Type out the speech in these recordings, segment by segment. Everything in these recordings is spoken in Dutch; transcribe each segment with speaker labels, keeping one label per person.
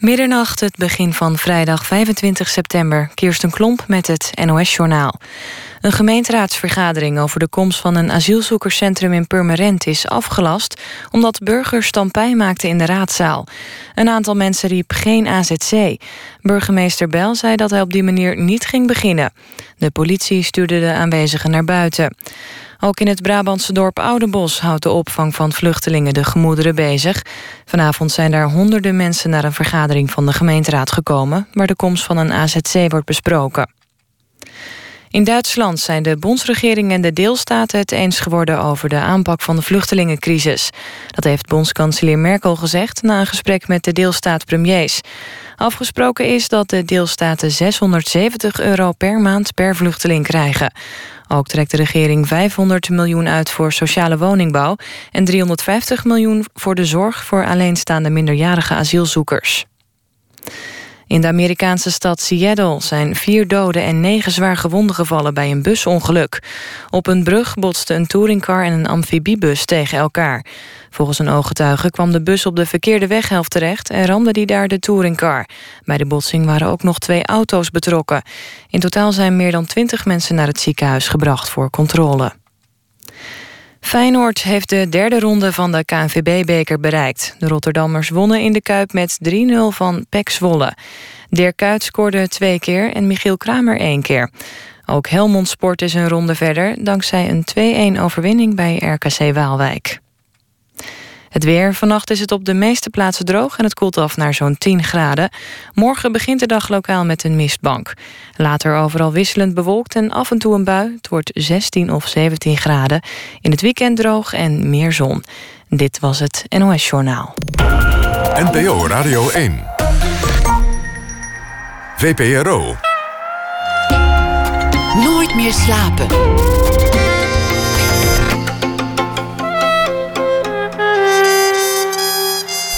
Speaker 1: Middernacht, het begin van vrijdag 25 september. Kirsten Klomp met het NOS-journaal. Een gemeenteraadsvergadering over de komst van een asielzoekerscentrum in Purmerend is afgelast omdat burgers stampij maakten in de raadzaal. Een aantal mensen riep geen AZC. Burgemeester Bel zei dat hij op die manier niet ging beginnen. De politie stuurde de aanwezigen naar buiten. Ook in het Brabantse dorp Oudebos houdt de opvang van vluchtelingen de gemoederen bezig. Vanavond zijn daar honderden mensen naar een vergadering van de gemeenteraad gekomen... waar de komst van een AZC wordt besproken. In Duitsland zijn de bondsregering en de deelstaten het eens geworden over de aanpak van de vluchtelingencrisis. Dat heeft bondskanselier Merkel gezegd na een gesprek met de deelstaat-premiers. Afgesproken is dat de deelstaten 670 euro per maand per vluchteling krijgen. Ook trekt de regering 500 miljoen uit voor sociale woningbouw... en 350 miljoen voor de zorg voor alleenstaande minderjarige asielzoekers. In de Amerikaanse stad Seattle zijn vier doden en negen zwaar gewonden gevallen bij een busongeluk. Op een brug botsten een touringcar en een amfibiebus tegen elkaar. Volgens een ooggetuige kwam de bus op de verkeerde weghelft terecht en ramde die daar de touringcar. Bij de botsing waren ook nog twee auto's betrokken. In totaal zijn meer dan twintig mensen naar het ziekenhuis gebracht voor controle. Feyenoord heeft de derde ronde van de KNVB-beker bereikt. De Rotterdammers wonnen in de Kuip met 3-0 van PEC Zwolle. Dirk Kuyt scoorde twee keer en Michiel Kramer één keer. Ook Helmond Sport is een ronde verder... dankzij een 2-1 overwinning bij RKC Waalwijk. Het weer. Vannacht is het op de meeste plaatsen droog en het koelt af naar zo'n 10 graden. Morgen begint de dag lokaal met een mistbank. Later overal wisselend bewolkt en af en toe een bui. Het wordt 16 of 17 graden. In het weekend droog en meer zon. Dit was het NOS Journaal.
Speaker 2: NPO Radio 1. VPRO.
Speaker 3: Nooit meer slapen.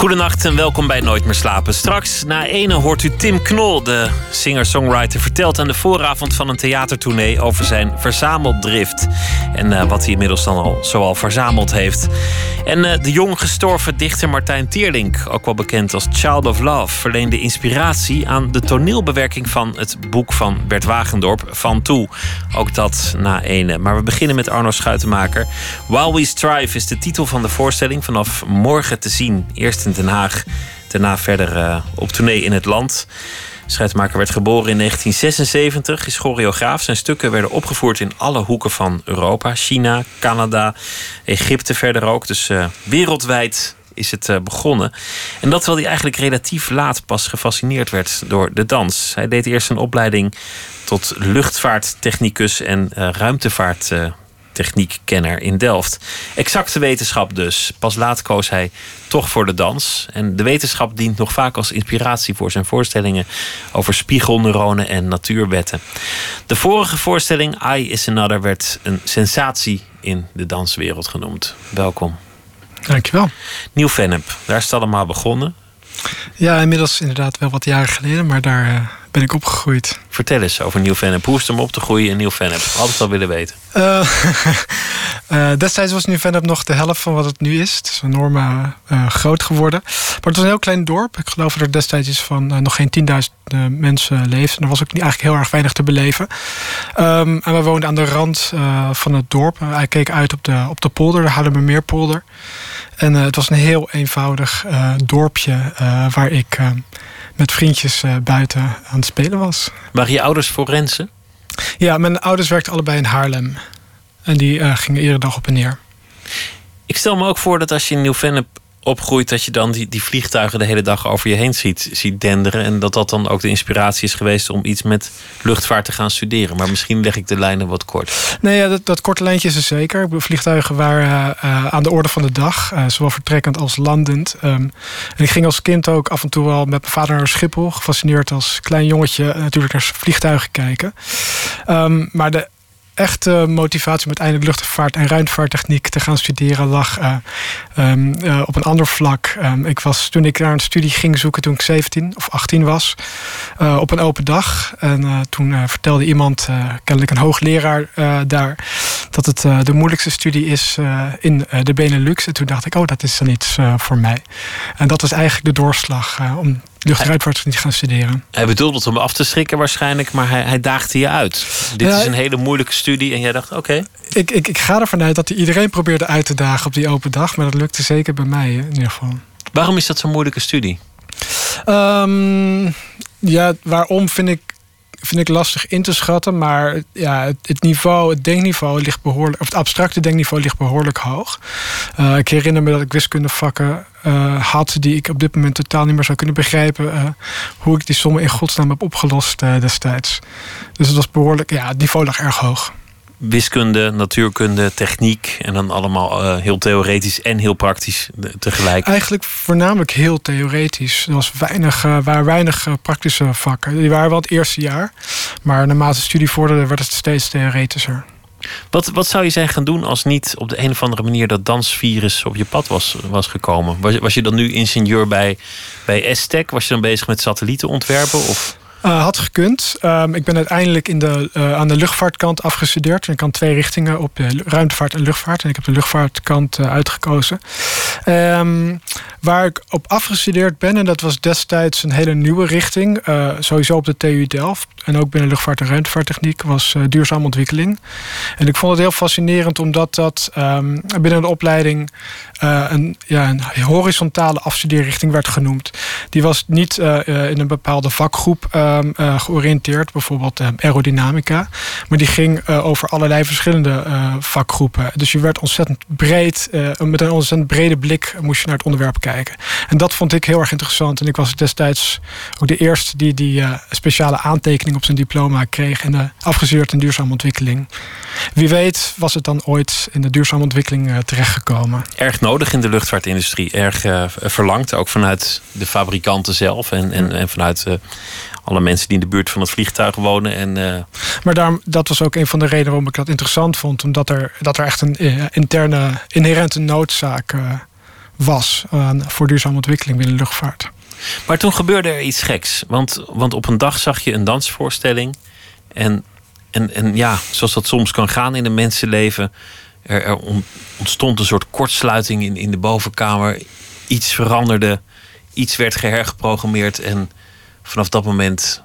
Speaker 4: Goedenacht en welkom bij Nooit meer slapen. Straks na ene hoort u Tim Knol, de singer-songwriter, vertelt aan de vooravond van een theatertournee over zijn verzameldrift. En uh, wat hij inmiddels dan al zoal verzameld heeft. En uh, de jong gestorven dichter Martijn Tierlink, ook wel bekend als Child of Love, verleende inspiratie aan de toneelbewerking van het boek van Bert Wagendorp, Van Toe. Ook dat na ene. Maar we beginnen met Arno Schuitenmaker. While We Strive is de titel van de voorstelling vanaf morgen te zien. Eerst Den Haag, daarna verder uh, op tournee in het land. Schuitenmaker werd geboren in 1976, is choreograaf. Zijn stukken werden opgevoerd in alle hoeken van Europa. China, Canada, Egypte verder ook. Dus uh, wereldwijd is het uh, begonnen. En dat terwijl hij eigenlijk relatief laat pas gefascineerd werd door de dans. Hij deed eerst een opleiding tot luchtvaarttechnicus en uh, techniekkenner in Delft. Exacte wetenschap dus. Pas laat koos hij toch voor de dans. En de wetenschap dient nog vaak als inspiratie voor zijn voorstellingen over spiegelneuronen en natuurwetten. De vorige voorstelling, I is Another, werd een sensatie in de danswereld genoemd. Welkom.
Speaker 5: Dankjewel.
Speaker 4: Nieuw Vennep, daar is het allemaal begonnen.
Speaker 5: Ja, inmiddels inderdaad wel wat jaren geleden, maar daar uh, ben ik opgegroeid.
Speaker 4: Vertel eens over Nieuw Vennep. Hoe is het om op te groeien in Nieuw Vennep? Altijd al willen weten.
Speaker 5: Uh, uh, destijds was Nieuw Vennep nog de helft van wat het nu is. Het is enorm uh, groot geworden. Maar het was een heel klein dorp. Ik geloof dat er destijds is van nog geen 10.000 mensen leefden. Er was ook niet, eigenlijk heel erg weinig te beleven. Um, en we woonden aan de rand van het dorp. Hij keek uit op de, op de polder, de Haarlemmermeerpolder. En het was een heel eenvoudig dorpje waar ik met vriendjes buiten aan het spelen was.
Speaker 4: Waren je ouders forensen?
Speaker 5: Ja, mijn ouders werkten allebei in Haarlem. En die uh, gingen iedere dag op en neer.
Speaker 4: Ik stel me ook voor dat als je in Nieuw-Vennep opgroeit... dat je dan die, die vliegtuigen de hele dag over je heen ziet, ziet denderen. En dat dat dan ook de inspiratie is geweest om iets met luchtvaart te gaan studeren. Maar misschien leg ik de lijnen wat kort.
Speaker 5: Nee, ja, dat, dat korte lijntje is er zeker. Vliegtuigen waren uh, aan de orde van de dag. Uh, zowel vertrekkend als landend. Um, en ik ging als kind ook af en toe wel met mijn vader naar Schiphol. Gefascineerd als klein jongetje natuurlijk naar vliegtuigen kijken. Um, maar de echte motivatie om uiteindelijk luchtvaart en ruimtevaarttechniek te gaan studeren lag uh, um, uh, op een ander vlak. Um, ik was toen ik naar een studie ging zoeken toen ik 17 of 18 was, uh, op een open dag. En toen vertelde iemand, kennelijk een hoogleraar daar, dat het de moeilijkste studie is in de Benelux. En toen dacht ik, oh, dat is dan iets voor mij. En dat was eigenlijk de doorslag om luchtruimtevaart niet gaan studeren.
Speaker 4: Hij bedoelde het om af te schrikken waarschijnlijk, maar hij, hij daagde je uit. Dit is een hele moeilijke studie en jij dacht, oké.
Speaker 5: Ik, ik, ik ga ervan uit dat hij iedereen probeerde uit te dagen op die open dag, maar dat lukte zeker bij mij in ieder geval.
Speaker 4: Waarom is dat zo'n moeilijke studie?
Speaker 5: Um, ja, waarom vind ik vind ik lastig in te schatten. Maar ja, het, niveau, het denkniveau ligt behoorlijk, of het abstracte denkniveau ligt behoorlijk hoog. Uh, ik herinner me dat ik wiskundevakken uh, had die ik op dit moment totaal niet meer zou kunnen begrijpen. Uh, hoe ik die sommen in godsnaam heb opgelost destijds. Dus het was behoorlijk, ja, het niveau lag erg hoog
Speaker 4: wiskunde, natuurkunde, techniek en dan allemaal uh, heel theoretisch en heel praktisch tegelijk?
Speaker 5: Eigenlijk voornamelijk heel theoretisch. Er was weinig, uh, waren weinig uh, praktische vakken. Die waren wel het eerste jaar, maar naarmate de studie vorderde werd het steeds theoretischer.
Speaker 4: Wat, wat zou je zijn gaan doen als niet op de een of andere manier dat dansvirus op je pad was, was gekomen? Was, was je dan nu ingenieur bij, bij Estec? Was je dan bezig met satellieten ontwerpen? Of?
Speaker 5: Uh, had gekund. Um, ik ben uiteindelijk in de, uh, aan de luchtvaartkant afgestudeerd. Ik kan twee richtingen op de ruimtevaart en luchtvaart. En ik heb de luchtvaartkant uitgekozen. Um, waar ik op afgestudeerd ben, en dat was destijds een hele nieuwe richting. sowieso op de TU Delft. En ook binnen luchtvaart en ruimtevaarttechniek was duurzame ontwikkeling. En ik vond het heel fascinerend omdat dat um, binnen de opleiding een, ja, een horizontale afstudeerrichting werd genoemd. Die was niet in een bepaalde vakgroep georiënteerd, bijvoorbeeld uh, aerodynamica. Maar die ging uh, over allerlei verschillende vakgroepen. Dus je werd ontzettend breed, met een ontzettend brede blik moest je naar het onderwerp kijken. En dat vond ik heel erg interessant. En ik was destijds ook de eerste die die speciale aantekening op zijn diploma kreeg en de afgestudeerd in duurzame ontwikkeling. Wie weet was het dan ooit in de duurzame ontwikkeling terechtgekomen.
Speaker 4: Erg nodig in de luchtvaartindustrie, erg verlangd, ook vanuit de fabrikanten zelf en, en, en vanuit alle mensen die in de buurt van het vliegtuig wonen. En, uh...
Speaker 5: Maar daarom, dat was ook een van de redenen waarom ik dat interessant vond. Omdat er, dat er echt een uh, interne, inherente noodzaak uh, was voor duurzame ontwikkeling binnen de luchtvaart.
Speaker 4: Maar toen gebeurde er iets geks. Want, want op een dag zag je een dansvoorstelling. En, en, en ja, zoals dat soms kan gaan in een mensenleven. Er, er ontstond een soort kortsluiting in, in de bovenkamer. Iets veranderde. Iets werd gehergeprogrammeerd. En vanaf dat moment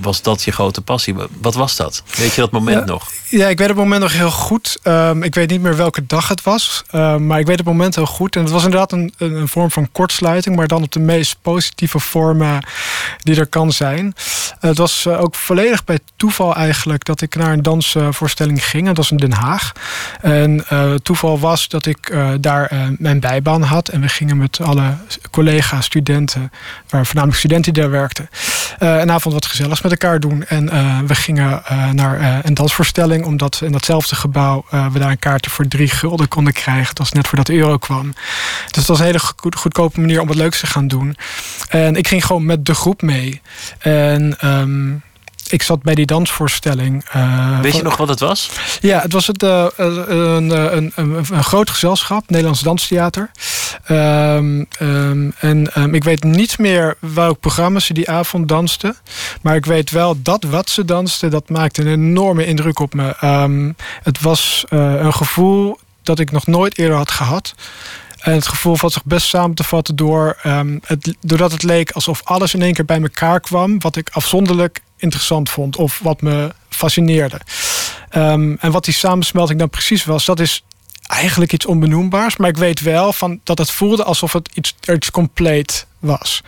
Speaker 4: was dat je grote passie. Wat was dat? Weet je dat moment nog?
Speaker 5: Ja, ik weet het moment nog heel goed. Um, ik weet niet meer welke dag het was. Um, maar ik weet het moment heel goed. En het was inderdaad een, een, vorm van kortsluiting. Maar dan op de meest positieve vormen die er kan zijn. het was uh, ook volledig bij toeval eigenlijk dat ik naar een dansvoorstelling ging. Dat was in Den Haag. En uh, toeval was dat ik daar mijn bijbaan had. En we gingen met alle collega's, studenten. Waar voornamelijk studenten die daar werkten. een avond wat gezelligs met elkaar doen. En uh, we gingen uh, naar uh, een dansvoorstelling, omdat in datzelfde gebouw we daar een kaartje voor drie gulden konden krijgen. Dat was net voordat de euro kwam. Dus dat was een hele goed, goedkope manier om wat leuks te gaan doen. En ik ging gewoon met de groep mee. En um, ik zat bij die dansvoorstelling.
Speaker 4: Uh, Weet je nog wat het was?
Speaker 5: Ja, het was het, uh, een, een, een, een, groot gezelschap, Nederlands Danstheater. Um, um, en um, ik weet niet meer welk programma ze die avond dansten. Maar ik weet wel dat wat ze dansten, dat maakte een enorme indruk op me. het was uh, een gevoel dat ik nog nooit eerder had gehad. En het gevoel valt zich best samen te vatten door, um, het, doordat het leek alsof alles in één keer bij elkaar kwam. Wat ik afzonderlijk interessant vond of wat me fascineerde. Um, en wat die samensmelting dan precies was, dat is eigenlijk iets onbenoembaars. Maar ik weet wel van dat het voelde alsof het iets, iets compleet was.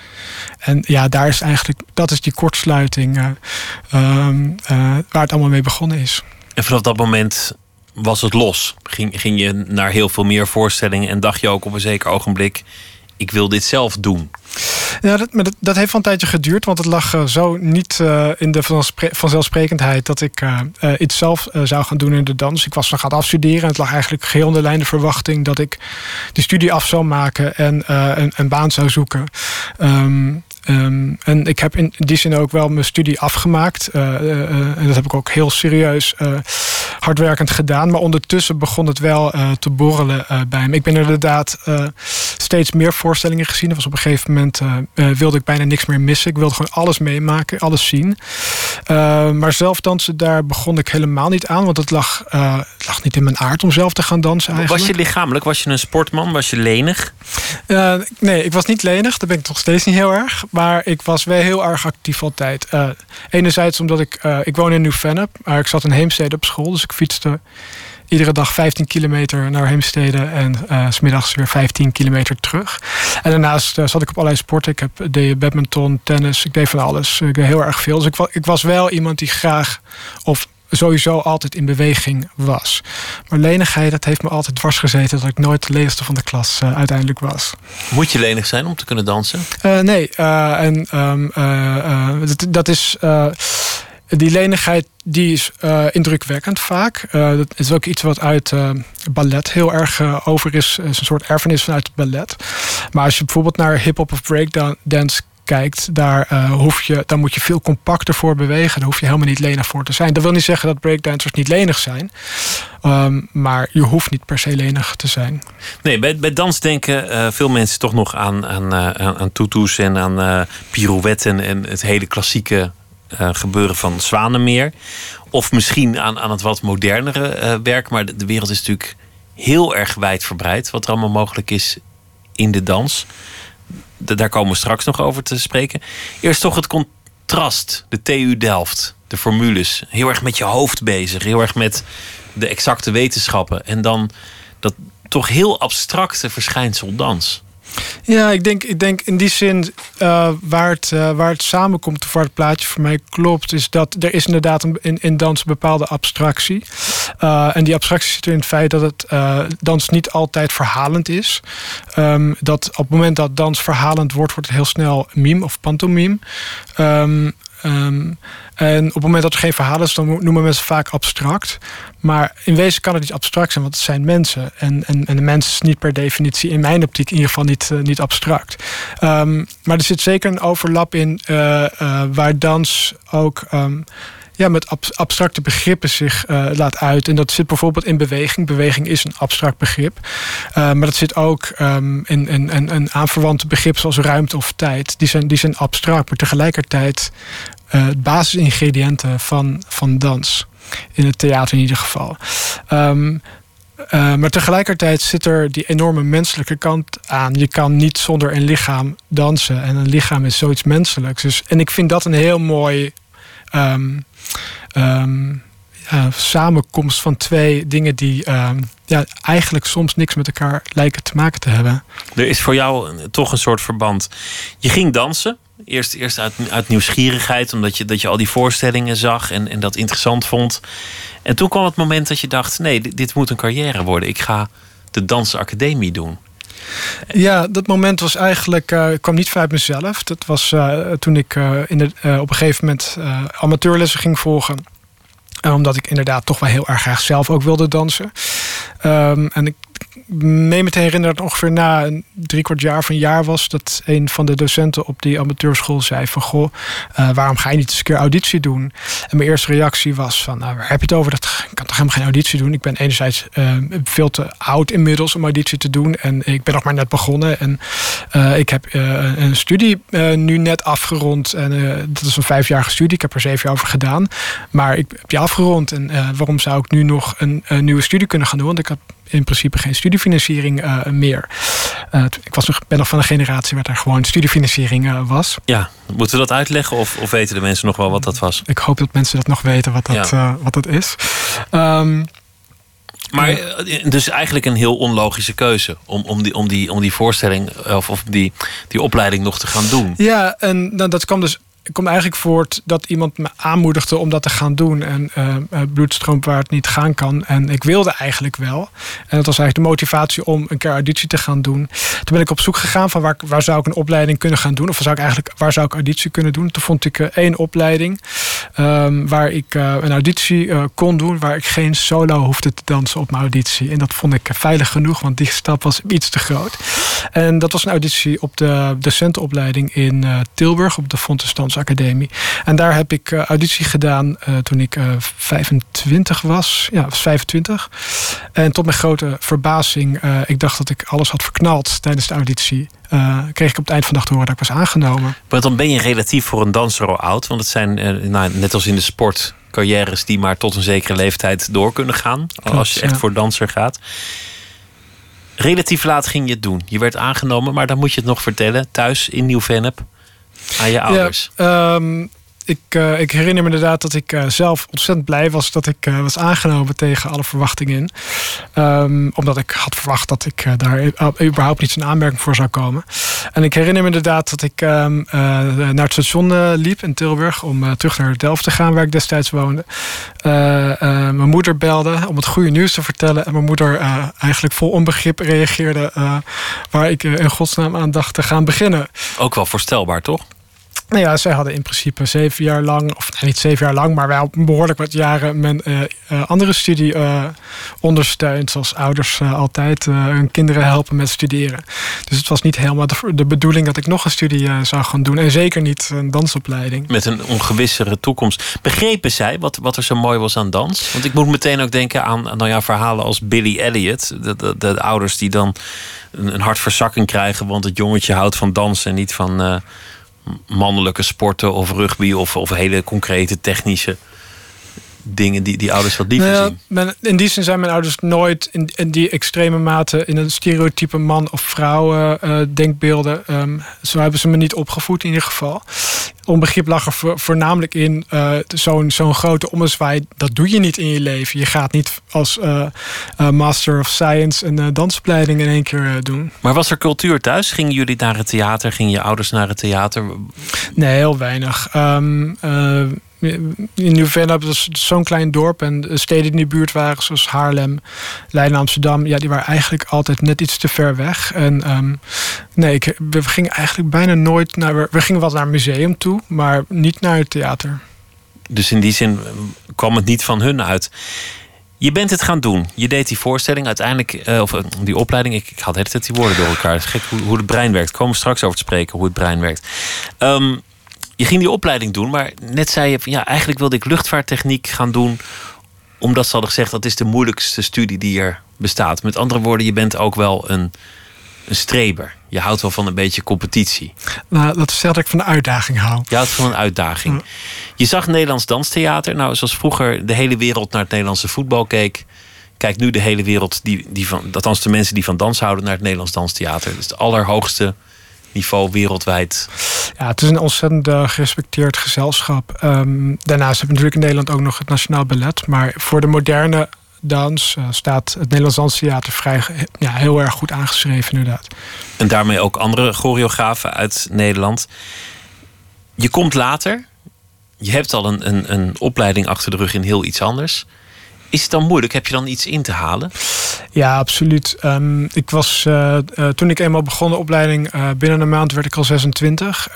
Speaker 5: En ja, daar is eigenlijk, dat is die kortsluiting uh, um, uh, waar het allemaal mee begonnen is.
Speaker 4: En vanaf dat moment was het los? Ging, ging je naar heel veel meer voorstellingen en dacht je ook op een zeker ogenblik: ik wil dit zelf doen?
Speaker 5: Ja, dat, dat, heeft wel een tijdje geduurd, want het lag uh, zo niet uh, in de vanzelfsprekendheid dat ik uh, iets zelf zou gaan doen in de dans. Ik was nog aan het afstuderen en het lag eigenlijk geheel in de lijn de verwachting dat ik de studie af zou maken en een, een, baan zou zoeken. Um, Um, en ik heb in die zin ook wel mijn studie afgemaakt. En dat heb ik ook heel serieus hardwerkend gedaan. Maar ondertussen begon het wel te borrelen bij me. Ik ben inderdaad steeds meer voorstellingen gezien. Er was op een gegeven moment wilde ik bijna niks meer missen. Ik wilde gewoon alles meemaken, alles zien. maar zelf dansen, daar begon ik helemaal niet aan. Want het lag, het lag niet in mijn aard om zelf te gaan dansen eigenlijk.
Speaker 4: Was je lichamelijk? Was je een sportman? Was je lenig?
Speaker 5: nee, ik was niet lenig. Dat ben ik nog steeds niet heel erg. Maar ik was wel heel erg actief altijd. Enerzijds omdat ik... Ik woon in Nieuw-Vennep. Maar ik zat in Heemstede op school. Dus ik fietste iedere dag 15 kilometer naar Heemstede. En uh, smiddags weer 15 kilometer terug. En daarnaast zat ik op allerlei sporten. Ik heb, deed badminton, tennis. Ik deed van alles. Ik deed heel erg veel. Dus ik, ik was wel iemand die graag... of sowieso altijd in beweging was. Maar lenigheid, dat heeft me altijd dwars gezeten... dat ik nooit de lenigste van de klas uh, uiteindelijk was.
Speaker 4: Moet je lenig zijn om te kunnen dansen?
Speaker 5: Nee, en um, dat, dat, is... die lenigheid die is indrukwekkend vaak. dat is ook iets wat uit ballet heel erg over is. is een soort erfenis vanuit het ballet. Maar als je bijvoorbeeld naar hip-hop of breakdance kijkt, daar, uh, hoef je, dan moet je veel compacter voor bewegen. Daar hoef je helemaal niet lenig voor te zijn. Dat wil niet zeggen dat breakdancers niet lenig zijn. Um, maar je hoeft niet per se lenig te zijn.
Speaker 4: Nee, bij, bij dans denken uh, veel mensen toch nog aan, aan, uh, aan tutus en aan uh, pirouetten en het hele klassieke gebeuren van Zwanenmeer. Of misschien aan, aan het wat modernere werk. Maar de, de wereld is natuurlijk heel erg wijdverbreid. Wat er allemaal mogelijk is in de dans daar komen we straks nog over te spreken. Eerst toch het contrast, de TU Delft, de formules. Heel erg met je hoofd bezig, heel erg met de exacte wetenschappen. En dan dat toch heel abstracte verschijnsel dans.
Speaker 5: Ja, ik denk, ik denk in die zin uh, waar, het, uh, waar het samenkomt, waar het plaatje voor mij klopt, is dat er is inderdaad een, in, in dans een bepaalde abstractie. Uh, en die abstractie zit in het feit dat het dans niet altijd verhalend is. Um, dat op het moment dat dans verhalend wordt, wordt het heel snel mime of pantomime. Um, um, en op het moment dat er geen verhaal is, dan noemen mensen vaak abstract. Maar in wezen kan het niet abstract zijn, want het zijn mensen. En, en, en de mens is niet per definitie, in mijn optiek in ieder geval, niet, uh, niet abstract. Um, maar er zit zeker een overlap in uh, uh, waar dans ook. Um, ja, met ab abstracte begrippen zich laat uit. En dat zit bijvoorbeeld in beweging. Beweging is een abstract begrip. Maar dat zit ook in, in, in, in aanverwante begrippen zoals ruimte of tijd. Die zijn, die zijn abstract, maar tegelijkertijd uh, basisingrediënten van, van dans. In het theater in ieder geval. Um, uh, maar tegelijkertijd zit er die enorme menselijke kant aan. Je kan niet zonder een lichaam dansen. En een lichaam is zoiets menselijks. Dus, en ik vind dat een heel mooi um, ja, samenkomst van twee dingen die ja, eigenlijk soms niks met elkaar lijken te maken te hebben.
Speaker 4: Er is voor jou toch een soort verband. Je ging dansen. Eerst, eerst uit, uit nieuwsgierigheid, omdat je, dat je al die voorstellingen zag en, en dat interessant vond. En toen kwam het moment dat je dacht: nee, dit, moet een carrière worden. Ik ga de dansacademie doen.
Speaker 5: Ja, dat moment was eigenlijk, uh, kwam niet vanuit mezelf. Dat was uh, toen ik uh, in de, op een gegeven moment amateurlessen ging volgen. omdat ik inderdaad toch wel heel erg graag zelf ook wilde dansen. Um, en ik meen me te dat ongeveer na een drie kwart jaar of een jaar was... dat een van de docenten op die amateurschool zei van... goh, uh, waarom ga je niet eens een keer auditie doen? En mijn eerste reactie was van, nou, waar heb je het over? Dat ik kan toch helemaal geen auditie doen? Ik ben enerzijds uh, veel te oud inmiddels om auditie te doen... en ik ben nog maar net begonnen. En uh, ik heb een studie nu net afgerond. En dat is een vijfjarige studie. Ik heb er zeven jaar over gedaan. Maar ik heb je afgerond. En waarom zou ik nu nog een, een nieuwe studie kunnen gaan doen? Want ik heb in principe geen studiefinanciering uh, meer. Uh, ik was nog, ben nog van een generatie waar er gewoon studiefinanciering uh, was.
Speaker 4: Ja, moeten we dat uitleggen of, of, weten de mensen nog wel wat dat was?
Speaker 5: Ik hoop dat mensen dat nog weten wat dat, ja. wat dat is. Um,
Speaker 4: maar dus eigenlijk een heel onlogische keuze om, om, die, om, die, om die voorstelling of, of die, die opleiding nog te gaan doen.
Speaker 5: Ja, en nou, dat kwam dus komt eigenlijk voort dat iemand me aanmoedigde om dat te gaan doen. En uh, bloed stroomt waar het niet gaan kan. En ik wilde eigenlijk wel. En dat was eigenlijk de motivatie om een keer auditie te gaan doen. Toen ben ik op zoek gegaan van waar, waar zou ik een opleiding kunnen gaan doen. Of zou ik eigenlijk, waar zou ik auditie kunnen doen. Toen vond ik uh, één opleiding um, waar ik een auditie kon doen. Waar ik geen solo hoefde te dansen op mijn auditie. En dat vond ik veilig genoeg, want die stap was iets te groot. En dat was een auditie op de docentenopleiding in Tilburg op de Fontestans Academie. En daar heb ik auditie gedaan toen ik 25 was. Ja, was 25. En tot mijn grote verbazing, ik dacht dat ik alles had verknald tijdens de auditie. kreeg ik op het eind van de dag te horen dat ik was aangenomen.
Speaker 4: Maar dan ben je relatief voor een danser al oud. Want het zijn, nou, net als in de sport, carrières die maar tot een zekere leeftijd door kunnen gaan. als je echt voor danser gaat. Relatief laat ging je het doen. Je werd aangenomen, maar dan moet je het nog vertellen thuis in Nieuw-Vennep aan je ouders.
Speaker 5: Ja, um, ik, uh, ik herinner me inderdaad dat ik uh, zelf ontzettend blij was dat ik uh, was aangenomen tegen alle verwachtingen in. Um, omdat ik had verwacht dat ik daar überhaupt niet in aanmerking voor zou komen. En ik herinner me inderdaad dat ik um, naar het station liep in Tilburg om terug naar Delft te gaan, waar ik destijds woonde. mijn moeder belde om het goede nieuws te vertellen. En mijn moeder eigenlijk vol onbegrip reageerde waar ik in godsnaam aan dacht te gaan beginnen.
Speaker 4: Ook wel voorstelbaar, toch?
Speaker 5: Nou ja, zij hadden in principe zeven jaar lang, of niet zeven jaar lang, maar wel behoorlijk wat jaren mijn uh, uh, andere studie uh, ondersteund. Zoals ouders altijd hun kinderen helpen met studeren. Dus het was niet helemaal de, bedoeling dat ik nog een studie zou gaan doen. En zeker niet een dansopleiding.
Speaker 4: Met een ongewissere toekomst. Begrepen zij wat, wat er zo mooi was aan dans? Want ik moet meteen ook denken aan nou ja, verhalen als Billy Elliot. De, de, de ouders die dan een, een hartverzakking krijgen, want het jongetje houdt van dansen en niet van mannelijke sporten of rugby of, of hele concrete technische dingen die, die ouders wat liever nou
Speaker 5: zien? in die zin zijn mijn ouders nooit in, in die extreme mate in een stereotype man of vrouw uh, denkbeelden. Um, zo hebben ze me niet opgevoed in ieder geval. Onbegrip lag er voornamelijk in uh, zo'n zo'n grote ommezwaai. Dat doe je niet in je leven. Je gaat niet als uh, Master of Science een dansopleiding in één keer doen.
Speaker 4: Maar was er cultuur thuis? Gingen jullie naar het theater? Gingen je ouders naar het theater?
Speaker 5: Nee, heel weinig. Um, in Nieuw-Vennep was zo'n klein dorp. En de steden die in de buurt waren, zoals Haarlem, Leiden, Amsterdam... Ja, die waren eigenlijk altijd net iets te ver weg. En um, nee, ik, we gingen eigenlijk bijna nooit naar... We gingen wel naar museum toe, maar niet naar het theater.
Speaker 4: Dus in die zin kwam het niet van hun uit. Je bent het gaan doen. Je deed die voorstelling uiteindelijk, uh, of uh, die opleiding. Ik, ik had tijd die woorden door elkaar. Het is gek hoe, hoe het brein werkt. Komen we straks over te spreken hoe het brein werkt. Um, je ging die opleiding doen, maar net zei je van ja, eigenlijk wilde ik luchtvaarttechniek gaan doen. Omdat ze hadden gezegd dat is de moeilijkste studie die er bestaat. Met andere woorden, je bent ook wel een, een streber. Je houdt wel van een beetje competitie.
Speaker 5: Nou, dat is dat ik van een uitdaging hou.
Speaker 4: Je houdt van een uitdaging. Je zag Nederlands danstheater. Nou, zoals vroeger de hele wereld naar het Nederlandse voetbal keek. Kijkt nu de hele wereld, die, die van, althans de mensen die van dans houden, naar het Nederlands danstheater. Dus het allerhoogste niveau wereldwijd?
Speaker 5: Ja, het is een ontzettend uh, gerespecteerd gezelschap. Um, daarnaast heb je natuurlijk in Nederland ook nog het Nationaal Ballet. Maar voor de moderne dans uh, staat het Nederlands Danstheater vrij ja, heel erg goed aangeschreven, inderdaad.
Speaker 4: En daarmee ook andere choreografen uit Nederland. Je komt later. Je hebt al een, een, een opleiding achter de rug in heel iets anders. Is het dan moeilijk? Heb je dan iets in te halen?
Speaker 5: Ja, absoluut. Um, ik was, uh, uh, toen ik eenmaal begon de opleiding, uh, binnen een maand werd ik al 26.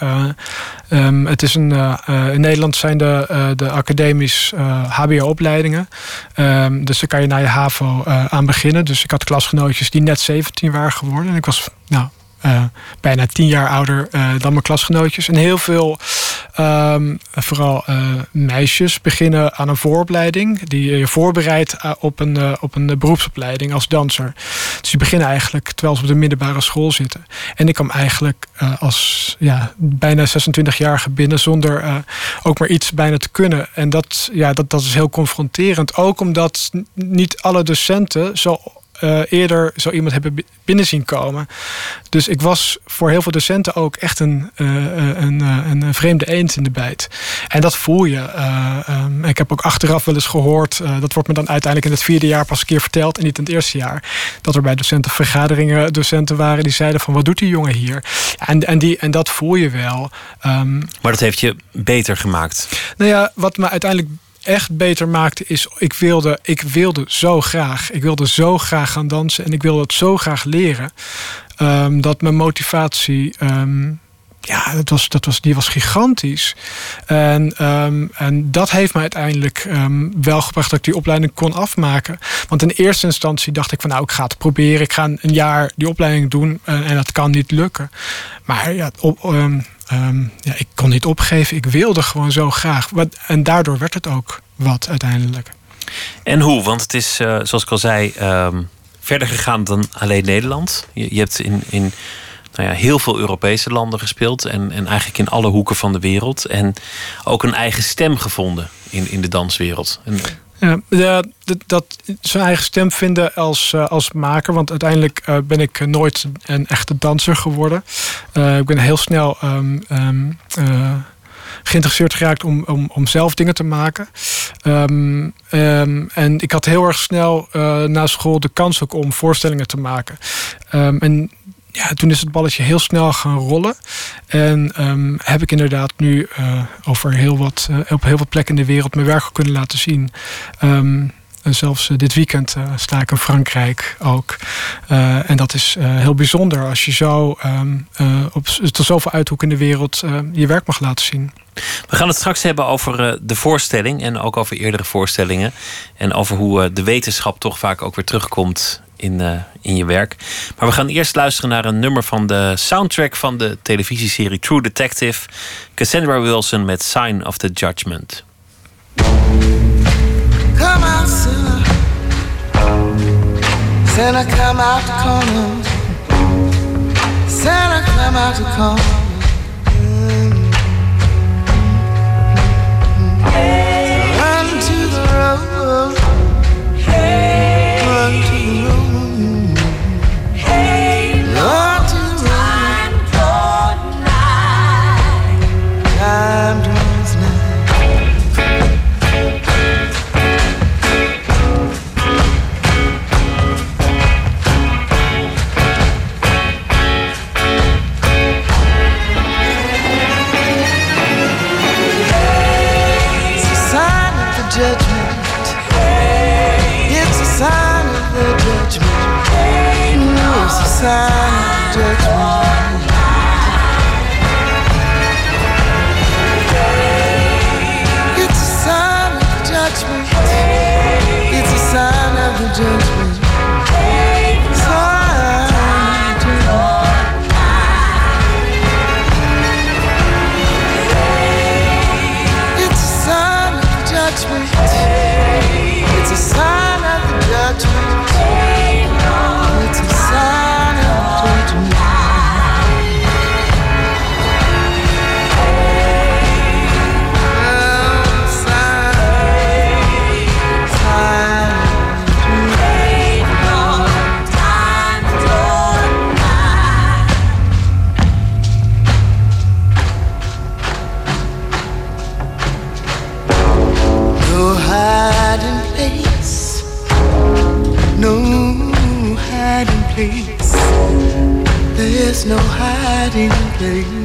Speaker 5: Um, het is een, in Nederland zijn de, de academisch HBO-opleidingen. Um, dus daar kan je naar je HAVO aan beginnen. Dus ik had klasgenootjes die net 17 waren geworden. En ik was nou, uh, bijna tien jaar ouder uh, dan mijn klasgenootjes. En heel veel, um, vooral uh, meisjes, beginnen aan een vooropleiding. Die je voorbereidt op een, op een beroepsopleiding als danser. Dus die beginnen eigenlijk terwijl ze op de middelbare school zitten. En ik kwam eigenlijk als ja, bijna 26-jarige binnen zonder ook maar iets bijna te kunnen. En dat, ja, dat, dat is heel confronterend. Ook omdat niet alle docenten zo uh, eerder zo iemand hebben binnen zien komen. Dus ik was voor heel veel docenten ook echt een, uh, een, een, vreemde eend in de bijt. En dat voel je. Um, ik heb ook achteraf wel eens gehoord, dat wordt me dan uiteindelijk in het vierde jaar pas een keer verteld en niet in het eerste jaar, dat er bij docentenvergaderingen docenten waren die zeiden van wat doet die jongen hier? En, en, die, en dat voel je wel. Um,
Speaker 4: maar dat heeft je beter gemaakt?
Speaker 5: Nou ja, wat me uiteindelijk echt beter maakte is, ik wilde, ik wilde zo graag. Ik wilde zo graag gaan dansen en ik wilde het zo graag leren. Um, dat mijn motivatie um, ja, dat was, dat was, die was gigantisch. En, ehm, en dat heeft me uiteindelijk ehm, wel gebracht dat ik die opleiding kon afmaken. Want in eerste instantie dacht ik van nou, ik ga het proberen. Ik ga een jaar die opleiding doen en, en dat kan niet lukken. Maar ja, op, ja, ik kon niet opgeven. Ik wilde gewoon zo graag. Wat, en daardoor werd het ook wat uiteindelijk.
Speaker 6: En hoe? Want het is, uh, zoals ik al zei, verder gegaan dan alleen Nederland. Je, je hebt in, in nou ja, heel veel Europese landen gespeeld. En, en eigenlijk in alle hoeken van de wereld. En ook een eigen stem gevonden in, in de danswereld. En,
Speaker 5: ja, dat, zijn eigen stem vinden als, uh, als maker. Want uiteindelijk uh, ben ik nooit een echte danser geworden. Uh, ik ben heel snel um, um, geïnteresseerd geraakt om, om, om zelf dingen te maken. Um, en ik had heel erg snel na school de kans ook om voorstellingen te maken. en ja, toen is het balletje heel snel gaan rollen. En um, heb ik inderdaad nu uh, over heel wat, uh, op heel wat plekken in de wereld mijn werk kunnen laten zien. Um, en zelfs uh, dit weekend sta ik in Frankrijk ook. en dat is heel bijzonder als je zo um, op tot zoveel uithoeken in de wereld je werk mag laten zien.
Speaker 6: We gaan het straks hebben over de voorstelling en ook over eerdere voorstellingen. En over hoe de wetenschap toch vaak ook weer terugkomt in, uh, in je werk. Maar we gaan eerst luisteren naar een nummer van de soundtrack van de televisieserie True Detective. Cassandra Wilson met Sign of the Judgment. Come come out come out You.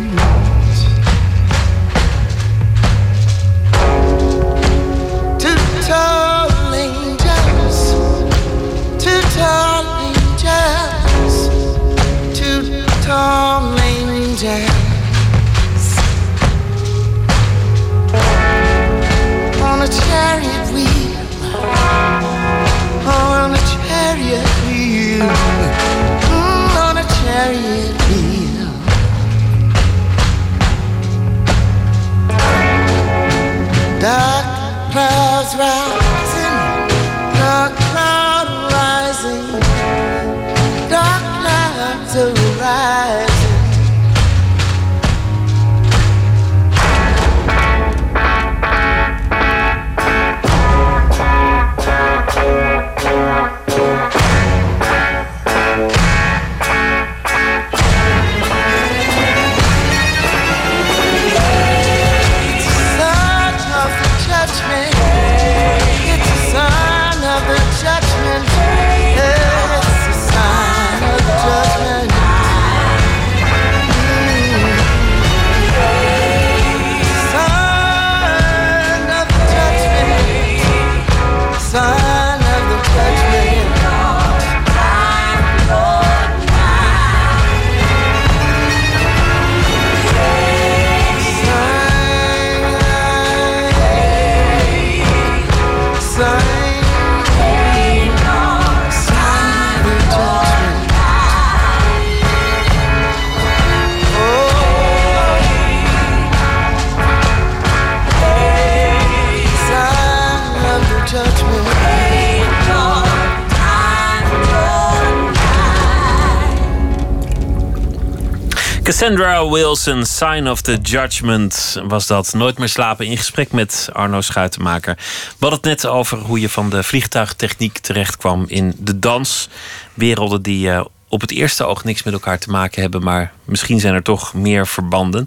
Speaker 4: Cassandra Wilson, Sign of the Judgment was dat. Nooit meer slapen in gesprek met Arno Schuitenmaker. We hadden het net over hoe je van de vliegtuigtechniek terecht kwam in de danswerelden die uh, op het eerste oog niks met elkaar te maken hebben, maar misschien zijn er toch meer verbanden.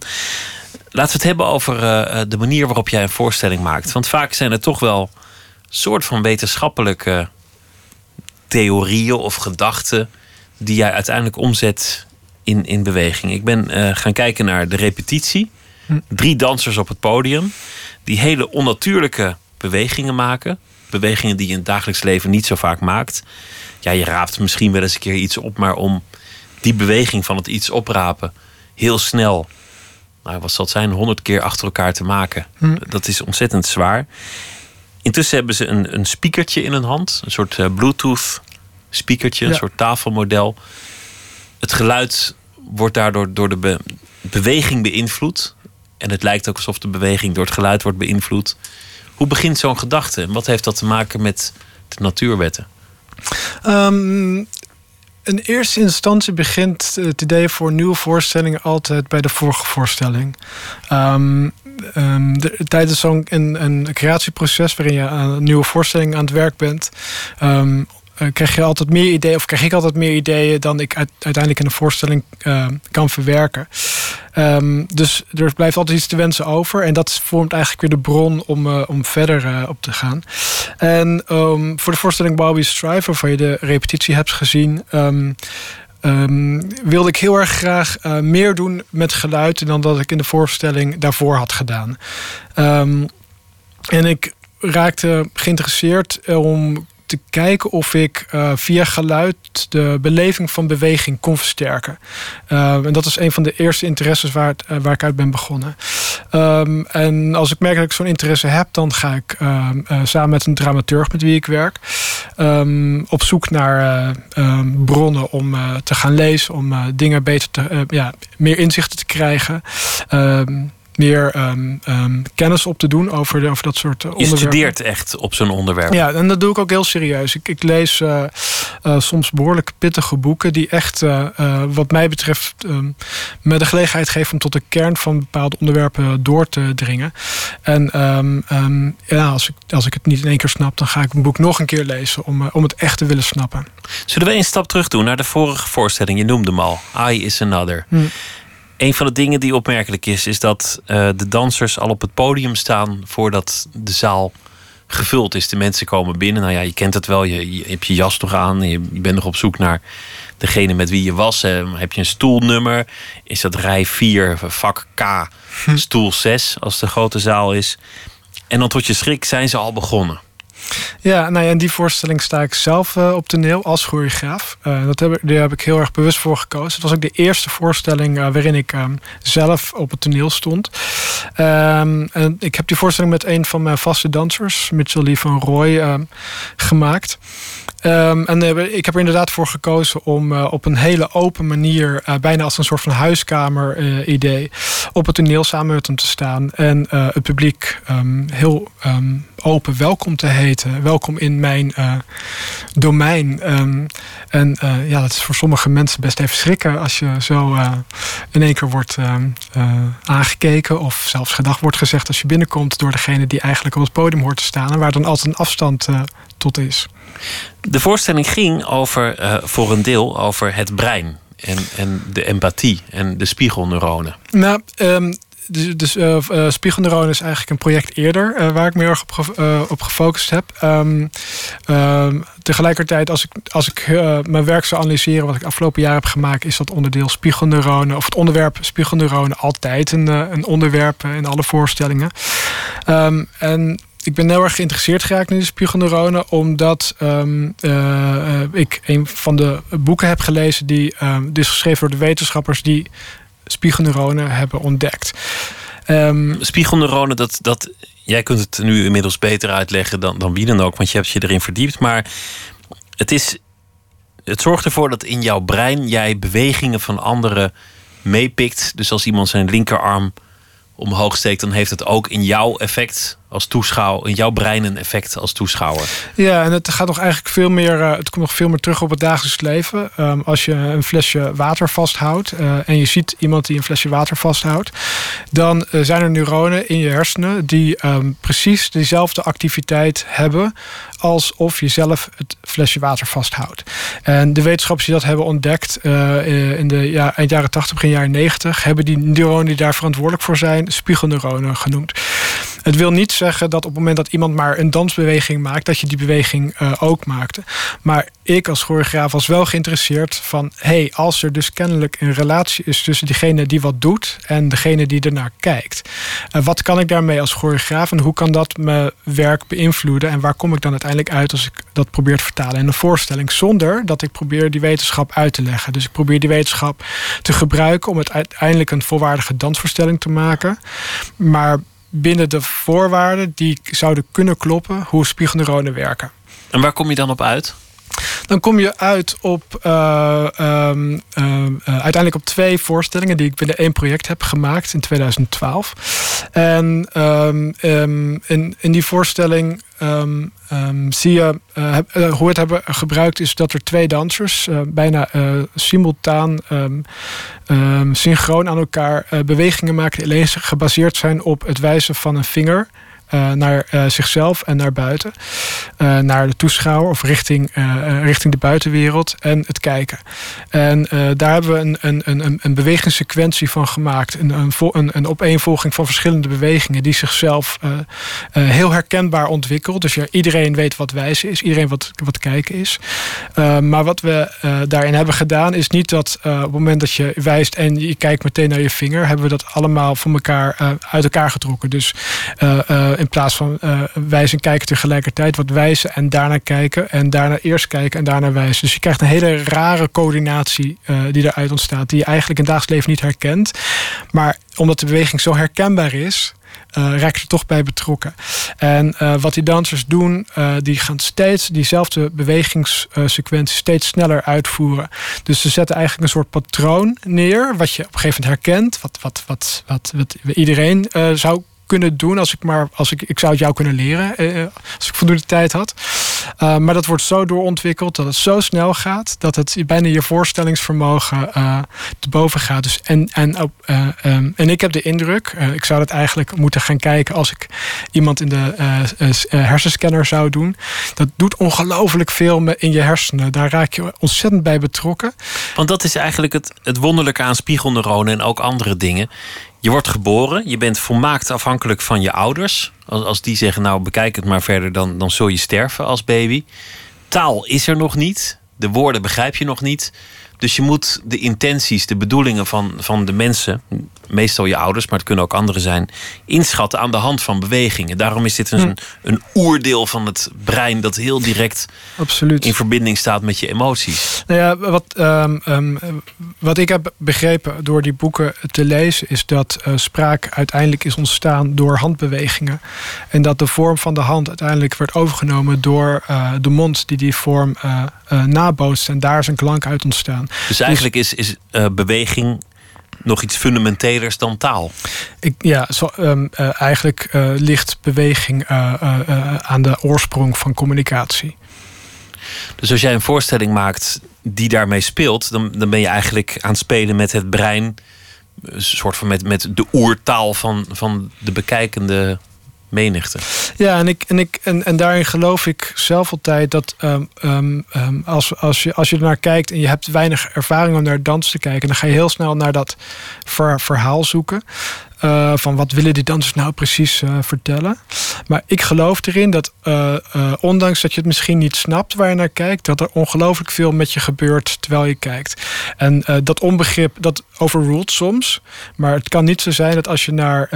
Speaker 4: Laten we het hebben over uh, de manier waarop jij een voorstelling maakt. Want vaak zijn er toch wel soort van wetenschappelijke theorieën of gedachten die jij uiteindelijk omzet in, in beweging. Ik ben uh, gaan kijken naar de repetitie. Hm. Drie dansers op het podium die hele onnatuurlijke bewegingen maken. Bewegingen die je in het dagelijks leven niet zo vaak maakt. Ja, je raapt misschien wel eens een keer iets op, maar om die beweging van het iets oprapen heel snel, nou, wat zal het zijn, honderd keer achter elkaar te maken, hm. dat is ontzettend zwaar. Intussen hebben ze een, een speakertje in hun hand, een soort uh, Bluetooth speakertje, een soort tafelmodel. Het geluid wordt daardoor door de beweging beïnvloed. En het lijkt ook alsof de beweging door het geluid wordt beïnvloed. Hoe begint zo'n gedachte? En wat heeft dat te maken met de natuurwetten?
Speaker 5: Um, in eerste instantie begint het idee voor nieuwe voorstellingen altijd bij de vorige voorstelling. Um, um, tijdens zo'n een, creatieproces waarin je aan een nieuwe voorstelling aan het werk bent, uh, krijg je altijd meer ideeën, of krijg ik altijd meer ideeën dan ik uiteindelijk in een voorstelling uh, kan verwerken. Um, dus er blijft altijd iets te wensen over. En dat vormt eigenlijk weer de bron om, uh, om verder op te gaan. En um, voor de voorstelling Bobby Strive, waarvan je de repetitie hebt gezien. Um, wilde ik heel erg graag meer doen met geluid dan dat ik in de voorstelling daarvoor had gedaan. En ik raakte geïnteresseerd om te kijken of ik uh, via geluid de beleving van beweging kon versterken. Uh, en dat is een van de eerste interesses waar, uh, waar ik uit ben begonnen. Um, en als ik merk dat ik zo'n interesse heb, dan ga ik samen met een dramaturg met wie ik werk op zoek naar bronnen om te gaan lezen, om dingen beter te, ja, meer inzichten te krijgen meer um, um, kennis op te doen over, de, over dat soort uh, onderwerpen.
Speaker 4: Je studeert echt op zo'n onderwerp.
Speaker 5: Ja, en dat doe ik ook heel serieus. Ik, ik lees uh, uh, soms behoorlijk pittige boeken die echt, wat mij betreft, um, me de gelegenheid geven om tot de kern van bepaalde onderwerpen door te dringen. En ja, als, ik, als ik het niet in één keer snap, dan ga ik een boek nog een keer lezen om, om het echt te willen snappen.
Speaker 4: Zullen we een stap terug doen naar de vorige voorstelling? Je noemde hem al. I is another. Hm. Een van de dingen die opmerkelijk is, is dat uh, de dansers al op het podium staan voordat de zaal gevuld is. De mensen komen binnen. Nou ja, je kent het wel. Je, je hebt je jas nog aan. Je, je, bent nog op zoek naar degene met wie je was. Uh, heb je een stoelnummer? Is dat rij 4, vak K, hm. stoel 6 als de grote zaal is? En dan tot je schrik zijn ze al begonnen.
Speaker 5: Ja, nou ja, in die voorstelling sta ik zelf uh, op toneel als choreograaf. Uh, dat heb, daar heb ik heel erg bewust voor gekozen. Het was ook de eerste voorstelling uh, waarin ik um, zelf op het toneel stond. Um, en ik heb die voorstelling met een van mijn vaste dansers, Mitchell Lee van Roy, um, gemaakt. En ik heb er inderdaad voor gekozen om op een hele open manier, bijna als een soort van huiskamer-idee, op het toneel samen met hem te staan en het publiek heel open welkom te heten. Welkom in mijn domein. en ja, dat is voor sommige mensen best even schrikken als je zo in één keer wordt aangekeken of zelfs gedag wordt gezegd als je binnenkomt door degene die eigenlijk op het podium hoort te staan en waar dan altijd een afstand tot is.
Speaker 4: De voorstelling ging over, voor een deel over het brein. En, en de empathie en de spiegelneuronen.
Speaker 5: Nou, um, dus, dus uh, uh, spiegelneuronen is eigenlijk een project eerder uh, waar ik me erg op, op gefocust heb. Um, tegelijkertijd, als ik, als ik mijn werk zou analyseren, wat ik afgelopen jaar heb gemaakt, is dat onderdeel spiegelneuronen, of het onderwerp spiegelneuronen altijd een, een onderwerp in alle voorstellingen. Um, en ik ben heel erg geïnteresseerd geraakt in die spiegelneuronen, omdat ik een van de boeken heb gelezen die is geschreven door de wetenschappers die spiegelneuronen hebben ontdekt.
Speaker 4: Um, spiegelneuronen, dat, dat, jij kunt het nu inmiddels beter uitleggen dan, dan wie dan ook, want je hebt je erin verdiept. Maar het, is, het zorgt ervoor dat in jouw brein jij bewegingen van anderen meepikt. Dus als iemand zijn linkerarm omhoog steekt, dan heeft het ook in jouw effect als toeschouwer, in jouw brein een effect als toeschouwer?
Speaker 5: Ja, en het gaat nog eigenlijk veel meer, uh, het komt nog veel meer terug op het dagelijks leven. Um, als je een flesje water vasthoudt uh, en je ziet iemand die een flesje water vasthoudt, dan uh, zijn er neuronen in je hersenen die um, precies dezelfde activiteit hebben alsof je zelf het flesje water vasthoudt. En de wetenschappers die dat hebben ontdekt in de ja, eind jaren 80, begin jaren 90, hebben die neuronen die daar verantwoordelijk voor zijn, spiegelneuronen genoemd. Het wil niet zeggen dat op het moment dat iemand maar een dansbeweging maakt, dat je die beweging uh, ook maakte. Maar ik als choreograaf was wel geïnteresseerd van, hey, als er dus kennelijk een relatie is tussen diegene die wat doet en degene die ernaar kijkt. Uh, wat kan ik daarmee als choreograaf en hoe kan dat mijn werk beïnvloeden en waar kom ik dan uiteindelijk uit als ik dat probeer te vertalen in een voorstelling, zonder dat ik probeer die wetenschap uit te leggen. Dus ik probeer die wetenschap te gebruiken om het uiteindelijk een volwaardige dansvoorstelling te maken. Maar binnen de voorwaarden die zouden kunnen kloppen hoe spiegelneuronen werken.
Speaker 4: En waar kom je dan op uit?
Speaker 5: Dan kom je uit op uh, um, uh, uiteindelijk op twee voorstellingen die ik binnen één project heb gemaakt in 2012. En um, in, in die voorstelling zie je uh, hoe het hebben gebruikt is dat er twee dansers bijna simultaan synchroon aan elkaar bewegingen maken die alleen gebaseerd zijn op het wijzen van een vinger uh, naar uh, zichzelf en naar buiten. Uh, naar de toeschouwer of richting, richting de buitenwereld en het kijken. En daar hebben we een, een, een, een bewegingssequentie van gemaakt. Een, een, een, een opeenvolging van verschillende bewegingen die zichzelf heel herkenbaar ontwikkelt. Dus iedereen weet wat wijzen is, iedereen wat, wat kijken is. maar wat we daarin hebben gedaan is niet dat op het moment dat je wijst en je kijkt meteen naar je vinger, hebben we dat allemaal van elkaar uit elkaar getrokken. Dus in plaats van uh, wijzen en kijken tegelijkertijd. Wat wijzen en daarna kijken. En daarna eerst kijken en daarna wijzen. Dus je krijgt een hele rare coördinatie uh, die eruit ontstaat. Die je eigenlijk in dagelijks leven niet herkent. Maar omdat de beweging zo herkenbaar is. Uh, raak je er toch bij betrokken. En wat die dansers doen, die gaan steeds diezelfde bewegingssequentie steeds sneller uitvoeren. Dus ze zetten eigenlijk een soort patroon neer, wat je op een gegeven moment herkent, wat, wat, wat, wat, wat iedereen zou kunnen doen als ik maar als ik, ik zou het jou kunnen leren eh, als ik voldoende tijd had. Uh, maar dat wordt zo doorontwikkeld dat het zo snel gaat dat het bijna je voorstellingsvermogen uh, te boven gaat. Dus en, en, um, en ik heb de indruk, ik zou dat eigenlijk moeten gaan kijken als ik iemand in de hersenscanner zou doen. Dat doet ongelooflijk veel in je hersenen. Daar raak je ontzettend bij betrokken.
Speaker 4: Want dat is eigenlijk het, het wonderlijke aan spiegelneuronen en ook andere dingen. Je wordt geboren, je bent volmaakt afhankelijk van je ouders. Als, als die zeggen, nou bekijk het maar verder, dan, dan zul je sterven als baby. Taal is er nog niet, de woorden begrijp je nog niet. Dus je moet de intenties, de bedoelingen van, van de mensen, meestal je ouders, maar het kunnen ook anderen zijn, inschatten aan de hand van bewegingen. Daarom is dit een, hm. een oerdeel van het brein dat heel direct
Speaker 5: Absoluut.
Speaker 4: in verbinding staat met je emoties.
Speaker 5: Nou ja, wat, um, um, wat ik heb begrepen door die boeken te lezen, is dat uh, spraak uiteindelijk is ontstaan door handbewegingen. En dat de vorm van de hand uiteindelijk werd overgenomen door uh, de mond die die vorm uh, nabootst. En daar is een klank uit ontstaan.
Speaker 4: Dus eigenlijk is, is beweging nog iets fundamentelers dan taal.
Speaker 5: Ik, ja, zo, um, uh, eigenlijk uh, ligt beweging uh, aan de oorsprong van communicatie.
Speaker 4: Dus als jij een voorstelling maakt die daarmee speelt, dan, dan ben je eigenlijk aan het spelen met het brein. Een soort van met, met de oertaal van, van de bekijkende menigte.
Speaker 5: Ja, en, ik, en, ik, en, en daarin geloof ik zelf altijd dat um, um, als, als, je, als je ernaar kijkt en je hebt weinig ervaring om naar dans te kijken, dan ga je heel snel naar dat ver, verhaal zoeken. Uh, van wat willen die dansers nou precies uh, vertellen. Maar ik geloof erin dat, uh, ondanks dat je het misschien niet snapt waar je naar kijkt, dat er ongelooflijk veel met je gebeurt terwijl je kijkt. En dat onbegrip, dat overruled soms. Maar het kan niet zo zijn dat als je naar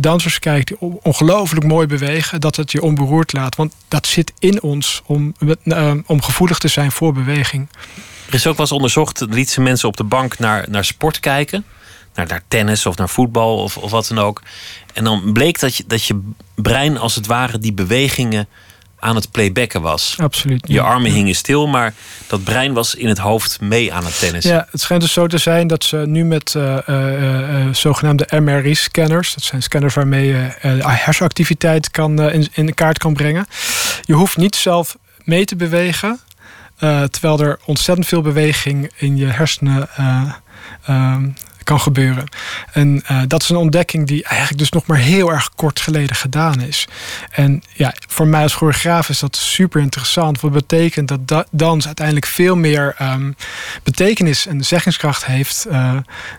Speaker 5: dansers kijkt die ongelooflijk mooi bewegen, dat het je onberoerd laat. Want dat zit in ons om, om gevoelig te zijn voor beweging.
Speaker 4: Er is ook wel eens onderzocht, liet ze mensen op de bank naar, naar sport kijken naar, naar tennis of naar voetbal of, of wat dan ook. En dan bleek dat je, dat je brein als het ware die bewegingen aan het playbacken was.
Speaker 5: Absoluut.
Speaker 4: Je armen hingen stil, maar dat brein was in het hoofd mee aan het tennis.
Speaker 5: Ja, het schijnt dus zo te zijn dat ze nu met uh, uh, zogenaamde MRI-scanners, dat zijn scanners waarmee je hersenactiviteit kan, in, in de kaart kan brengen. Je hoeft niet zelf mee te bewegen, terwijl er ontzettend veel beweging in je hersenen ehm, kan gebeuren. En uh, dat is een ontdekking die eigenlijk dus nog maar heel erg kort geleden gedaan is. En ja, voor mij als choreograaf is dat super interessant. Wat betekent dat da dans uiteindelijk veel meer um, betekenis en zeggingskracht heeft uh,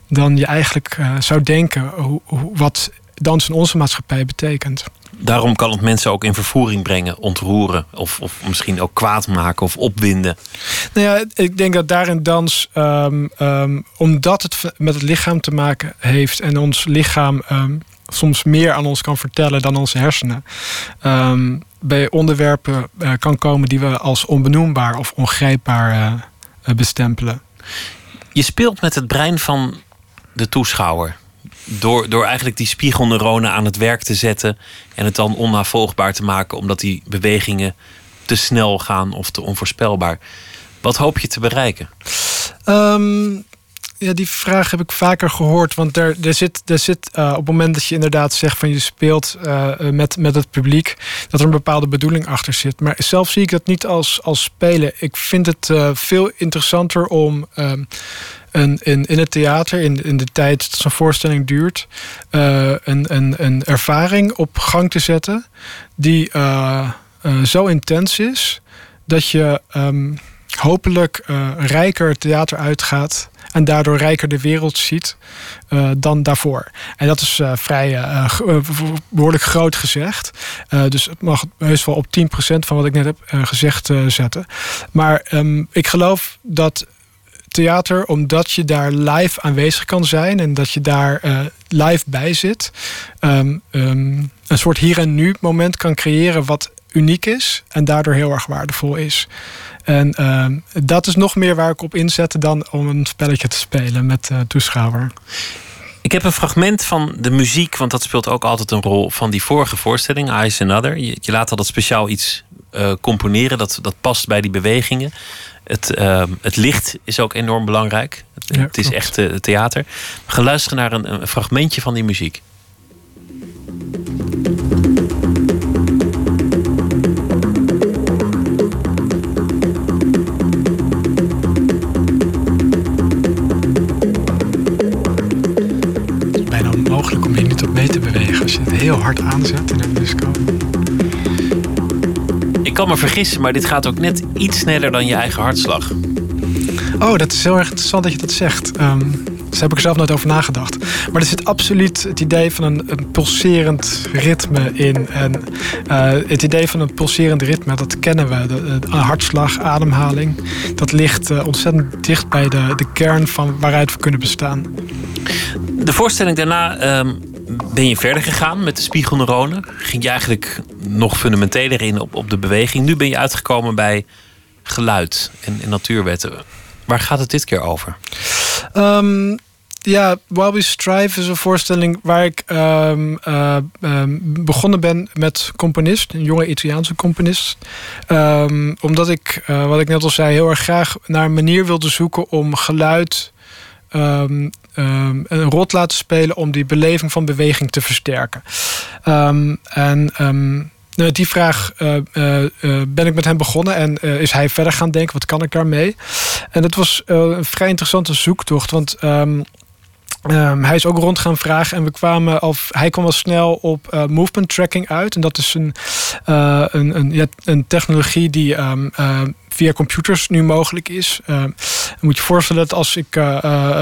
Speaker 5: dan je eigenlijk uh, zou denken hoe, hoe, wat dans in onze maatschappij betekent.
Speaker 4: Daarom kan het mensen ook in vervoering brengen, ontroeren of, of misschien ook kwaad maken of opwinden.
Speaker 5: Nou ja, ik denk dat daarin dans, um, um, omdat het met het lichaam te maken heeft en ons lichaam um, soms meer aan ons kan vertellen dan onze hersenen, bij onderwerpen uh, kan komen die we als onbenoembaar of ongrijpbaar uh, bestempelen.
Speaker 4: Je speelt met het brein van de toeschouwer door, door eigenlijk die spiegelneuronen aan het werk te zetten en het dan onnavolgbaar te maken, omdat die bewegingen te snel gaan of te onvoorspelbaar. Wat hoop je te bereiken?
Speaker 5: Um, ja, die vraag heb ik vaker gehoord. Want er, er zit, er zit uh, op het moment dat je inderdaad zegt van je speelt uh, met, met het publiek, dat er een bepaalde bedoeling achter zit. Maar zelf zie ik dat niet als, als spelen. Ik vind het veel interessanter om. Um, in, in het theater, in, in de tijd dat zo'n voorstelling duurt, een, een, een ervaring op gang te zetten die zo intens is dat je um, hopelijk rijker theater uitgaat en daardoor rijker de wereld ziet dan daarvoor. En dat is vrij behoorlijk groot gezegd. dus het mag heus wel op 10% van wat ik net heb gezegd zetten. Maar um, ik geloof dat theater, omdat je daar live aanwezig kan zijn en dat je daar live bij zit, um, um, een soort hier en nu moment kan creëren wat uniek is en daardoor heel erg waardevol is. En uh, dat is nog meer waar ik op inzet dan om een spelletje te spelen met uh, toeschouwer.
Speaker 4: Ik heb een fragment van de muziek, want dat speelt ook altijd een rol van die vorige voorstelling, Ice Another. Je, je laat altijd speciaal iets uh, componeren, dat, dat past bij die bewegingen. Het, uh, het licht is ook enorm belangrijk. Het, ja, het is echt uh, theater. We gaan luisteren naar een, een fragmentje van die muziek.
Speaker 5: heel hard aanzet in een disco.
Speaker 4: Ik kan me vergissen, maar dit gaat ook net iets sneller dan je eigen hartslag.
Speaker 5: Oh, dat is heel erg interessant dat je dat zegt. Um, daar heb ik er zelf nooit over nagedacht. Maar er zit absoluut het idee van een, een pulserend ritme in. En uh, het idee van een pulserend ritme, dat kennen we. De, de hartslag, ademhaling. Dat ligt uh, ontzettend dicht bij de, de kern van waaruit we kunnen bestaan.
Speaker 4: De voorstelling daarna um, ben je verder gegaan met de spiegelneuronen. Ging je eigenlijk nog fundamenteler in op, op de beweging. Nu ben je uitgekomen bij geluid en, en natuurwetten. Waar gaat het dit keer over?
Speaker 5: Um, ja, While We Strive is een voorstelling waar ik um, uh, um, begonnen ben met componist, een jonge Italiaanse componist. omdat ik, uh, wat ik net al zei, heel erg graag naar een manier wilde zoeken om geluid um, um, een rol laten spelen om die beleving van beweging te versterken. Um, en nou, die vraag uh, uh, uh, ben ik met hem begonnen en is hij verder gaan denken, wat kan ik daarmee? En het was een vrij interessante zoektocht, want Um, hij is ook rond gaan vragen en we kwamen al, hij kwam al snel op movement tracking uit. En dat is een, een, een, ja, een technologie die um, via computers nu mogelijk is. moet je voorstellen dat als ik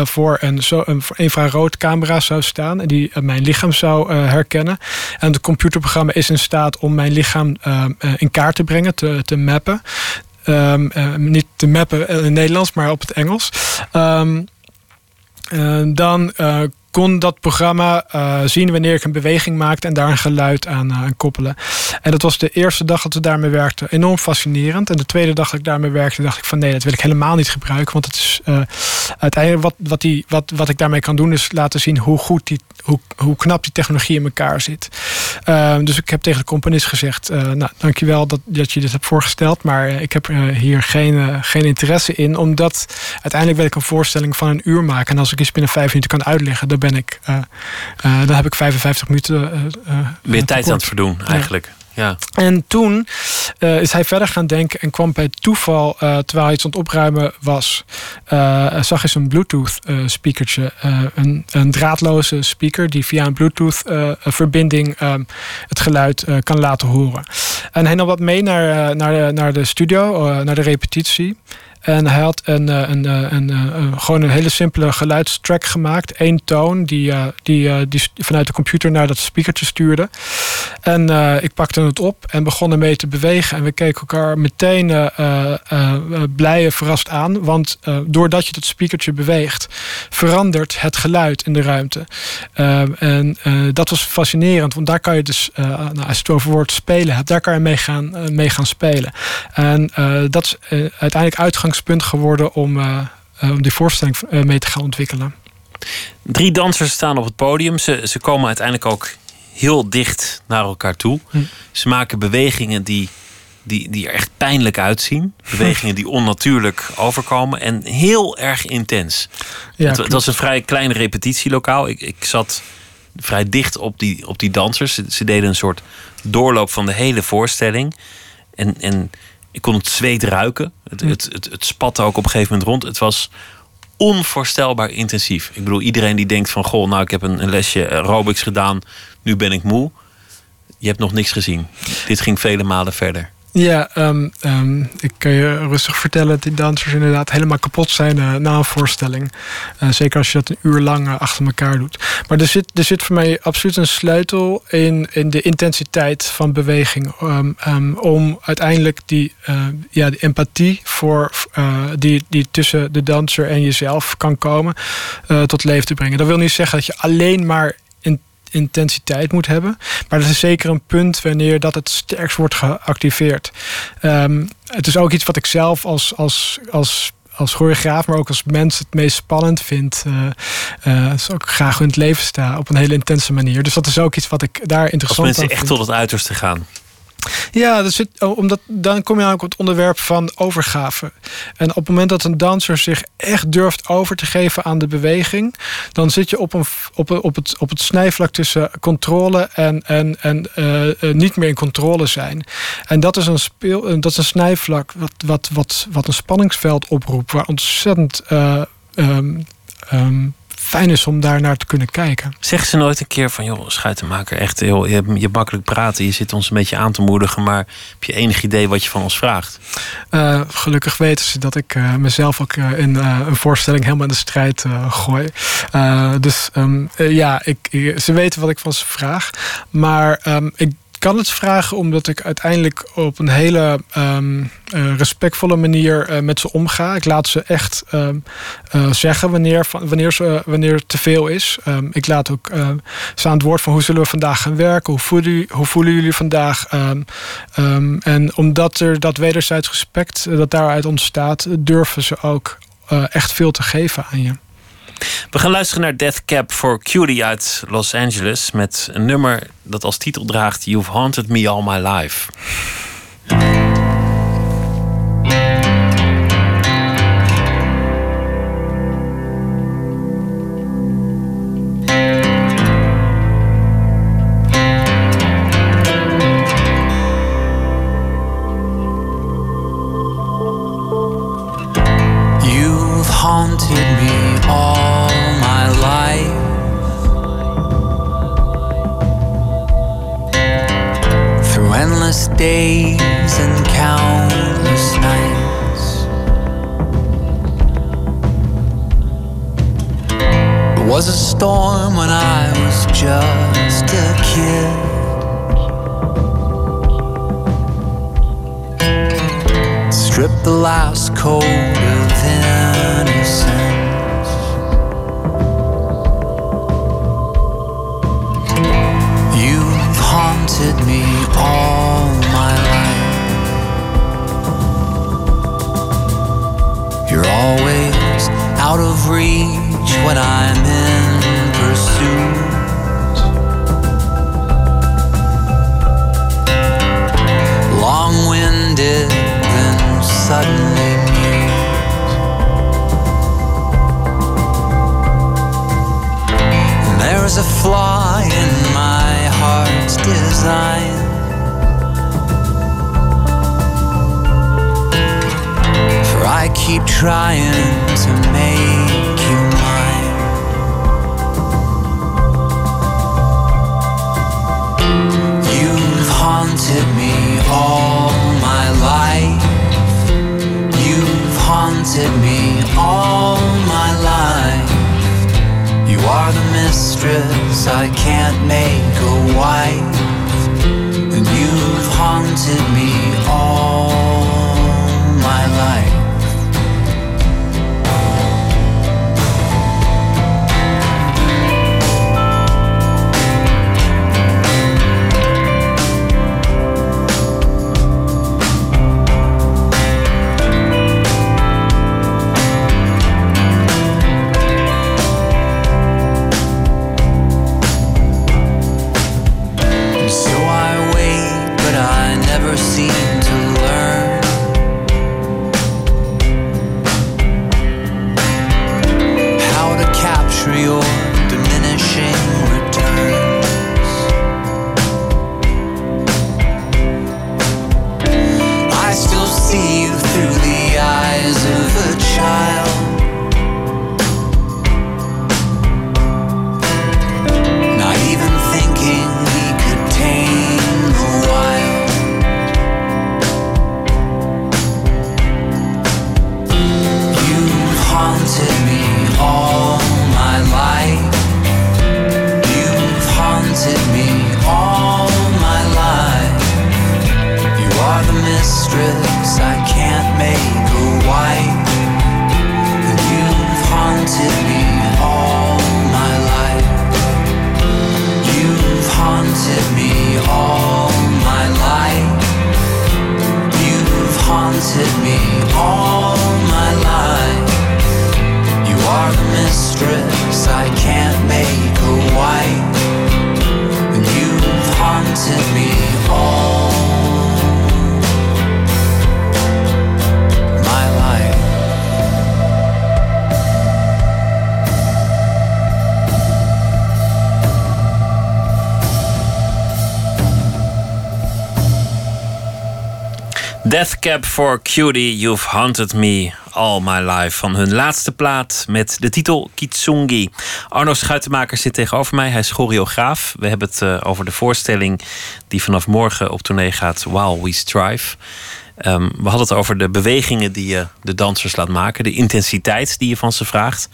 Speaker 5: voor een, zo, een infraroodcamera zou staan die mijn lichaam zou herkennen. En het computerprogramma is in staat om mijn lichaam in kaart te brengen, te, te mappen. Um, niet te mappen in het Nederlands, maar op het Engels. Uh, dan uh, kon dat programma uh, zien wanneer ik een beweging maakte en daar een geluid aan, aan, koppelen. En dat was de eerste dag dat we daarmee werkten enorm fascinerend. En de tweede dag dat ik daarmee werkte, dacht ik van nee, dat wil ik helemaal niet gebruiken. Want het is uiteindelijk wat, wat, die, wat, wat ik daarmee kan doen, is laten zien hoe goed die, hoe, hoe knap die technologie in elkaar zit. Ehm, dus ik heb tegen de componist gezegd: Nou, dankjewel dat, dat je dit hebt voorgesteld. Maar ik heb hier geen, geen interesse in, omdat uiteindelijk wil ik een voorstelling van een uur maken. En als ik iets binnen vijf minuten kan uitleggen, ben ik. Uh, uh, dan heb ik 55 minuten.
Speaker 4: ben tijd aan het verdoen, eigenlijk. Ja.
Speaker 5: En toen uh, is hij verder gaan denken en kwam bij toeval, uh, terwijl hij iets aan het opruimen was, uh, zag hij een Bluetooth speakertje. Een, een, draadloze speaker die via een Bluetooth verbinding het geluid kan laten horen. En hij nam wat mee naar, naar, de, naar de studio, naar de repetitie. En hij had een, eh, een, eh, een, eh, gewoon een hele simpele geluidstrack gemaakt. Eén toon die, die, die vanuit de computer naar dat speakertje stuurde. En ik pakte het op en begon ermee te bewegen. En we keken elkaar meteen uh, blij en verrast aan. Want doordat je dat speakertje beweegt, verandert het geluid in de ruimte. en dat was fascinerend, want daar kan je dus, nou, als je het over woord spelen hebt, daar kan je mee gaan, mee gaan spelen. En dat is uiteindelijk uitgang uitgangspunt geworden om, uh, om die voorstelling uh, mee te gaan ontwikkelen.
Speaker 4: Drie dansers staan op het podium. Ze, ze komen uiteindelijk ook heel dicht naar elkaar toe. Hm. Ze maken bewegingen die, die, die er echt pijnlijk uitzien. Bewegingen die onnatuurlijk overkomen en heel erg intens. Ja, het, het, was een vrij klein repetitielokaal. Ik, ik zat vrij dicht op die, op die dansers. Ze, ze deden een soort doorloop van de hele voorstelling. En, en ik kon het zweet ruiken. Het, het, het, het spatte ook op een gegeven moment rond. Het was onvoorstelbaar intensief. Ik bedoel, iedereen die denkt van... goh, nou, ik heb een, een lesje aerobics gedaan... nu ben ik moe. Je hebt nog niks gezien. Dit ging vele malen verder.
Speaker 5: Ja, um, um, ik kan je rustig vertellen dat die dansers inderdaad helemaal kapot zijn uh, na een voorstelling. Uh, zeker als je dat een uur lang uh, achter elkaar doet. Maar er zit, er zit voor mij absoluut een sleutel in, in de intensiteit van beweging. Um, om uiteindelijk die, ja, empathie voor, die, die tussen de danser en jezelf kan komen tot leven te brengen. Dat wil niet zeggen dat je alleen maar intensiteit moet hebben. Maar dat is zeker een punt wanneer dat het sterkst wordt geactiveerd. Um, het is ook iets wat ik zelf als, als, als als choreograaf, maar ook als mens het meest spannend vind. Uh, uh, ook graag in het leven sta op een hele intense manier. Dus dat is ook iets wat ik daar interessant
Speaker 4: vind. Als mensen echt tot het uiterste gaan.
Speaker 5: Ja, oh, omdat, dan kom je ook op het onderwerp van overgave. En op het moment dat een danser zich echt durft over te geven aan de beweging, dan zit je op, een, op, op, het, op het snijvlak tussen controle en, en, en uh, niet meer in controle zijn. En dat is een, speel, dat is een snijvlak wat, wat, wat, wat een spanningsveld oproept, waar ontzettend. Um, um, fijn is om daar naar te kunnen kijken.
Speaker 4: Zeg ze nooit een keer van, joh, schuitenmaker, echt heel, je, je makkelijk praten, je zit ons een beetje aan te moedigen, maar heb je enig idee wat je van ons vraagt?
Speaker 5: Uh, gelukkig weten ze dat ik uh, mezelf ook uh, in een voorstelling helemaal in de strijd gooi. dus um, ja, ik, ze weten wat ik van ze vraag, maar um, ik kan het vragen omdat ik uiteindelijk op een hele um, uh, respectvolle manier uh, met ze omga. Ik laat ze echt um, uh, zeggen wanneer, wanneer, ze, wanneer te veel is. Um, ik laat ook ze aan het woord van hoe zullen we vandaag gaan werken? Hoe voelen, hoe voelen jullie vandaag? en omdat er dat wederzijds respect dat daaruit ontstaat, durven ze ook echt veel te geven aan je.
Speaker 4: We gaan luisteren naar Death Cab for Cutie uit Los Angeles met een nummer dat als titel draagt You've Haunted Me All My Life. days and countless nights. It was a storm when I was just a kid. Stripped the last coat of innocence.
Speaker 7: haunted me all You're always out of reach when I'm in pursuit. Long winded, then suddenly mute. There's a flaw in my heart's design. I keep trying to make you mine. You've haunted me all my life. You've haunted me all my life. You are the mistress I can't make a wife. And you've haunted me all
Speaker 4: for Cutie, You've Haunted Me All My Life. Van hun laatste plaat met de titel Kitsungi. Arno Schuitenmaker zit tegenover mij. Hij is choreograaf. We hebben het eh, over de voorstelling die vanaf morgen op tournee gaat. While We Strive. Ehm, we hadden het over de bewegingen die je de dansers laat maken. De intensiteit die je van ze vraagt.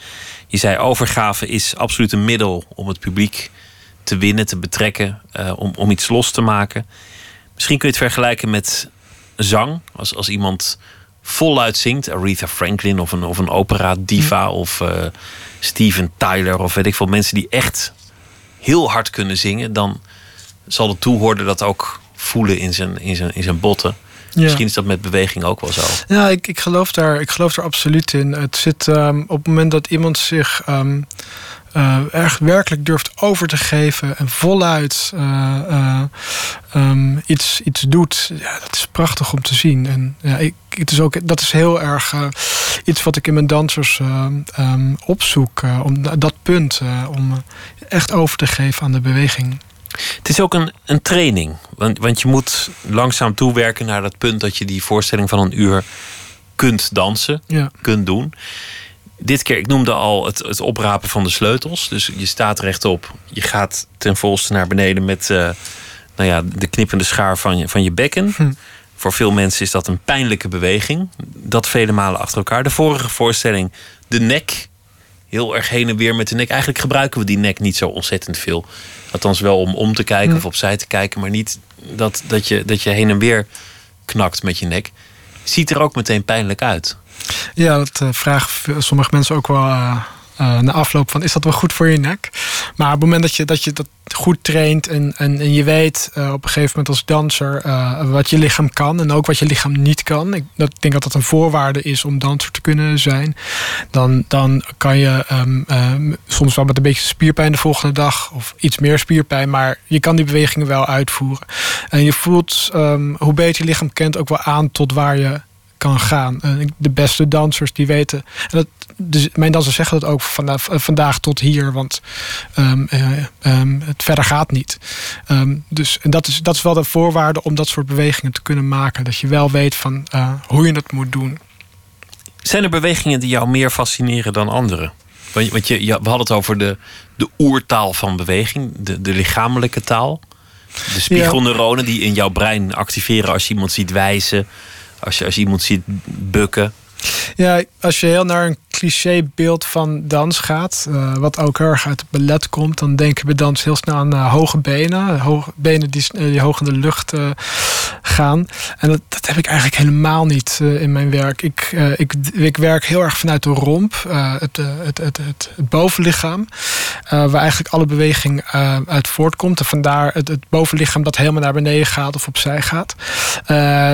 Speaker 4: Je zei overgave is absoluut een middel om het publiek te winnen, te betrekken. eh, om, om iets los te maken. Misschien kun je het vergelijken met zang. Als, als iemand voluit zingt, Aretha Franklin of een, of een opera diva of eh, Steven Tyler of weet ik veel mensen die echt heel hard kunnen zingen, dan zal de toehoorder dat ook voelen in zijn, in zijn, in zijn botten.
Speaker 5: Ja.
Speaker 4: Misschien is dat met beweging ook wel zo.
Speaker 5: Ja, ik, ik, geloof daar, ik geloof daar absoluut in. Het zit ehm, op het moment dat iemand zich ehm, eh, erg werkelijk durft over te geven en voluit eh, eh, ehm, iets, iets doet. Ja, dat is prachtig om te zien. En ja, ik, het is ook, dat is heel erg eh, iets wat ik in mijn dansers ehm, opzoek. eh, om da- dat punt, eh, om eh, echt over te geven aan de beweging.
Speaker 4: Het is ook een, een training. Want, want je moet langzaam toewerken naar dat punt dat je die voorstelling van een uur kunt dansen,
Speaker 5: Ja.
Speaker 4: kunt doen. Dit keer, ik noemde al het, het oprapen van de sleutels. Dus je staat rechtop. Je gaat ten volste naar beneden met eh, nou ja, de knippende schaar van je, van je bekken.
Speaker 5: Hm.
Speaker 4: Voor veel mensen is dat een pijnlijke beweging. Dat vele malen achter elkaar. De vorige voorstelling, de nek. Heel erg heen en weer met de nek. Eigenlijk gebruiken we die nek niet zo ontzettend veel. Althans wel om om te kijken
Speaker 5: Hm.
Speaker 4: of opzij te kijken. Maar niet dat, dat, je, dat je heen en weer knakt met je nek. Ziet er ook meteen pijnlijk uit.
Speaker 5: Ja, dat eh, vragen sommige mensen ook wel, eh, uh, na afloop van is dat wel goed voor je nek? Maar op het moment dat je dat, je dat goed traint en, en, en je weet uh, op een gegeven moment als danser uh, wat je lichaam kan en ook wat je lichaam niet kan. Ik denk dat dat een voorwaarde is om danser te kunnen zijn. Dan, dan kan je um, um, soms wel met een beetje spierpijn de volgende dag of iets meer spierpijn, maar je kan die bewegingen wel uitvoeren. En je voelt um, hoe beter je lichaam kent ook wel aan tot waar je kan gaan. De beste dansers die weten. En dat, dus mijn dansers zeggen dat ook vanaf, vandaag tot hier, want um, um, het verder gaat niet. Um, dus en dat is, dat is wel de voorwaarde om dat soort bewegingen te kunnen maken. Dat je wel weet van uh, hoe je het moet doen.
Speaker 4: Zijn er bewegingen die jou meer fascineren dan andere? Want, want je, je, we hadden het over de, de oertaal van beweging, de, de lichamelijke taal. De spiegelneuronen die in jouw brein activeren als je iemand ziet wijzen als je, als iemand ziet bukken.
Speaker 5: Ja, als je heel naar een clichébeeld van dans gaat, uh, wat ook erg uit het ballet komt, dan denken we dans heel snel aan uh, hoge benen, hoge benen die, uh, die hoog in de lucht gaan. En dat, dat, heb ik eigenlijk helemaal niet in mijn werk. Ik, ik, ik werk heel erg vanuit de romp, het, het, het, het, bovenlichaam, waar eigenlijk alle beweging uit voortkomt. En vandaar het, het bovenlichaam dat helemaal naar beneden gaat of opzij gaat.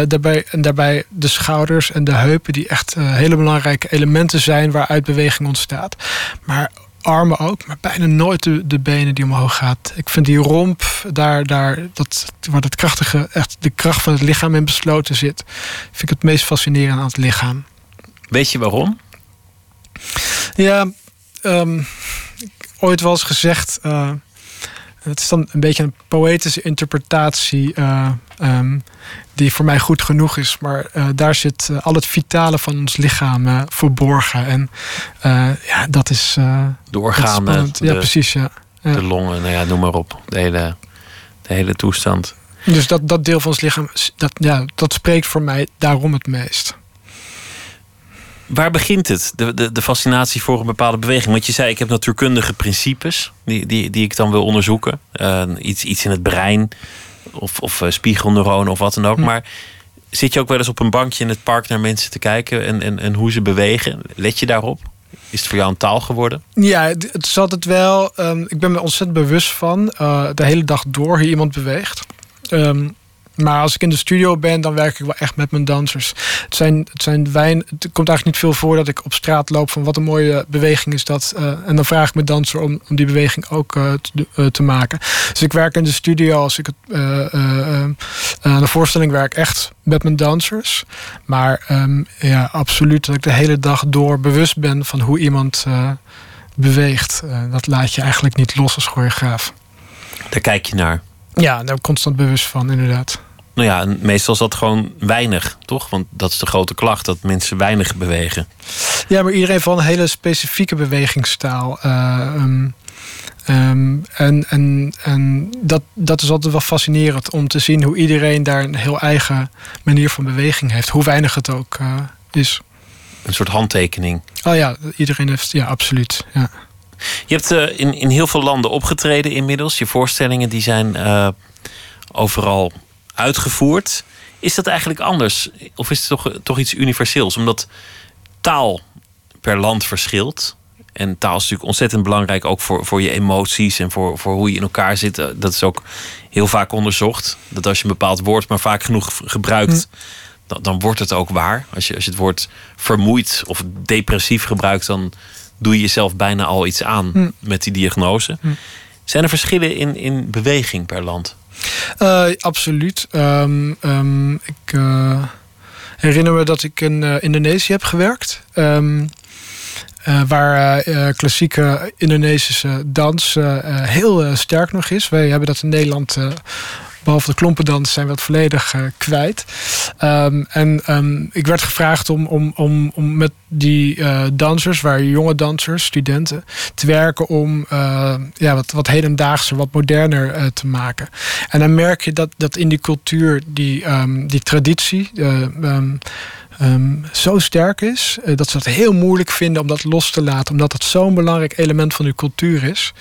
Speaker 5: daarbij, en daarbij de schouders en de heupen, die echt hele belangrijke elementen zijn waaruit beweging ontstaat. Maar armen ook, maar bijna nooit de, de, benen die omhoog gaat. Ik vind die romp, daar, daar, dat, waar het krachtige, echt de kracht van het lichaam in besloten zit, vind ik het meest fascinerend aan het lichaam.
Speaker 4: Weet je waarom?
Speaker 5: Ja, um, ooit eens gezegd. Uh, het is dan een beetje een poëtische interpretatie. Uh, um, die voor mij goed genoeg is. Maar uh, daar zit uh, al het vitale van ons lichaam uh, verborgen. En ja, dat is.
Speaker 4: de organen.
Speaker 5: ja, precies. Ja.
Speaker 4: ja. De longen, nou ja, noem maar op. De hele, de hele toestand.
Speaker 5: Dus dat, dat deel van ons lichaam, dat, ja, dat spreekt voor mij daarom het meest.
Speaker 4: Waar begint het, de, de, de fascinatie voor een bepaalde beweging? Want je zei, ik heb natuurkundige principes die, die, die ik dan wil onderzoeken. iets, iets in het brein of, of uh, spiegelneuronen of wat dan ook. Hm. Maar zit je ook wel eens op een bankje in het park naar mensen te kijken en, en, en hoe ze bewegen? Let je daarop? Is het voor jou een taal geworden?
Speaker 5: Ja, het is altijd wel. Um, ik ben me ontzettend bewust van uh, de hele dag door hoe iemand beweegt. Um, maar als ik in de studio ben, dan werk ik wel echt met mijn dansers. Het, zijn, het, zijn wijn, het komt eigenlijk niet veel voor dat ik op straat loop van wat een mooie beweging is dat. Uh, en dan vraag ik mijn danser om, om die beweging ook te, uh, te, maken. Dus ik werk in de studio als ik het, aan de voorstelling werk echt met mijn dansers. Maar um, ja, absoluut dat ik de hele dag door bewust ben van hoe iemand beweegt. dat laat je eigenlijk niet los als choreograaf.
Speaker 4: Daar kijk je naar.
Speaker 5: Ja, daar constant bewust van, inderdaad.
Speaker 4: Nou ja, en meestal is dat gewoon weinig, toch? Want dat is de grote klacht, dat mensen weinig bewegen.
Speaker 5: Ja, maar iedereen van een hele specifieke bewegingstaal. Uh, um, um, en en, en dat, dat is altijd wel fascinerend om te zien hoe iedereen daar een heel eigen manier van beweging heeft. Hoe weinig het ook uh, is.
Speaker 4: Een soort handtekening.
Speaker 5: Oh ja, iedereen heeft, ja, absoluut. Ja.
Speaker 4: Je hebt uh, in, in heel veel landen opgetreden inmiddels. Je voorstellingen die zijn uh, overal uitgevoerd. Is dat eigenlijk anders? Of is het toch, toch iets universeels? Omdat taal per land verschilt. En taal is natuurlijk ontzettend belangrijk ook voor, voor je emoties en voor, voor hoe je in elkaar zit. Eh, dat is ook heel vaak onderzocht. Dat als je een bepaald woord maar vaak genoeg gebruikt, hm. dan, dan wordt het ook waar. Als je, als je het woord vermoeid of depressief gebruikt, dan doe je jezelf bijna al iets aan hm. met die diagnose. Hm. Zijn er verschillen in, in beweging per land?
Speaker 5: Uh, absoluut. Um, um, ik uh, herinner me dat ik in uh, Indonesië heb gewerkt. Um, waar klassieke Indonesische dans heel sterk nog is. Wij hebben dat in Nederland behalve de klompendans zijn we het volledig uh, kwijt. Um, en um, ik werd gevraagd om, om, om, om met die uh, dansers, waar jonge dansers, studenten, te werken om uh, ja, wat, wat hedendaagser, wat moderner te maken. En dan merk je dat, dat in die cultuur, die, um, die traditie um, zo sterk is uh, dat ze het heel moeilijk vinden om dat los te laten, omdat het zo'n belangrijk element van uw cultuur is.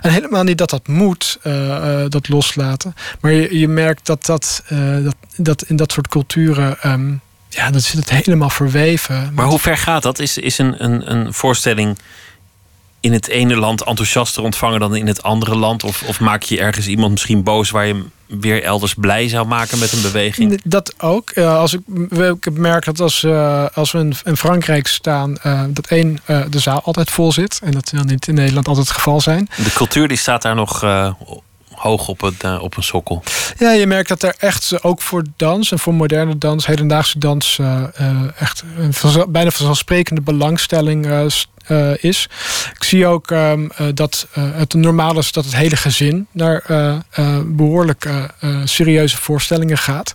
Speaker 5: En helemaal niet dat dat moet, uh, uh, dat loslaten, maar je, je merkt dat, dat, dat, dat in dat soort culturen. Um, ja, dan zit het helemaal verweven.
Speaker 4: Maar hoe ver gaat dat? Is, is een, een, een voorstelling in het ene land enthousiaster ontvangen dan in het andere land? Of, of maak je ergens iemand misschien boos waar je hem weer elders blij zou maken met een beweging?
Speaker 5: Dat ook. Uh, als ik, ik merk dat als, uh, als we in, in, Frankrijk staan, uh, dat één, de zaal altijd vol zit. En dat wil niet in Nederland altijd het geval zijn.
Speaker 4: De cultuur die staat daar nog hoog op, het, op een sokkel.
Speaker 5: Ja, je merkt dat er echt ook voor dans en voor moderne dans, hedendaagse dans, echt een bijna vanzelfsprekende belangstelling uh, is. Ik zie ook um, uh, dat uh, het normaal is dat het hele gezin naar behoorlijk serieuze voorstellingen gaat.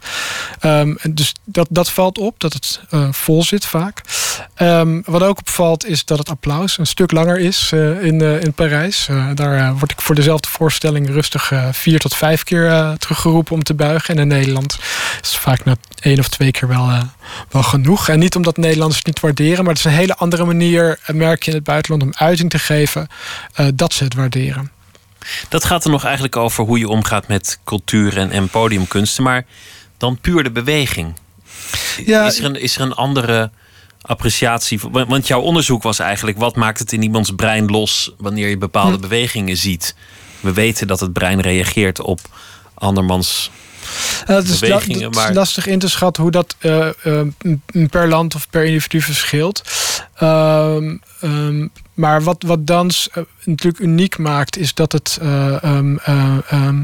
Speaker 5: Um, dus dat, dat valt op, dat het vol zit vaak. Um, wat ook opvalt is dat het applaus een stuk langer is in, in Parijs. daar word ik voor dezelfde voorstelling rustig vier tot vijf keer teruggeroepen om te buigen. En in Nederland is vaak na één of twee keer wel, wel genoeg. En niet omdat Nederlanders het niet waarderen, maar het is een hele andere manier, merk in het buitenland om uiting te geven uh, dat ze het waarderen.
Speaker 4: Dat gaat er nog eigenlijk over hoe je omgaat met cultuur en, en podiumkunsten, maar dan puur de beweging. Ja, is, er een, is er een andere appreciatie? Want jouw onderzoek was eigenlijk: wat maakt het in iemands brein los wanneer je bepaalde hm. bewegingen ziet? We weten dat het brein reageert op andermans
Speaker 5: uh, het, is het is lastig in te schatten hoe dat uh, uh, per land of per individu verschilt. Ehm, um, maar wat, wat dans uh, natuurlijk uniek maakt, is dat het uh, um, uh,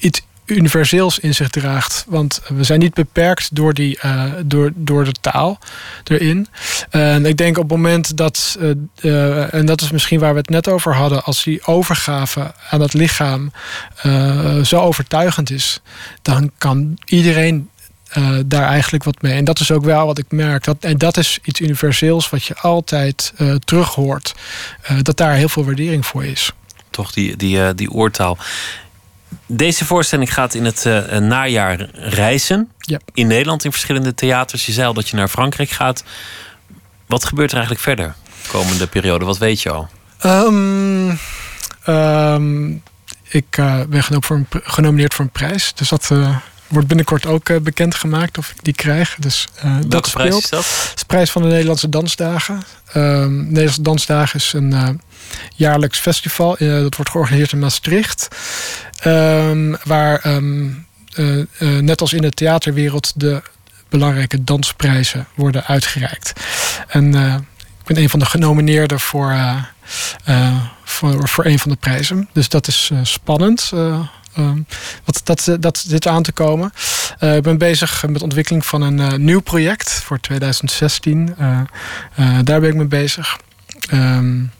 Speaker 5: iets universeels in zich draagt. Want we zijn niet beperkt door, die, door, door de taal erin. En ik denk op het moment dat, en dat is misschien waar we het net over hadden, als die overgave aan het lichaam zo overtuigend is, dan kan iedereen uh, daar eigenlijk wat mee. En dat is ook wel wat ik merk. Dat, en dat is iets universeels wat je altijd uh, terug hoort. Uh, dat daar heel veel waardering voor is.
Speaker 4: Toch die, die, die oortaal. Deze voorstelling gaat in het najaar reizen.
Speaker 5: Ja.
Speaker 4: In Nederland in verschillende theaters. Je zei al dat je naar Frankrijk gaat. Wat gebeurt er eigenlijk verder de komende periode? Wat weet je al?
Speaker 5: Um, um, ik ben genomineerd voor een prijs. Dus dat wordt binnenkort ook uh, bekendgemaakt of ik die krijg. Dus, uh,
Speaker 4: dat prijs is dat? Het is
Speaker 5: de prijs van de Nederlandse Dansdagen. Uh, Nederlandse Dansdagen is een uh, jaarlijks festival. dat wordt georganiseerd in Maastricht. Ehm, waar um, net als in de theaterwereld de belangrijke dansprijzen worden uitgereikt. En ik ben een van de genomineerden voor, voor, voor een van de prijzen. Dus dat is spannend. Ehm, wat, dat, eh, dat zit aan te komen. Uh, ik ben bezig met de ontwikkeling van een uh, nieuw project voor 2016. Uh, daar ben ik mee bezig. Um,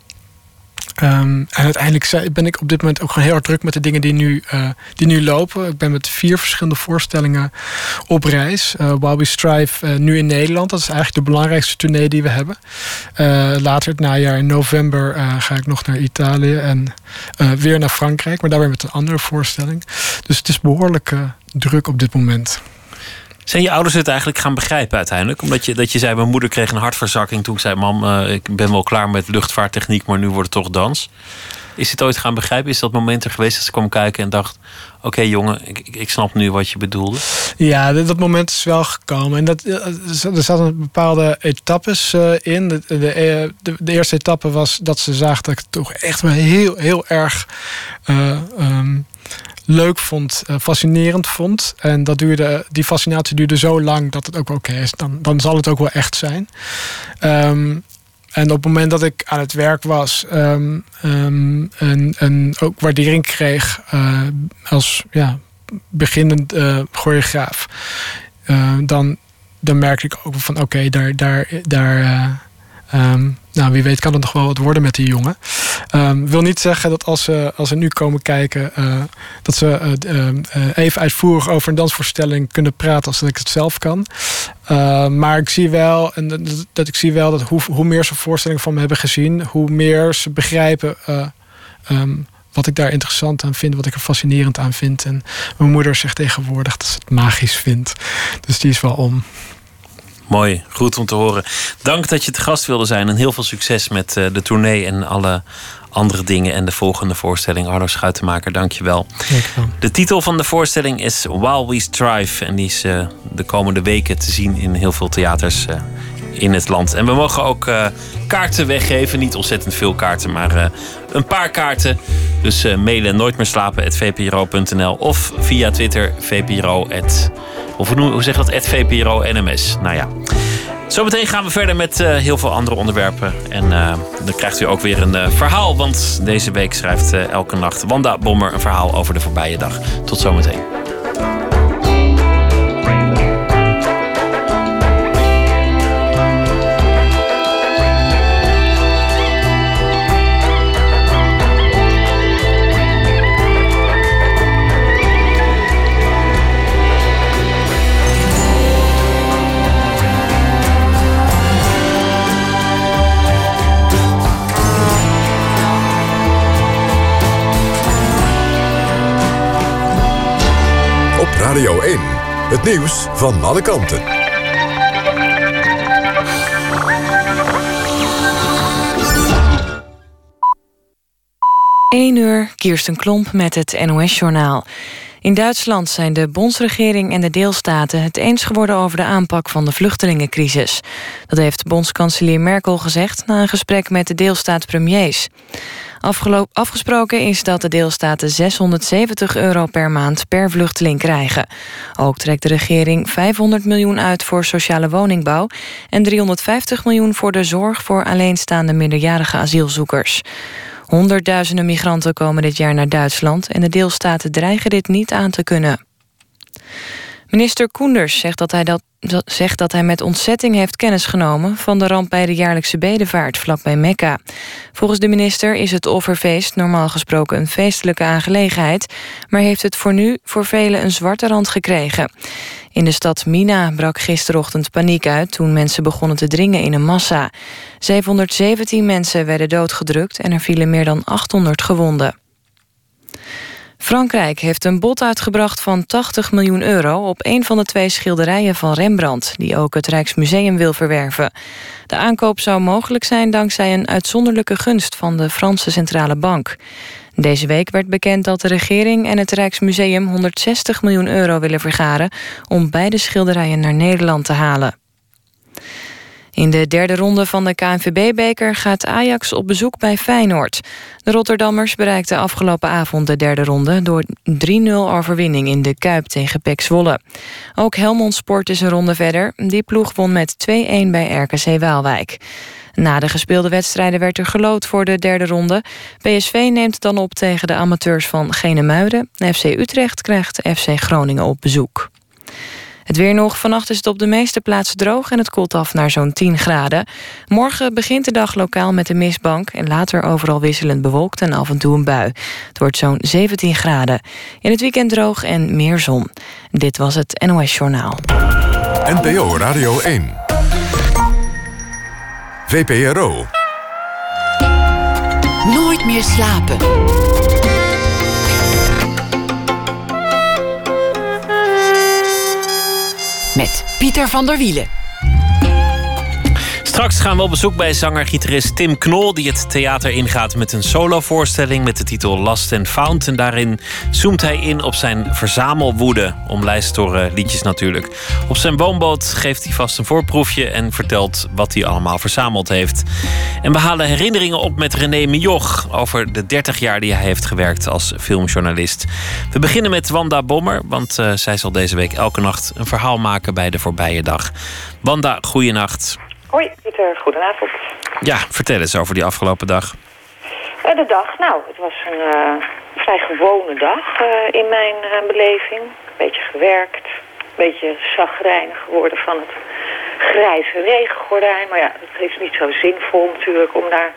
Speaker 5: Um, en uiteindelijk ben ik op dit moment ook gewoon heel erg druk met de dingen die nu, uh, die nu lopen. Ik ben met vier verschillende voorstellingen op reis. Uh, While We Strive uh, nu in Nederland. Dat is eigenlijk de belangrijkste tournee die we hebben. later het najaar in november ga ik nog naar Italië en weer naar Frankrijk. Maar daar weer met een andere voorstelling. Dus het is behoorlijk druk op dit moment.
Speaker 4: Zijn je ouders het eigenlijk gaan begrijpen uiteindelijk? Omdat je, dat je zei, mijn moeder kreeg een hartverzakking toen ik zei... mam, uh, ik ben wel klaar met luchtvaarttechniek, maar nu wordt het toch dans. Is het ooit gaan begrijpen? Is dat moment er geweest dat ze kwam kijken en dacht... oké jongen, ik, ik snap nu wat je bedoelde?
Speaker 5: Ja, dat, moment is wel gekomen. En dat, eh, er zaten bepaalde etappes uh, in. De, de, de, de, eerste etappe was dat ze zagen dat ik toch echt wel heel, heel erg... Um, leuk vond, uh, fascinerend vond. En dat duurde, die fascinatie duurde zo lang dat het ook oké is. Dan, dan zal het ook wel echt zijn. Um, en op het moment dat ik aan het werk was um, um, en, ook waardering kreeg uh, als ja, beginnend uh, choreograaf, dan, dan merkte ik ook van oké, daar, daar, daar nou, wie weet kan het nog wel wat worden met die jongen. Um, wil niet zeggen dat als ze, als ze nu komen kijken, uh, dat ze uh, uh, even uitvoerig over een dansvoorstelling kunnen praten als dat ik het zelf kan. maar ik zie wel, en dat, ik zie wel dat hoe, hoe meer ze voorstellingen van me hebben gezien, hoe meer ze begrijpen. Wat ik daar interessant aan vind, wat ik er fascinerend aan vind. En mijn moeder zegt tegenwoordig dat ze het magisch vindt. Dus die is wel om.
Speaker 4: Mooi, goed om te horen. Dank dat je te gast wilde zijn en heel veel succes met uh, de tournee en alle andere dingen en de volgende voorstelling. Arno Schuitenmaker, dank je wel. De titel van de voorstelling is While We Strive en die is uh, de komende weken te zien in heel veel theaters uh, in het land. En we mogen ook uh, kaarten weggeven. Niet ontzettend veel kaarten, maar uh, een paar kaarten. Dus uh, mailen nooit meer slapen vpro.nl of via Twitter vpro. Of hoe, hoe zeg je dat? VPRO NMS. Nou ja. Zometeen gaan we verder met heel veel andere onderwerpen. En dan krijgt u ook weer een verhaal. Want deze week schrijft elke nacht Wanda Bommer een verhaal over de voorbije dag. Tot zometeen.
Speaker 2: Radio 1. Het nieuws van alle kanten.
Speaker 1: 1 uur, Kirsten Klomp met het NOS-journaal. In Duitsland zijn de bondsregering en de deelstaten het eens geworden over de aanpak van de vluchtelingencrisis. Dat heeft bondskanselier Merkel gezegd na een gesprek met de deelstaatpremiers. Afgesproken is dat de deelstaten 670 euro per maand per vluchteling krijgen. Ook trekt de regering 500 miljoen uit voor sociale woningbouw... en 350 miljoen voor de zorg voor alleenstaande minderjarige asielzoekers. Honderdduizenden migranten komen dit jaar naar Duitsland... en de deelstaten dreigen dit niet aan te kunnen. Minister Koenders zegt dat hij dat zegt dat hij met ontzetting heeft kennis genomen van de ramp bij de jaarlijkse bedevaart vlakbij Mekka. Volgens de minister is het offerfeest normaal gesproken een feestelijke aangelegenheid, maar heeft het voor nu voor velen een zwarte rand gekregen. In de stad Mina brak gisterochtend paniek uit toen mensen begonnen te dringen in een massa. 717 mensen werden doodgedrukt en er vielen meer dan 800 gewonden. Frankrijk heeft een bod uitgebracht van 80 miljoen euro... op een van de twee schilderijen van Rembrandt... die ook het Rijksmuseum wil verwerven. De aankoop zou mogelijk zijn dankzij een uitzonderlijke gunst... van de Franse Centrale Bank. Deze week werd bekend dat de regering en het Rijksmuseum... 160 miljoen euro willen vergaren... om beide schilderijen naar Nederland te halen. In de derde ronde van de KNVB-beker gaat Ajax op bezoek bij Feyenoord. De Rotterdammers bereikten afgelopen avond de derde ronde... door 3-0 overwinning in de Kuip tegen PEC Zwolle. Ook Helmond Sport is een ronde verder. Die ploeg won met 2-1 bij RKC Waalwijk. Na de gespeelde wedstrijden werd er gelood voor de derde ronde. PSV neemt dan op tegen de amateurs van Genemuiden. FC Utrecht krijgt FC Groningen op bezoek. Het weer nog. Vannacht is het op de meeste plaatsen droog en het koelt af naar zo'n 10 graden. Morgen begint de dag lokaal met een mistbank en later overal wisselend bewolkt en af en toe een bui. Het wordt zo'n 17 graden. In het weekend droog en meer zon. Dit was het NOS Journaal.
Speaker 2: NPO Radio 1. VPRO.
Speaker 3: Nooit meer slapen. Pieter van der Wielen.
Speaker 4: Straks gaan we op bezoek bij zanger-gitarist Tim Knol... die het theater ingaat met een solovoorstelling met de titel Last and Found. En daarin zoomt hij in op zijn verzamelwoede. Omlijst door uh, liedjes natuurlijk. Op zijn woonboot geeft hij vast een voorproefje... en vertelt wat hij allemaal verzameld heeft. En we halen herinneringen op met René Mioch... over de 30 jaar die hij heeft gewerkt als filmjournalist. We beginnen met Wanda Bommer... want uh, zij zal deze week elke nacht een verhaal maken bij de voorbije dag. Wanda, goeienacht.
Speaker 8: Hoi Pieter, goedenavond.
Speaker 4: Ja, vertel eens over die afgelopen dag.
Speaker 8: Uh, de dag, nou, het was een uh, vrij gewone dag uh, in mijn beleving. Een beetje gewerkt, een beetje zagrijnig geworden van het grijze regengordijn. Maar ja, het is niet zo zinvol natuurlijk om daar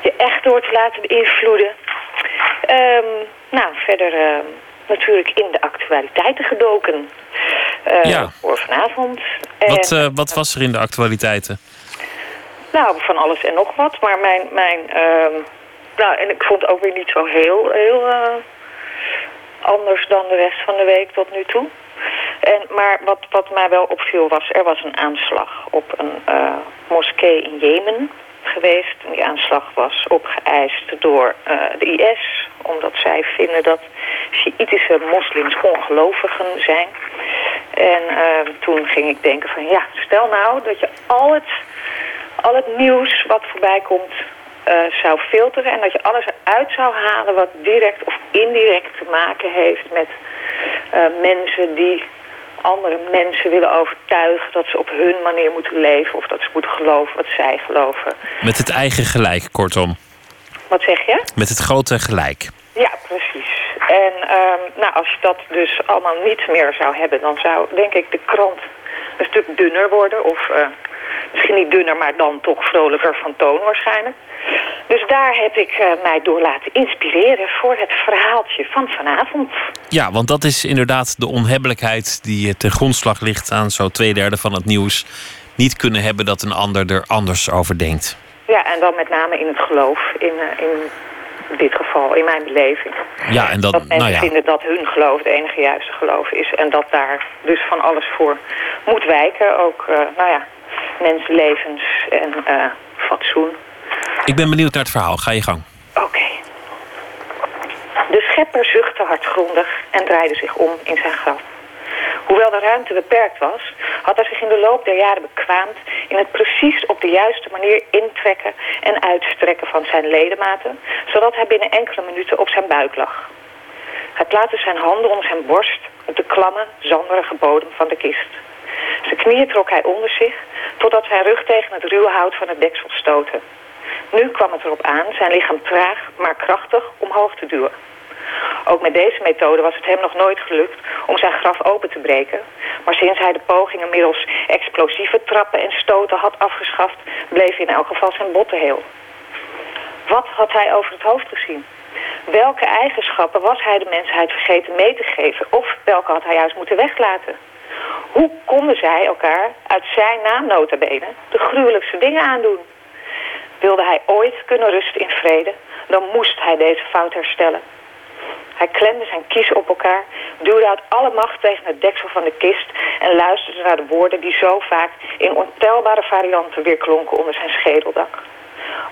Speaker 8: je echt door te laten beïnvloeden. Um, nou, verder natuurlijk in de actualiteiten gedoken. Uh, ja. Voor vanavond.
Speaker 4: Wat, uh, wat was er in de actualiteiten?
Speaker 8: Nou, van alles en nog wat. Maar mijn... mijn uh, nou, en ik vond het ook weer niet zo heel, heel uh, anders dan de rest van de week tot nu toe. En, maar wat, wat mij wel opviel was, er was een aanslag op een moskee in Jemen geweest. En die aanslag was opgeëist door uh, de IS, omdat zij vinden dat Sjiitische moslims ongelovigen zijn. En ehm, toen ging ik denken van ja, stel nou dat je al het, al het nieuws wat voorbij komt eh, zou filteren... en dat je alles eruit zou halen wat direct of indirect te maken heeft met eh, mensen die andere mensen willen overtuigen dat ze op hun manier moeten leven of dat ze moeten geloven wat zij geloven.
Speaker 4: Met het eigen gelijk, kortom.
Speaker 8: Wat zeg je?
Speaker 4: Met het grote gelijk.
Speaker 8: Ja, precies. En ehm, nou, als je dat dus allemaal niet meer zou hebben, dan zou denk ik de krant een stuk dunner worden. Of eh, misschien niet dunner, maar dan toch vrolijker van toon waarschijnlijk. Dus daar heb ik eh, mij door laten inspireren voor het verhaaltje van vanavond.
Speaker 4: Ja, want dat is inderdaad de onhebbelijkheid die ten grondslag ligt aan zo'n tweederde van het nieuws. Niet kunnen hebben dat een ander er anders over denkt.
Speaker 8: Ja, en dan met name in het geloof, in, uh, in dit geval, in mijn beleving.
Speaker 4: Ja, en dat,
Speaker 8: dat mensen
Speaker 4: nou ja.
Speaker 8: vinden dat hun geloof het enige juiste geloof is. En dat daar dus van alles voor moet wijken. Ook, uh, nou ja, mensenlevens en uh, fatsoen.
Speaker 4: Ik ben benieuwd naar het verhaal. Ga je gang.
Speaker 8: Oké. De schepper zuchtte hardgrondig en draaide zich om in zijn graf. Hoewel de ruimte beperkt was, had hij zich in de loop der jaren bekwaamd in het precies op de juiste manier intrekken en uitstrekken van zijn ledematen, zodat hij binnen enkele minuten op zijn buik lag. Hij plaatste zijn handen onder zijn borst op de klamme, zanderige bodem van de kist. Zijn knieën trok hij onder zich, totdat zijn rug tegen het ruwe hout van het deksel stootte. Nu kwam het erop aan zijn lichaam traag, maar krachtig omhoog te duwen. Ook met deze methode was het hem nog nooit gelukt om zijn graf open te breken. Maar sinds hij de pogingen middels explosieve trappen en stoten had afgeschaft, bleef in elk geval zijn botten heel. Wat had hij over het hoofd gezien? Welke eigenschappen was hij de mensheid vergeten mee te geven? Of welke had hij juist moeten weglaten? Hoe konden zij elkaar uit zijn naam notabene de gruwelijkste dingen aandoen? Wilde hij ooit kunnen rusten in vrede, dan moest hij deze fout herstellen. Hij klemde zijn kiezen op elkaar, duwde uit alle macht tegen het deksel van de kist en luisterde naar de woorden die zo vaak in ontelbare varianten weer klonken onder zijn schedeldak.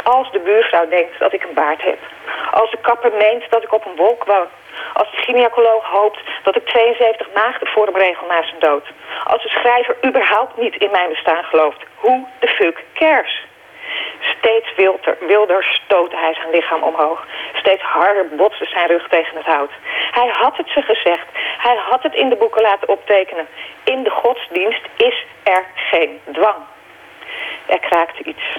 Speaker 8: Als de buurvrouw denkt dat ik een baard heb. Als de kapper meent dat ik op een wolk woon. Als de gynaecoloog hoopt dat ik 72 maagden voor hem regel na zijn dood. Als de schrijver überhaupt niet in mijn bestaan gelooft. Hoe de fuck cares? Steeds wilder, wilder stootte hij zijn lichaam omhoog. Steeds harder botste zijn rug tegen het hout. Hij had het ze gezegd. Hij had het in de boeken laten optekenen. In de godsdienst is er geen dwang. Er kraakte iets.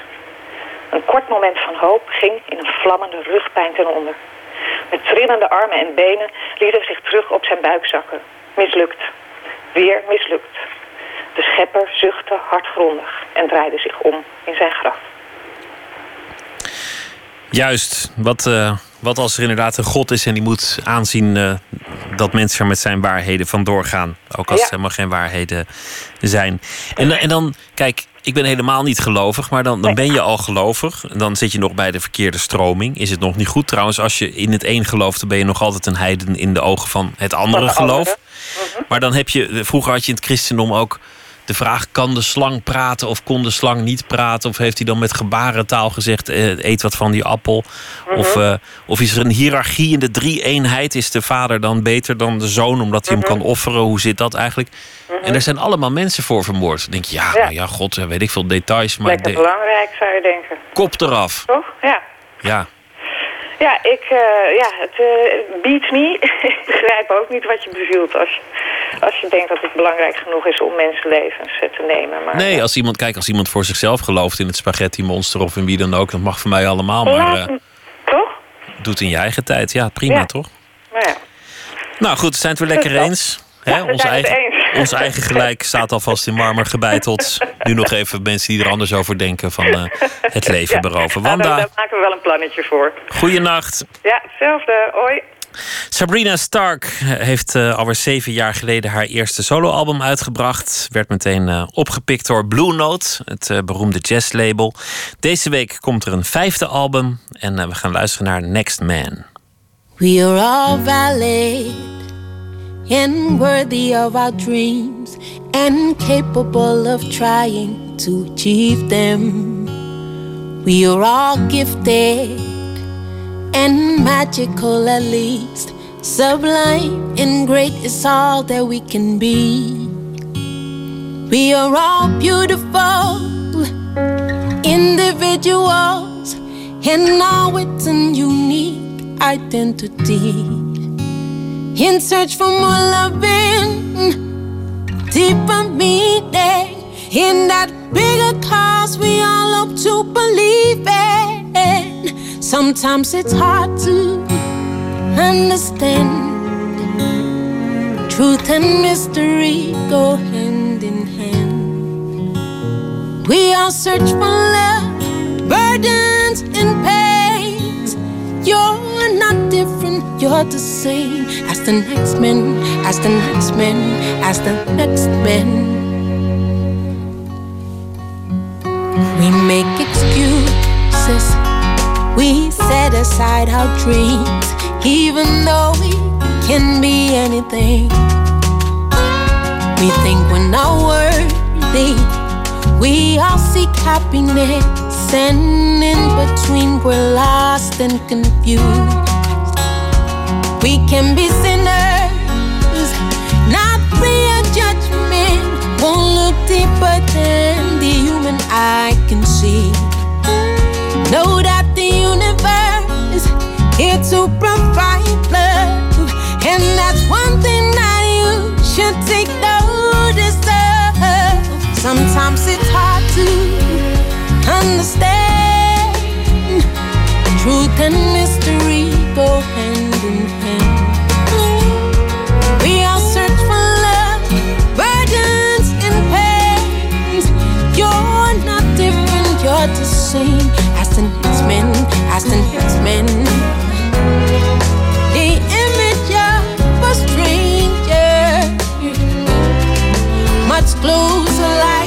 Speaker 8: Een kort moment van hoop ging in een vlammende rugpijn ten onder. Met trillende armen en benen liet hij zich terug op zijn buik zakken. Mislukt. Weer mislukt. De schepper zuchtte hardgrondig en draaide zich om in zijn graf.
Speaker 4: Juist. Wat, uh, wat als er inderdaad een God is en die moet aanzien uh, dat mensen er met zijn waarheden vandoor gaan. Ook als ja. het helemaal geen waarheden zijn. En, en dan, kijk, ik ben helemaal niet gelovig, maar dan, dan ben je al gelovig. Dan zit je nog bij de verkeerde stroming. Is het nog niet goed? Trouwens, als je in het een gelooft, dan ben je nog altijd een heiden in de ogen van het andere geloof.
Speaker 8: -hmm.
Speaker 4: Maar dan heb je, vroeger had je in het christendom ook de vraag: kan de slang praten of kon de slang niet praten? Of heeft hij dan met gebarentaal gezegd: eh, eet wat van die appel? -hmm. of, uh, of is er een hiërarchie in de drie-eenheid? Is de vader dan beter dan de zoon omdat hij hem kan offeren? Hoe zit dat eigenlijk? En daar zijn allemaal mensen voor vermoord. Dan denk je, ja, ja. Nou ja god, weet ik veel details. Maar
Speaker 8: Lekker de... belangrijk zou je denken.
Speaker 4: Kop eraf.
Speaker 8: Toch? Ja.
Speaker 4: Ja.
Speaker 8: Ja, ik, uh, ja, het uh, beats me. ik begrijp ook niet wat je bezielt als je, als je denkt dat het belangrijk genoeg is om mensenlevens te nemen. Maar,
Speaker 4: nee, als iemand, kijk, als iemand voor zichzelf gelooft in het spaghetti monster of in wie dan ook, dat mag voor mij allemaal. Maar uh,
Speaker 8: toch?
Speaker 4: doet in je eigen tijd. Ja, prima
Speaker 8: ja.
Speaker 4: toch?
Speaker 8: Nou, ja.
Speaker 4: nou goed, zijn het weer lekker eens.
Speaker 8: Ja,
Speaker 4: Hè? Ons, eigen, ons eigen gelijk staat alvast in marmer gebeiteld. Nu nog even mensen die er anders over denken van uh, het leven ja. beroven. Wanda,
Speaker 8: ja, daar maken we wel een plannetje voor.
Speaker 4: Goeienacht.
Speaker 8: Ja, hetzelfde. Hoi.
Speaker 4: Sabrina Stark heeft uh, alweer zeven jaar geleden haar eerste soloalbum uitgebracht. Werd meteen uh, opgepikt door Blue Note, het uh, beroemde jazzlabel. Deze week komt er een vijfde album en we gaan luisteren naar Next Man.
Speaker 9: We are all valid and worthy of our dreams and capable of trying to achieve them. We are all gifted and magical at least. Sublime and great is all that we can be. We are all beautiful individuals and all with an unique identity. In search for more loving, deeper meaning eh, in that bigger cause we all hope to believe in. Sometimes it's hard to understand. Truth and mystery go hand in hand. We all search for love, burdens and pains. Different, you're the same as the next man, as the next man, as the next man. We make excuses, we set aside our dreams, even though we can be anything. We think we're not worthy. We all seek happiness, and in between we're lost and confused. We can be sinners, not of judgment. Won't look deeper than the human eye can see. Know that the universe is here to provide love, and that's one thing that you should take notice of. Sometimes it's hard to understand. Truth and mystery go hand in hand. Same as the. The image of a stranger, much closer like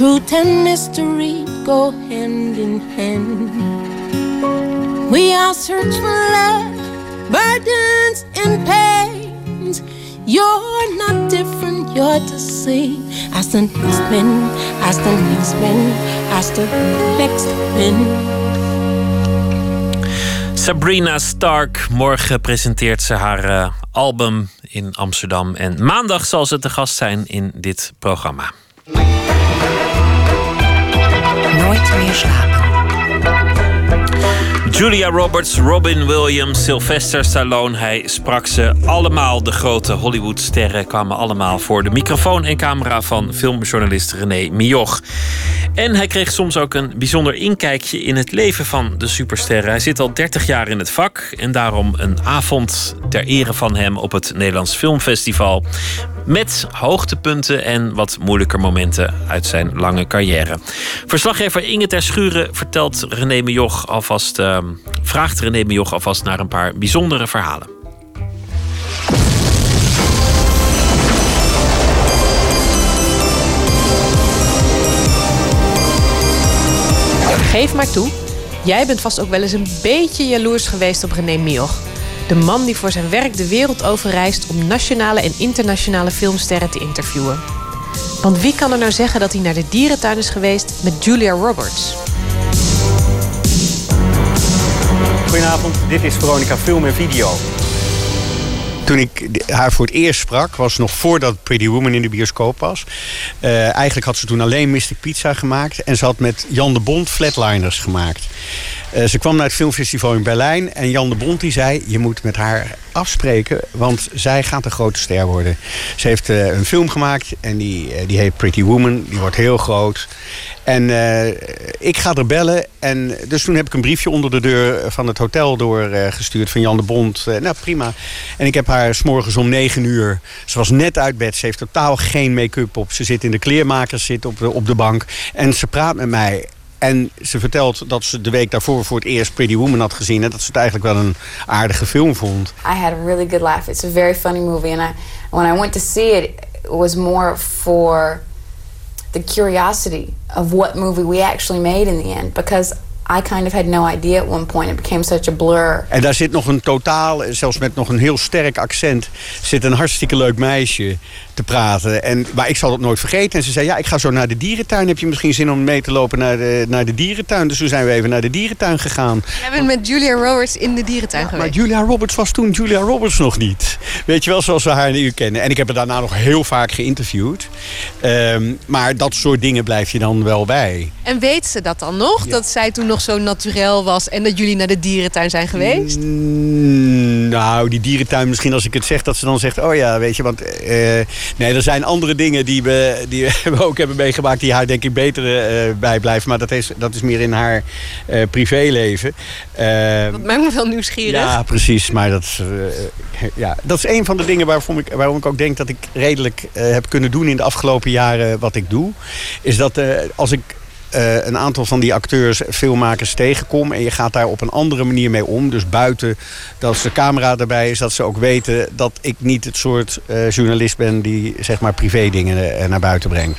Speaker 9: Truth and mystery go hand in hand. We all search for love, burdens and pains. You're not different, you're the same as the next man, as the next man, as the next man.
Speaker 4: Sabrina Stark. Morgen presenteert ze haar eh, album in Amsterdam. En maandag zal ze te gast zijn in dit programma.
Speaker 1: Nooit meer slapen.
Speaker 4: Julia Roberts, Robin Williams, Sylvester Stallone. Hij sprak ze allemaal. De grote Hollywoodsterren kwamen allemaal voor de microfoon en camera van filmjournalist René Mioch. En hij kreeg soms ook een bijzonder inkijkje in het leven van de supersterren. Hij zit al 30 jaar in het vak en daarom een avond ter ere van hem op het Nederlands Filmfestival. Met hoogtepunten en wat moeilijker momenten uit zijn lange carrière. Verslaggever Inge Ter Schuren vertelt René Mioch alvast, uh, vraagt René Mioch alvast naar een paar bijzondere verhalen.
Speaker 10: Geef maar toe, jij bent vast ook wel eens een beetje jaloers geweest op René Mioch. De man die voor zijn werk de wereld over reist om nationale en internationale filmsterren te interviewen. Want wie kan er nou zeggen dat hij naar de dierentuin is geweest met Julia Roberts?
Speaker 11: Goedenavond, dit is Veronica Film en Video. Toen ik haar voor het eerst sprak, was nog voordat Pretty Woman in de bioscoop was. Uh, eigenlijk had ze toen alleen Mystic Pizza gemaakt. En ze had met Jan de Bond Flatliners gemaakt. Uh, ze kwam naar het filmfestival in Berlijn. En Jan de Bond die zei, je moet met haar afspreken. Want zij gaat een grote ster worden. Ze heeft uh, een film gemaakt en die, die heet Pretty Woman. Die wordt heel groot. En uh, ik ga er bellen. En dus toen heb ik een briefje onder de deur van het hotel doorgestuurd van Jan de Bond. Uh, nou, prima. En ik heb haar s'morgens om negen uur. Ze was net uit bed. Ze heeft totaal geen make-up op. Ze zit in de kleermakers, zit op de, op de bank. En ze praat met mij En ze vertelt dat ze de week daarvoor voor het eerst Pretty Woman had gezien. En dat ze het eigenlijk wel een aardige film vond.
Speaker 12: I had a really good laugh. It's a very funny movie. And I, when I went to see it, it was more for the curiosity of what movie we actually made in the end. Because I kind of had no idea at one point. It became such a blur.
Speaker 11: En daar zit nog een totaal, zelfs met nog een heel sterk accent... zit een hartstikke leuk meisje te praten. En, maar ik zal dat nooit vergeten. En ze zei, ja, ik ga zo naar de dierentuin. Heb je misschien zin om mee te lopen naar de, naar de dierentuin? Dus toen zijn we even naar de dierentuin gegaan.
Speaker 10: Jij bent met Julia Roberts in de dierentuin geweest.
Speaker 11: Maar Julia Roberts was toen Julia Roberts nog niet. Weet je wel, zoals we haar nu kennen. En ik heb haar daarna nog heel vaak geïnterviewd. Ehm, maar dat soort dingen blijf je dan wel bij.
Speaker 10: En weet ze dat dan nog? Dat zij toen nog zo naturel was en dat jullie naar de dierentuin zijn geweest?
Speaker 11: Mm, nou, die dierentuin, misschien als ik het zeg, dat ze dan zegt: Oh ja, weet je, want. eh, nee, er zijn andere dingen die we, die we ook hebben meegemaakt. die haar, denk ik, beter eh, bijblijven. Maar dat is, dat is meer in haar eh, privéleven. Eh,
Speaker 10: Dat maakt me wel nieuwsgierig.
Speaker 11: ja, precies. Maar dat, is, eh, ja, dat is een van de dingen waarom ik, waarom ik ook denk dat ik redelijk heb kunnen doen in de afgelopen jaren wat ik doe. Is dat als ik eh, een aantal van die acteurs, filmmakers tegenkom... en je gaat daar op een andere manier mee om. Dus buiten dat de camera erbij is, dat ze ook weten... dat ik niet het soort eh, journalist ben die zeg maar privé dingen eh, naar buiten brengt.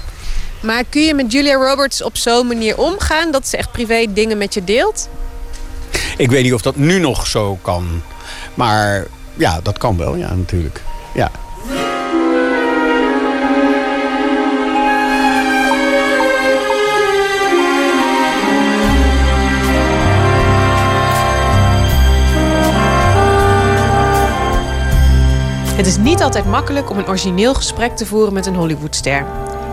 Speaker 10: Maar kun je met Julia Roberts op zo'n manier omgaan dat ze echt privé dingen met je deelt?
Speaker 11: Ik weet niet of dat nu nog zo kan. Maar ja, dat kan wel, ja, natuurlijk. Ja.
Speaker 10: Het is niet altijd makkelijk om een origineel gesprek te voeren met een Hollywoodster.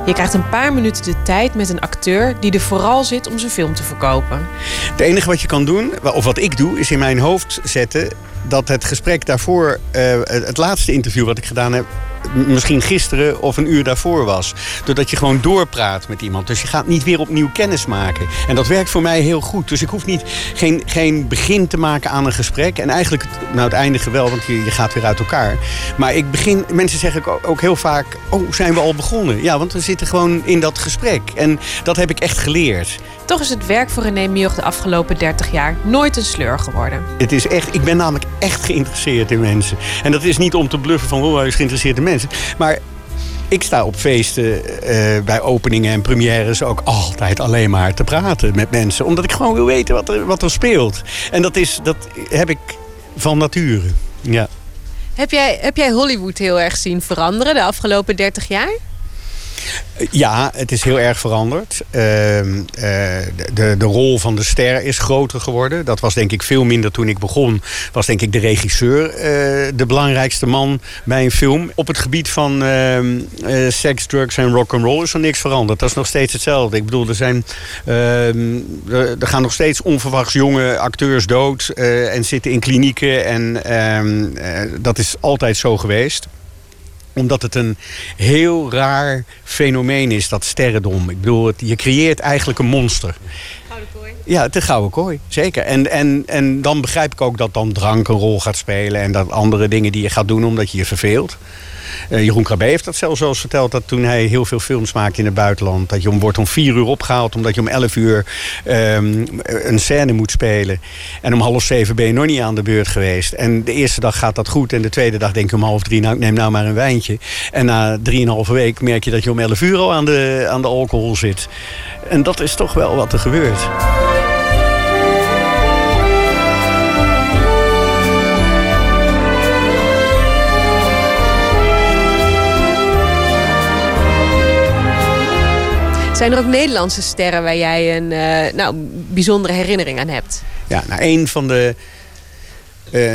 Speaker 10: Je krijgt een paar minuten de tijd met een acteur die er vooral zit om zijn film te verkopen.
Speaker 11: Het enige wat je kan doen, of wat ik doe, is in mijn hoofd zetten dat het gesprek daarvoor, eh, het laatste interview wat ik gedaan heb, misschien gisteren of een uur daarvoor was. Doordat je gewoon doorpraat met iemand. Dus je gaat niet weer opnieuw kennis maken. En dat werkt voor mij heel goed. Dus ik hoef niet geen, geen begin te maken aan een gesprek. En eigenlijk nou, het eindige wel, want je, je gaat weer uit elkaar. Maar ik begin, mensen zeggen ook, ook heel vaak, oh, zijn we al begonnen? Ja, want we zitten gewoon in dat gesprek. En dat heb ik echt geleerd.
Speaker 10: Toch is het werk voor René Mioch de afgelopen 30 jaar nooit een sleur geworden.
Speaker 11: Het is echt, ik ben namelijk echt geïnteresseerd in mensen. En dat is niet om te bluffen van, oh, hij is geïnteresseerd in mensen. Maar ik sta op feesten, eh, bij openingen en premières ook altijd alleen maar te praten met mensen. Omdat ik gewoon wil weten wat er, wat er speelt. En dat, is, dat heb ik van nature. Ja.
Speaker 10: Heb jij, heb jij Hollywood heel erg zien veranderen de afgelopen 30 jaar?
Speaker 11: Ja, het is heel erg veranderd. Ehm, eh, de, de, de rol van de ster is groter geworden. Dat was denk ik veel minder toen ik begon. Was denk ik de regisseur eh, de belangrijkste man bij een film. Op het gebied van eh, seks, drugs en rock and roll is er niks veranderd. Dat is nog steeds hetzelfde. Ik bedoel, er zijn ehm, er, gaan nog steeds onverwachts jonge acteurs dood en zitten in klinieken en dat is altijd zo geweest omdat het een heel raar fenomeen is, dat sterrendom. Ik bedoel, je creëert eigenlijk een monster. Ja, het is gouden kooi, zeker. En, en, en dan begrijp ik ook dat dan drank een rol gaat spelen... en dat andere dingen die je gaat doen omdat je je verveelt. Eh, Jeroen Krabbe heeft dat zelfs wel eens verteld... dat toen hij heel veel films maakte in het buitenland... dat je om, wordt om vier uur opgehaald... omdat je om elf uur ehm, een scène moet spelen. En om half zeven ben je nog niet aan de beurt geweest. En de eerste dag gaat dat goed. En de tweede dag denk je om half drie... nou, neem nou maar een wijntje. En na drieënhalve week merk je dat je om elf uur al aan de, aan de alcohol zit. En dat is toch wel wat er gebeurt.
Speaker 10: Zijn er ook Nederlandse sterren waar jij een eh, nou, bijzondere herinnering aan hebt?
Speaker 11: Ja, nou, een van de. eh,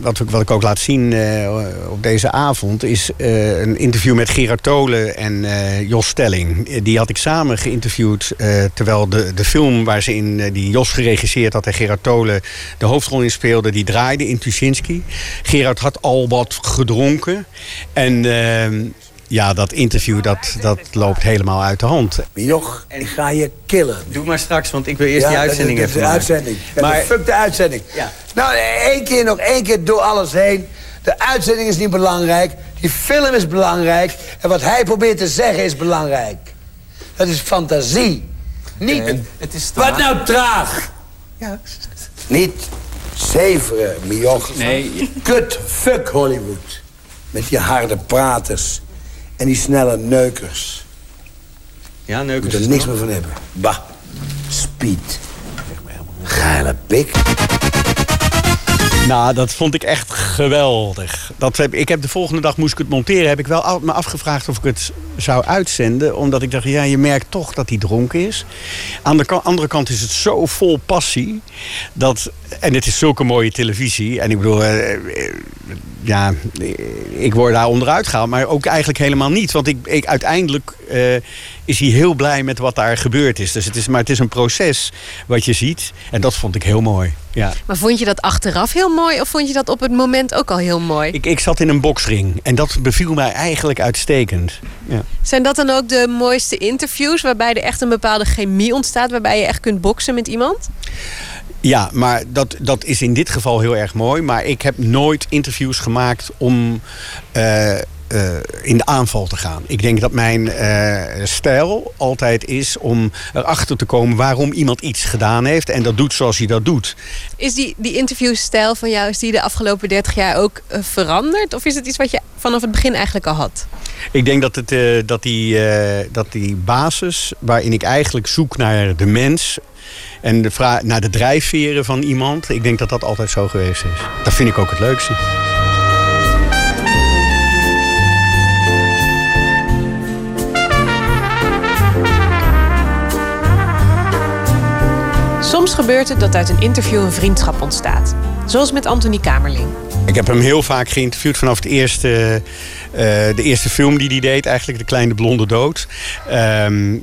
Speaker 11: wat, ik- wat ik ook laat zien eh, op deze avond is een interview met Gerard Tolen en Jos Stelling. Die had ik samen geïnterviewd terwijl de, de film waar ze in die Jos geregisseerd had en Gerard Tolen de hoofdrol in speelde, die draaide in Tuschinski. Gerard had al wat gedronken en ja, dat interview dat, dat loopt helemaal uit de hand.
Speaker 13: Joch, ik ga je killen.
Speaker 11: Doe maar straks, want ik wil eerst
Speaker 13: Ja,
Speaker 11: die
Speaker 13: dat
Speaker 11: uitzending
Speaker 13: is
Speaker 11: even
Speaker 13: de uitzending.
Speaker 11: Maar-
Speaker 13: fuck de uitzending.
Speaker 11: Ja.
Speaker 13: Nou, één keer nog, één keer door alles heen. De uitzending is niet belangrijk. Die film is belangrijk. En wat hij probeert te zeggen is belangrijk. Dat is fantasie.
Speaker 14: Niet. Het is
Speaker 13: Wat nou traag?
Speaker 14: Ja.
Speaker 13: Niet zeveren, mioch.
Speaker 14: Nee.
Speaker 13: Kut, fuck Hollywood. Met die harde praters en die snelle neukers.
Speaker 14: Ja, neukers.
Speaker 13: moet er niks meer van hebben. Bah, speed. Geile pik.
Speaker 11: Nou, dat vond ik echt geweldig. Dat heb, ik heb de volgende dag moest ik het monteren. Heb ik wel me afgevraagd of ik het zou uitzenden. Omdat ik dacht, ja, je merkt toch dat hij dronken is. Aan de andere kant is het zo vol passie. Dat, en het is zulke mooie televisie. En ik bedoel, eh, eh, ja, ik word daar onderuit gehaald. Maar ook eigenlijk helemaal niet. Want ik, ik, uiteindelijk eh, is hij heel blij met wat daar gebeurd is. Dus het is. Maar het is een proces wat je ziet. En dat vond ik heel mooi. Ja.
Speaker 10: Maar vond je dat achteraf heel mooi of vond je dat op het moment ook al heel mooi?
Speaker 11: Ik, ik zat in een boksring en dat beviel mij eigenlijk uitstekend. Ja.
Speaker 10: Zijn dat dan ook de mooiste interviews waarbij er echt een bepaalde chemie ontstaat, waarbij je echt kunt boksen met iemand?
Speaker 11: Ja, maar dat, dat is in dit geval heel erg mooi. Maar ik heb nooit interviews gemaakt om eh, eh, in de aanval te gaan. Ik denk dat mijn eh, stijl altijd is om erachter te komen waarom iemand iets gedaan heeft. En dat doet zoals hij dat doet.
Speaker 10: Is die, die interviewstijl van jou is die de afgelopen 30 jaar ook eh, veranderd? Of is het iets wat je vanaf het begin eigenlijk al had?
Speaker 11: Ik denk dat, het, dat, die, dat die basis waarin ik eigenlijk zoek naar de mens... en de vra- naar de drijfveren van iemand... ik denk dat dat altijd zo geweest is. Dat vind ik ook het leukste.
Speaker 10: Soms gebeurt het dat uit een interview een vriendschap ontstaat. Zoals met Anthony Kamerling.
Speaker 11: Ik heb hem heel vaak geïnterviewd vanaf het eerste, eh, de eerste film die hij deed, eigenlijk De Kleine Blonde Dood. Ehm,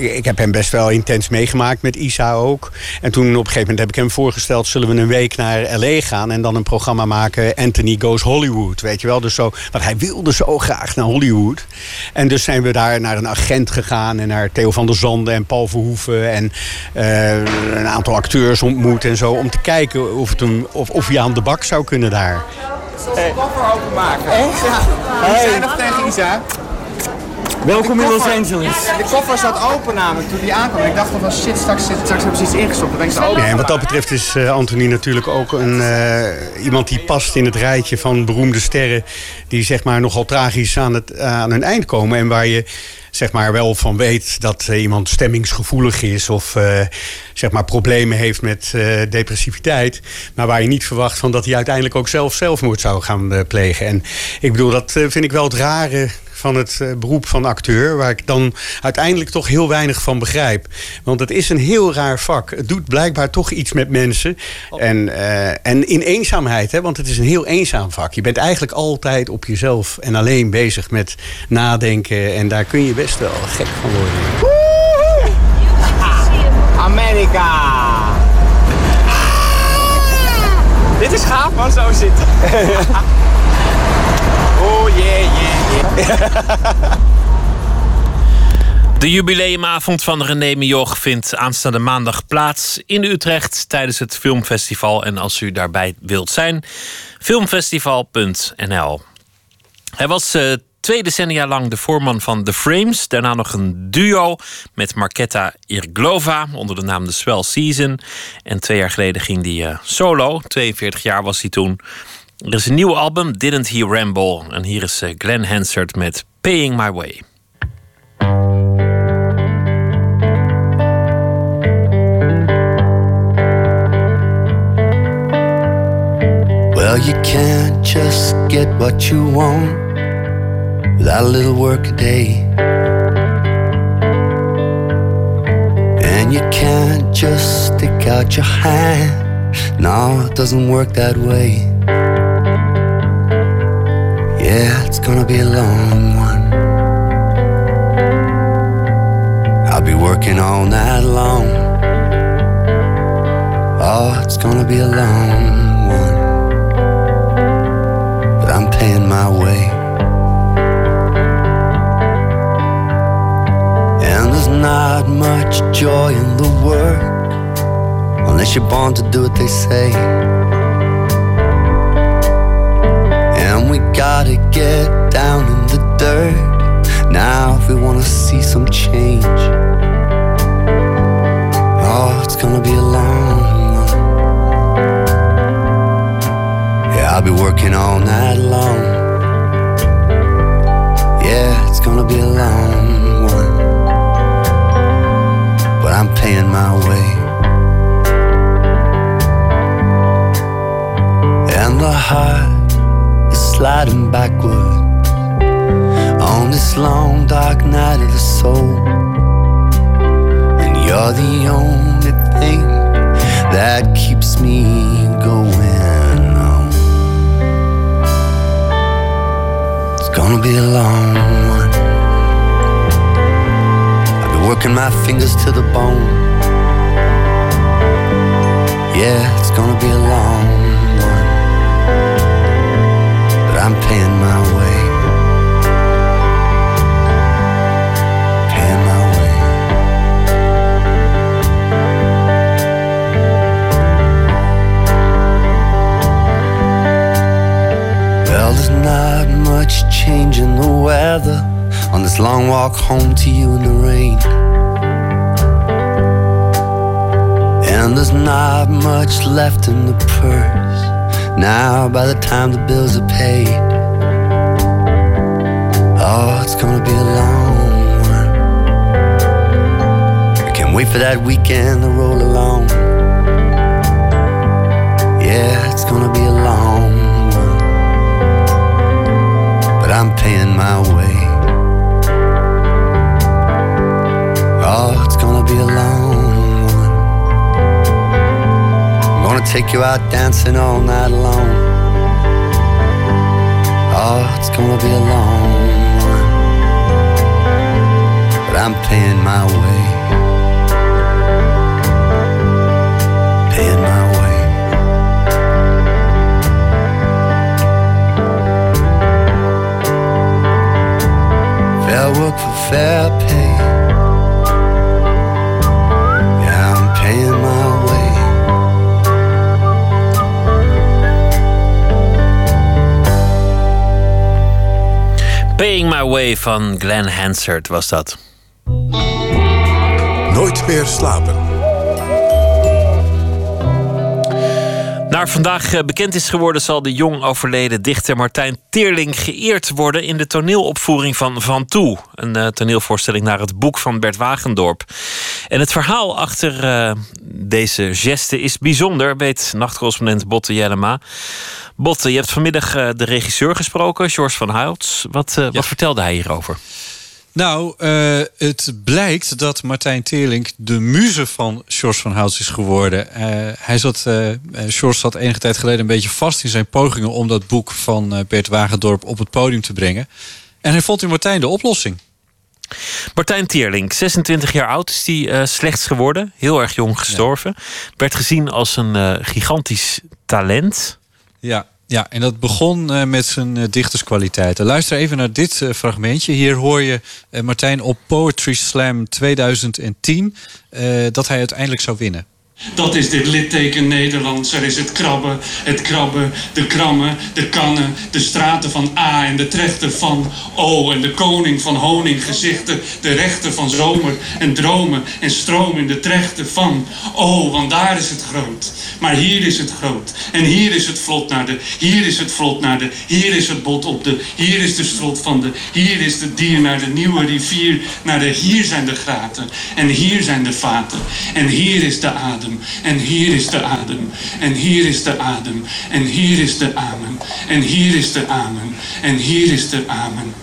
Speaker 11: ik heb hem best wel intens meegemaakt met Isa ook. En toen op een gegeven moment heb ik hem voorgesteld: zullen we een week naar LA gaan en dan een programma maken, Anthony Goes Hollywood. Weet je wel? Dus zo, want hij wilde zo graag naar Hollywood. En dus zijn we daar naar een agent gegaan en naar Theo van der Zanden en Paul Verhoeven en eh, een aantal acteurs ontmoet en zo. Om te kijken of, het hem, of, of hij aan de bak zou kunnen daar.
Speaker 14: Hey. koffer openmaken. Echt? Ja.
Speaker 11: Hey.
Speaker 14: We zijn nog tegen Isa.
Speaker 11: Welkom
Speaker 14: De
Speaker 11: in Los Angeles.
Speaker 14: De koffer zat open namelijk toen die aankwam. Ik dacht van shit, straks, zit- straks hebben ze iets ingestopt. Dan ben ik ze open.
Speaker 11: Ja, en wat dat betreft is eh, Anthony natuurlijk ook een, eh, iemand die past in het rijtje van beroemde sterren. die zeg maar nogal tragisch aan, het, aan hun eind komen. En waar je zeg maar wel van weet dat eh, iemand stemmingsgevoelig is. of eh, zeg maar problemen heeft met eh, depressiviteit. Maar waar je niet verwacht van dat hij uiteindelijk ook zelf zelfmoord zou gaan plegen. En ik bedoel, dat vind ik wel het rare van het eh, beroep van acteur, waar ik dan uiteindelijk toch heel weinig van begrijp. Want het is een heel raar vak. Het doet blijkbaar toch iets met mensen. En, eh, en in eenzaamheid, hè, want het is een heel eenzaam vak. Je bent eigenlijk altijd op jezelf en alleen bezig met nadenken. En daar kun je best wel gek van worden.
Speaker 14: Amerika! Dit is gaaf man, zo zitten. oh yeah, yeah.
Speaker 4: De jubileumavond van René Mioch vindt aanstaande maandag plaats in Utrecht tijdens het filmfestival. En als u daarbij wilt zijn, filmfestival.nl. Hij was eh, twee decennia lang de voorman van The Frames. Daarna nog een duo met Marketa Irglova onder de naam The Swell Season. En twee jaar geleden ging hij eh, solo. 42 jaar was hij toen. Er is een nieuw album, Didn't He Ramble. En hier is eh, Glenn Hansard met Paying My Way.
Speaker 15: Well, you can't just get what you want without a little work a day. And you can't just stick out your hand. No, it doesn't work that way. Yeah, it's gonna be a long one. I'll be working all night long. Oh, it's gonna be a long one. But I'm paying my way. And there's not much joy in the work unless you're born to do what they say. gotta get down in the dirt now if we wanna see some change. Oh, it's gonna be a long one. Yeah, I'll be working all night long. Yeah, it's gonna be a long one. But I'm paying my way. And the heart sliding backward on this long dark night of the soul. And you're the only thing that keeps me going on. It's gonna be a long one. I've been working my fingers to the bone. Yeah, it's gonna be a long I'm paying my way. Paying my way. Well, there's not much change in the weather on this long walk home to you in the rain. And there's not much left in the purse now by the time the bills are paid. Oh, it's gonna be a long one. I can't wait for that weekend to roll along. Yeah, it's gonna be a long one. But I'm paying my way. Oh, it's gonna be a long Gonna take you out dancing all night long. Oh, it's gonna be a long one. But I'm paying my way. Paying my way. Fair work for fair pay. Paying My Way
Speaker 4: van Glenn Hansard was dat.
Speaker 2: Nooit meer slapen.
Speaker 4: Naar vandaag eh, bekend is geworden, zal de jong overleden dichter Martijn Teerling geëerd worden in de toneelopvoering van Van Toe. Een eh, toneelvoorstelling naar het boek van Bert Wagendorp. En het verhaal achter eh, deze geste is bijzonder, weet nachtcorrespondent Botte Jellema. Botte, je hebt vanmiddag de regisseur gesproken, George van Huils. Wat, wat vertelde hij hierover?
Speaker 16: Nou, eh, het blijkt dat Martijn Teerlink de muze van George van Houts is geworden. Eh, hij zat, eh George zat enige tijd geleden een beetje vast in zijn pogingen om dat boek van Bert Wagendorp op het podium te brengen. En hij vond in Martijn de oplossing.
Speaker 4: Martijn Teerlink, 26 jaar oud is hij slechts geworden. Heel erg jong gestorven. Werd gezien als een gigantisch talent.
Speaker 16: Ja, ja, en dat begon eh, met zijn eh, dichterskwaliteiten. Luister even naar dit eh, fragmentje. Hier hoor je Martijn op Poetry Slam 2010 eh, dat hij uiteindelijk zou winnen.
Speaker 17: Dat is dit litteken Nederlands. Er is het krabben, het krabben, de krammen, de kannen, de straten van A en de trechter van O en de koning van honinggezichten, de rechter van zomer en dromen en stroom in de trechter van O, want daar is het groot. Maar hier is het groot. En hier is het vlot naar de, hier is het vlot naar de, hier is het bot op de, hier is de strot van de, hier is het dier naar de nieuwe rivier, naar de, hier zijn de graten en hier zijn de vaten en hier is de adem en hier is de adem en hier is de adem en hier is de amen en hier is de amen en hier is de amen.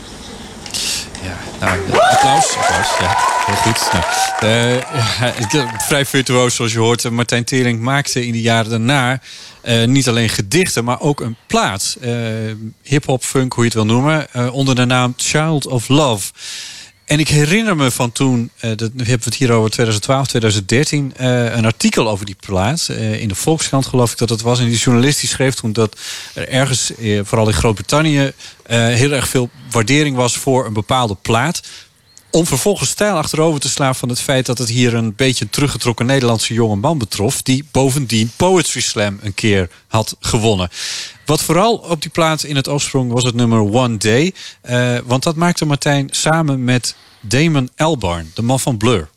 Speaker 16: Nou, applaus. applaus ja, heel goed. Nou, eh, ja, het- vrij virtuoos, zoals je hoort. Martijn Tering maakte in de jaren daarna eh, niet alleen gedichten, maar ook een plaat. Eh, Hip-hop, funk, hoe je het wil noemen. eh, onder de naam Child of Love. En ik herinner me van toen, eh, dat, nu hebben we het hier over 2012, 2013, eh, een artikel over die plaat. eh, in de Volkskrant geloof ik dat het was. En die journalist die schreef toen dat er ergens, vooral in Groot-Brittannië, heel erg veel waardering was voor een bepaalde plaat. Om vervolgens stijl achterover te slaan van het feit dat het hier een beetje teruggetrokken Nederlandse jonge man betrof. Die bovendien Poetry Slam een keer had gewonnen. Wat vooral op die plaat in het oorsprong was het nummer One Day. eh, want dat maakte Martijn samen met Damon Albarn, de man van Blur.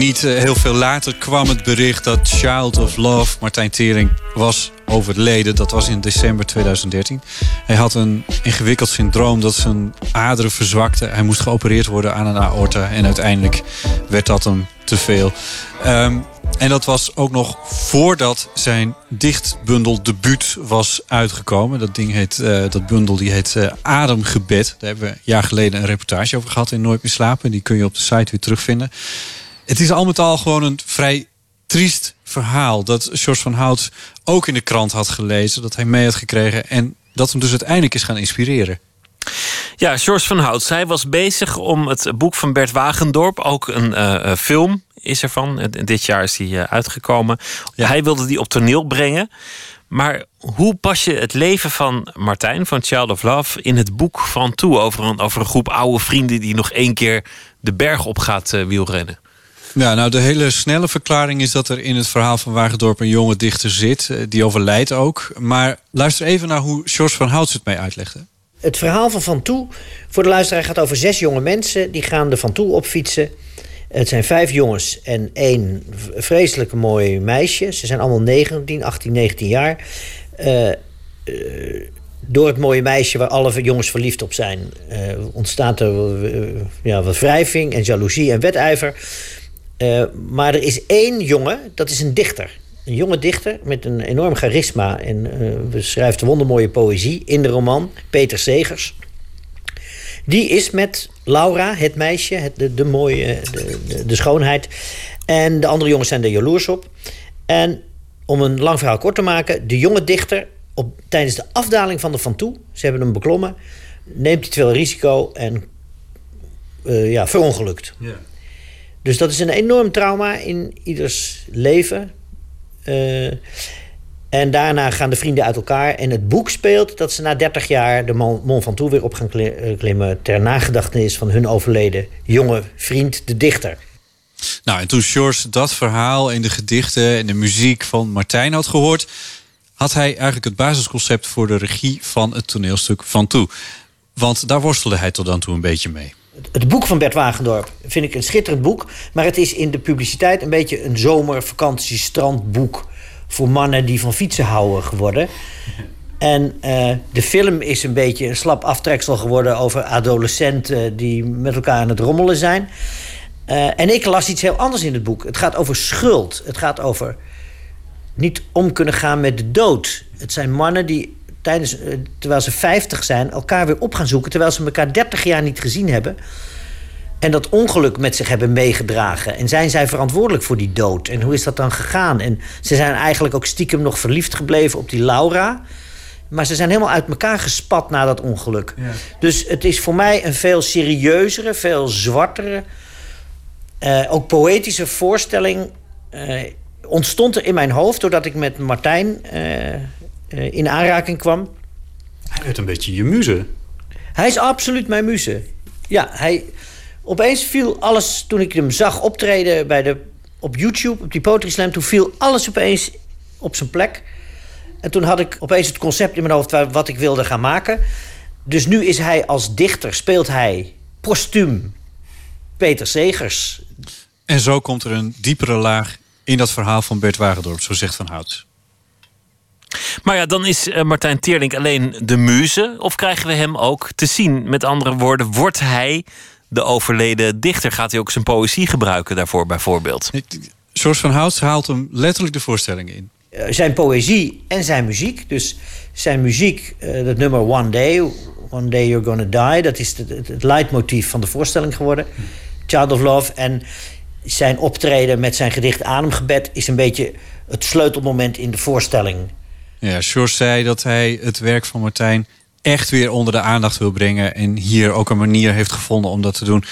Speaker 16: Niet eh, heel veel later kwam het bericht dat Child of Love, Martijn Tering, was overleden. Dat was in december 2013. Hij had een ingewikkeld syndroom dat zijn aderen verzwakten. Hij moest geopereerd worden aan een aorta. En uiteindelijk werd dat hem te veel. Ehm, en dat was ook nog voordat zijn dichtbundel debuut was uitgekomen. Dat ding heet, eh, dat bundel die heet eh, Ademgebed. Daar hebben we een jaar geleden een reportage over gehad in Nooit meer slapen. Die kun je op de site weer terugvinden. Het is al met al gewoon een vrij triest verhaal. Dat George van Hout ook in de krant had gelezen. Dat hij mee had gekregen. En dat hem dus uiteindelijk is gaan inspireren.
Speaker 4: Ja, George van Hout. Zij was bezig om het boek van Bert Wagendorp, ook een uh, film is ervan. Dit jaar is die uitgekomen. Hij wilde die op toneel brengen. Maar hoe pas je het leven van Martijn, van Child of Love, in het boek van toe? Over een, over een groep oude vrienden die nog één keer de berg op gaat uh, wielrennen.
Speaker 16: Ja, nou, de hele snelle verklaring is dat er in het verhaal van Wagendorp een jonge dichter zit. Eh, die overlijdt ook. Maar luister even naar hoe George van Houts het mij uitlegde.
Speaker 18: Het verhaal van Van Toe voor de luisteraar gaat over zes jonge mensen. Die gaan de Van Toe opfietsen. Het zijn vijf jongens en één vreselijk mooi meisje. Ze zijn allemaal 19, 18, 19 jaar. Uh, uh, door het mooie meisje waar alle jongens verliefd op zijn, ontstaat er ja, wat wrijving en jaloezie en wedijver. Maar er is één jongen, dat is een dichter. Een jonge dichter met een enorm charisma en beschrijft wondermooie poëzie in de roman, Peter Segers. Die is met Laura, het meisje, het, de, mooie, de, de, de, schoonheid. En de andere jongens zijn er jaloers op. En om een lang verhaal kort te maken, de jonge dichter, op, tijdens de afdaling van de Van Toe, ze hebben hem beklommen, neemt hij te veel risico en uh, ja, verongelukt. Ja. Dus dat is een enorm trauma in ieders leven. Uh, en daarna gaan de vrienden uit elkaar. En het boek speelt dat ze na 30 jaar de Mont Ventoux weer op gaan eh, klimmen. ter nagedachtenis van hun overleden jonge vriend, de dichter.
Speaker 16: Nou, en toen George dat verhaal in de gedichten en de muziek van Martijn had gehoord. had hij eigenlijk het basisconcept voor de regie van het toneelstuk Van Toe. Want daar worstelde hij tot dan toe een beetje mee.
Speaker 18: Het boek van Bert Wagendorp vind ik een schitterend boek. Maar het is in de publiciteit een beetje een zomervakantiestrandboek voor mannen die van fietsen houden geworden. En uh, de film is een beetje een slap aftreksel geworden over adolescenten die met elkaar aan het rommelen zijn. Uh, en ik las iets heel anders in het boek. Het gaat over schuld. Het gaat over niet om kunnen gaan met de dood. Het zijn mannen die tijdens, uh, terwijl ze 50 zijn, elkaar weer op gaan zoeken. Terwijl ze elkaar 30 jaar niet gezien hebben en dat ongeluk met zich hebben meegedragen. En zijn zij verantwoordelijk voor die dood? En hoe is dat dan gegaan? En ze zijn eigenlijk ook stiekem nog verliefd gebleven op die Laura. Maar ze zijn helemaal uit elkaar gespat na dat ongeluk. Ja. Dus het is voor mij een veel serieuzere, veel zwartere, uh, ook poëtische voorstelling. Uh, ontstond er in mijn hoofd doordat ik met Martijn in aanraking kwam.
Speaker 16: Hij werd een beetje je muze.
Speaker 18: Hij is absoluut mijn muze. Ja, hij, Opeens viel alles, toen ik hem zag optreden bij de, op YouTube, op die Poetry Slam... toen viel alles opeens op zijn plek. En toen had ik opeens het concept in mijn hoofd wat ik wilde gaan maken. Dus nu is hij als dichter, speelt hij postuum Peter Segers.
Speaker 16: En zo komt er een diepere laag in dat verhaal van Bert Wagendorp, zo zegt Van Hout.
Speaker 4: Maar ja, dan is eh, Martijn Teerlink alleen de muze. Of krijgen we hem ook te zien? Met andere woorden, wordt hij de overleden dichter? Gaat hij ook zijn poëzie gebruiken daarvoor bijvoorbeeld?
Speaker 16: George van Hout haalt hem letterlijk de voorstellingen in.
Speaker 18: Uh, zijn poëzie en zijn muziek. Dus zijn muziek, uh, dat nummer One Day, One Day You're Gonna Die... dat is het, het, het leidmotief van de voorstelling geworden. Child of Love. En zijn optreden met zijn gedicht Ademgebed... is een beetje het sleutelmoment in de voorstelling.
Speaker 16: Ja, George zei dat hij het werk van Martijn echt weer onder de aandacht wil brengen. En hier ook een manier heeft gevonden om dat te doen.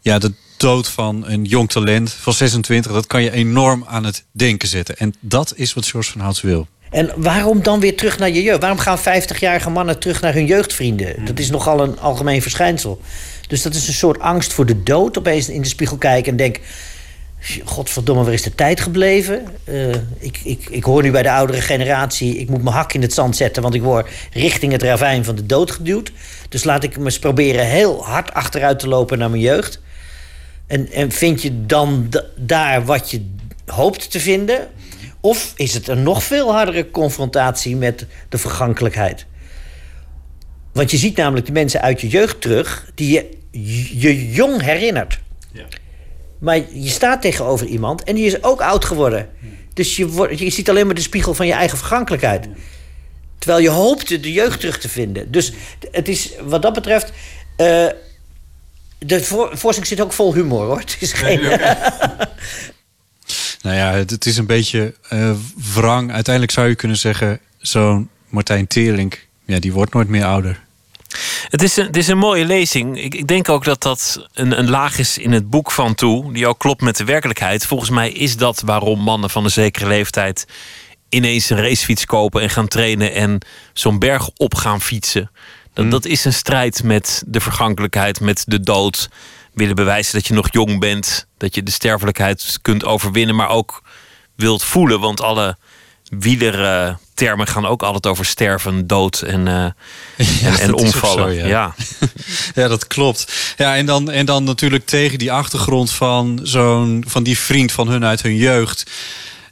Speaker 16: Ja, de dood van een jong talent van 26, dat kan je enorm aan het denken zetten. En dat is wat George van Houts wil.
Speaker 18: En waarom dan weer terug naar je jeugd? Waarom gaan 50-jarige mannen terug naar hun jeugdvrienden? Dat is nogal een algemeen verschijnsel. Dus dat is een soort angst voor de dood. Opeens in de spiegel kijken en denk... Godverdomme, waar is de tijd gebleven? Uh, ik, ik, ik hoor nu bij de oudere generatie... ik moet mijn hak in het zand zetten... want ik word richting het ravijn van de dood geduwd. Dus laat ik me eens proberen heel hard achteruit te lopen naar mijn jeugd. En, en vind je dan daar wat je hoopt te vinden? Of is het een nog veel hardere confrontatie met de vergankelijkheid? Want je ziet namelijk de mensen uit je jeugd terug... die je je jong herinnert. Ja. Maar je staat tegenover iemand en die is ook oud geworden. Dus je, wordt, je ziet alleen maar de spiegel van je eigen vergankelijkheid. Terwijl je hoopte de jeugd terug te vinden. Dus het is wat dat betreft. Uh, De voor, voorstelling zit ook vol humor, hoor. Het is geen...
Speaker 16: Nou ja, het, het is een beetje eh wrang. Uiteindelijk zou je kunnen zeggen... zo'n Martijn Teerlink, ja, die wordt nooit meer ouder.
Speaker 4: Het is een, het is een mooie lezing. Ik, ik denk ook dat dat een, een laag is in het boek van toe, die ook klopt met de werkelijkheid. Volgens mij is dat waarom mannen van een zekere leeftijd ineens een racefiets kopen en gaan trainen en zo'n berg op gaan fietsen. Dat, dat is een strijd met de vergankelijkheid, met de dood. Willen bewijzen dat je nog jong bent, dat je de sterfelijkheid kunt overwinnen, maar ook wilt voelen. Want alle wielertermen gaan ook altijd over sterven, dood en, eh, en, en omvallen.
Speaker 16: zo, ja.
Speaker 4: ja.
Speaker 16: Ja, dat klopt. Ja, en dan, en dan natuurlijk tegen die achtergrond van zo'n van die vriend van hun uit hun jeugd.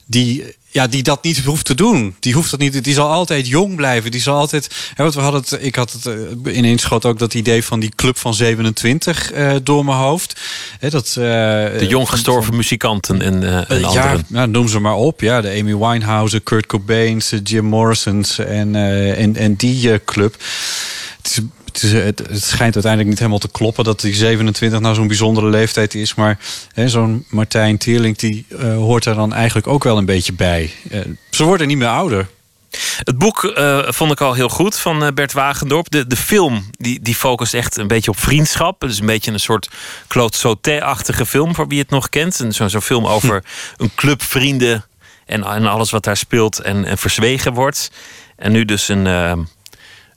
Speaker 16: Die, ja, die dat niet hoeft te doen. Die hoeft dat niet. Die zal altijd jong blijven. Die zal altijd. Hè, want we hadden het. Ik had het eh, ineens schoot ook dat idee van die club van 27 eh, door mijn hoofd. Hè, dat, eh,
Speaker 4: De jong gestorven muzikanten en, en
Speaker 16: ja,
Speaker 4: anderen.
Speaker 16: nou, noem ze maar op. Ja, de Amy Winehouse, Kurt Cobain's, Jim Morrison's en, en, en die club. Het, is, het, is, het, het schijnt uiteindelijk niet helemaal te kloppen dat die 27 nou zo'n bijzondere leeftijd is. Maar zo'n Martijn Tierling die eh, hoort er dan eigenlijk ook wel een beetje bij. Eh, ze worden niet meer ouder.
Speaker 4: Het boek eh, vond ik al heel goed van Bert Wagendorp. De, de film die, die focust echt een beetje op vriendschap. Het is een beetje een soort Claude Sautet-achtige film, voor wie het nog kent. Zo'n zo'n film over een club vrienden en, en alles wat daar speelt en, en verzwegen wordt. En nu dus een,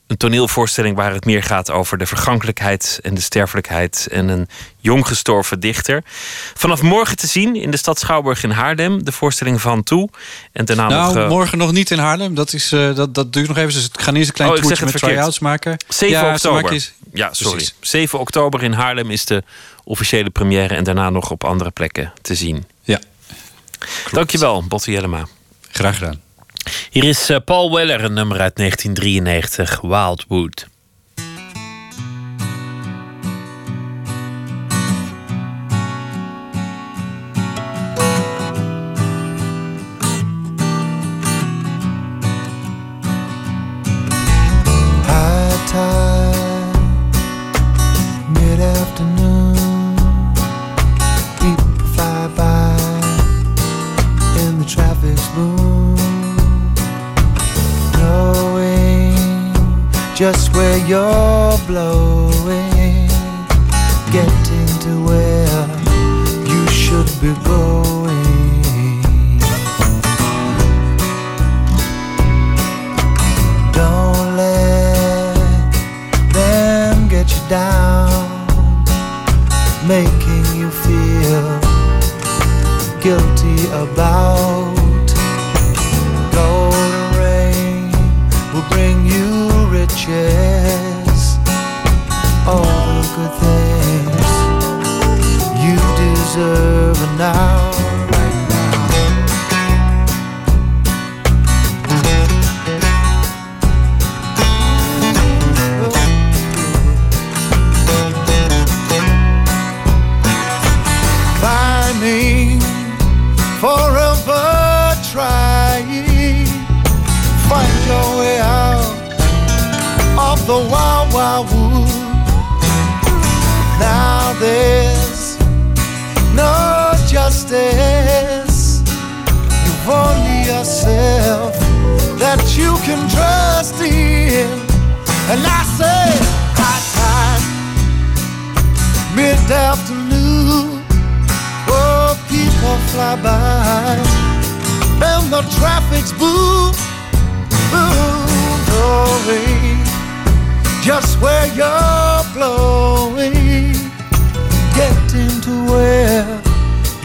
Speaker 4: een toneelvoorstelling waar het meer gaat over de vergankelijkheid en de sterfelijkheid en een jong gestorven dichter. Vanaf morgen te zien in de stad Schouwburg in Haarlem, de voorstelling van Toe. En daarna
Speaker 16: nou,
Speaker 4: nog. eh,
Speaker 16: morgen nog niet in Haarlem. Dat, is, eh, dat, dat duurt nog even. Dus ik ga eerst een klein
Speaker 4: Oh,
Speaker 16: toertje met try-outs maken.
Speaker 4: 7
Speaker 16: Ja, ze
Speaker 4: oktober.
Speaker 16: eens-
Speaker 4: Ja, sorry.
Speaker 16: Precies.
Speaker 4: 7 oktober in Haarlem is de officiële première en daarna nog op andere plekken te zien.
Speaker 16: Ja.
Speaker 4: Dankjewel, Botte Jellema.
Speaker 16: Graag gedaan.
Speaker 4: Hier is eh, Paul Weller, een nummer uit 1993, Wildwood.
Speaker 6: Just where you're blowing, getting to where you should be going. Don't let them get you down, making you feel guilty about riches, all the good things you deserve. Now. And I say, high time, mid afternoon. Oh, people fly by and the traffic's boom, boom, going just where you're blowing, getting to where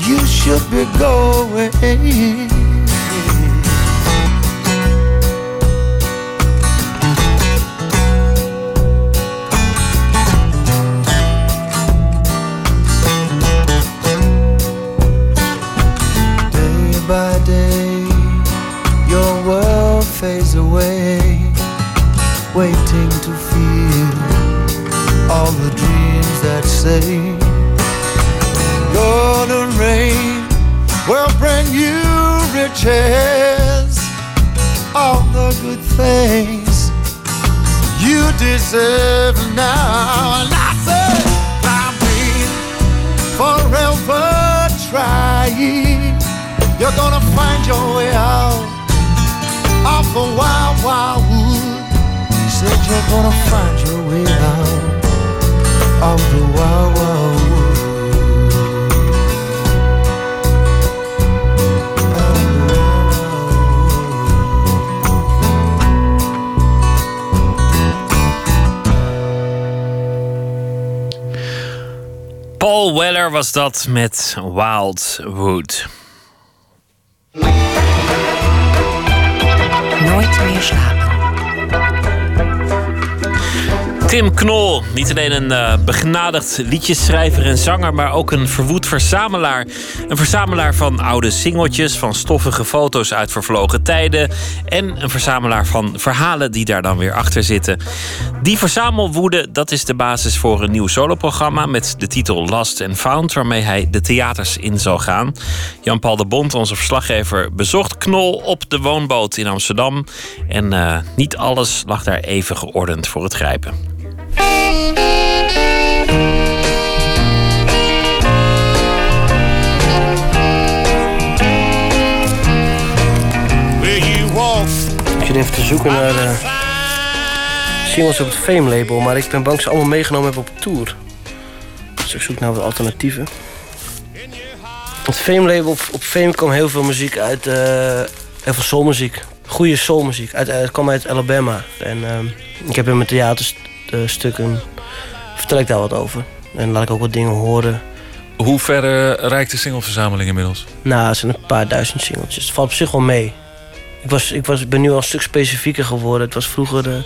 Speaker 6: you should be going. You're gonna find your way out of the wild, wild wood.
Speaker 4: Paul Weller was dat met Wildwood.
Speaker 1: Nooit meer slapen.
Speaker 4: Tim Knol, niet alleen een uh, begenadigd liedjesschrijver en zanger, maar ook een verwoed verzamelaar. Een verzamelaar van oude singeltjes, van stoffige foto's uit vervlogen tijden en een verzamelaar van verhalen die daar dan weer achter zitten. Die verzamelwoede, dat is de basis voor een nieuw soloprogramma met de titel Last and Found, waarmee hij de theaters in zal gaan. Jan-Paul de Bond, onze verslaggever, bezocht Knol op de woonboot in Amsterdam en uh, niet alles lag daar even geordend voor het grijpen.
Speaker 19: Ik zit even te zoeken naar uh, singles op het Fame label, maar ik ben bang ze allemaal meegenomen hebben op tour. Dus ik zoek naar wat alternatieven. Het Fame label, op, Fame kwam heel veel muziek uit, uh, heel veel soulmuziek. Goede soulmuziek. Uit, het kwam uit Alabama. En uh, ik heb in mijn theaterstukken, vertel ik daar wat over. En laat ik ook wat dingen horen.
Speaker 20: Hoe ver uh, reikt de singleverzameling inmiddels?
Speaker 19: Nou, het zijn een paar duizend singletjes. Het valt op zich wel mee. Ik, was, ik was, ben nu al een stuk specifieker geworden. Het was vroeger... De,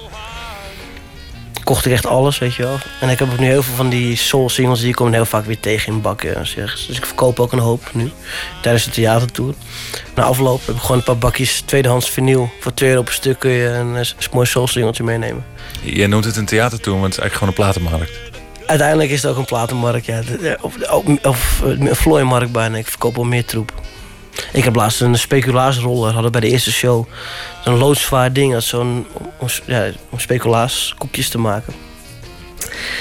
Speaker 19: kocht ik echt alles, weet je wel. En ik heb ook nu heel veel van die soul singles... die komen heel vaak weer tegen in bakken. Zeg. Dus ik verkoop ook een hoop nu. Tijdens de theatertour. Na afloop heb ik gewoon een paar bakjes tweedehands vinyl. Voor 2 euro per stuk kun je een, een mooi soul singeltje meenemen.
Speaker 20: Jij noemt het een theatertour, maar het is eigenlijk gewoon een platenmarkt.
Speaker 19: Uiteindelijk is het ook een platenmarkt, ja. Of, of, of een vlooimarkt bijna. Ik verkoop wel meer troep. Ik heb laatst een speculaasroller, hadden bij de eerste show. Zo'n loodzwaar ding, dat zo'n om, ja, te maken.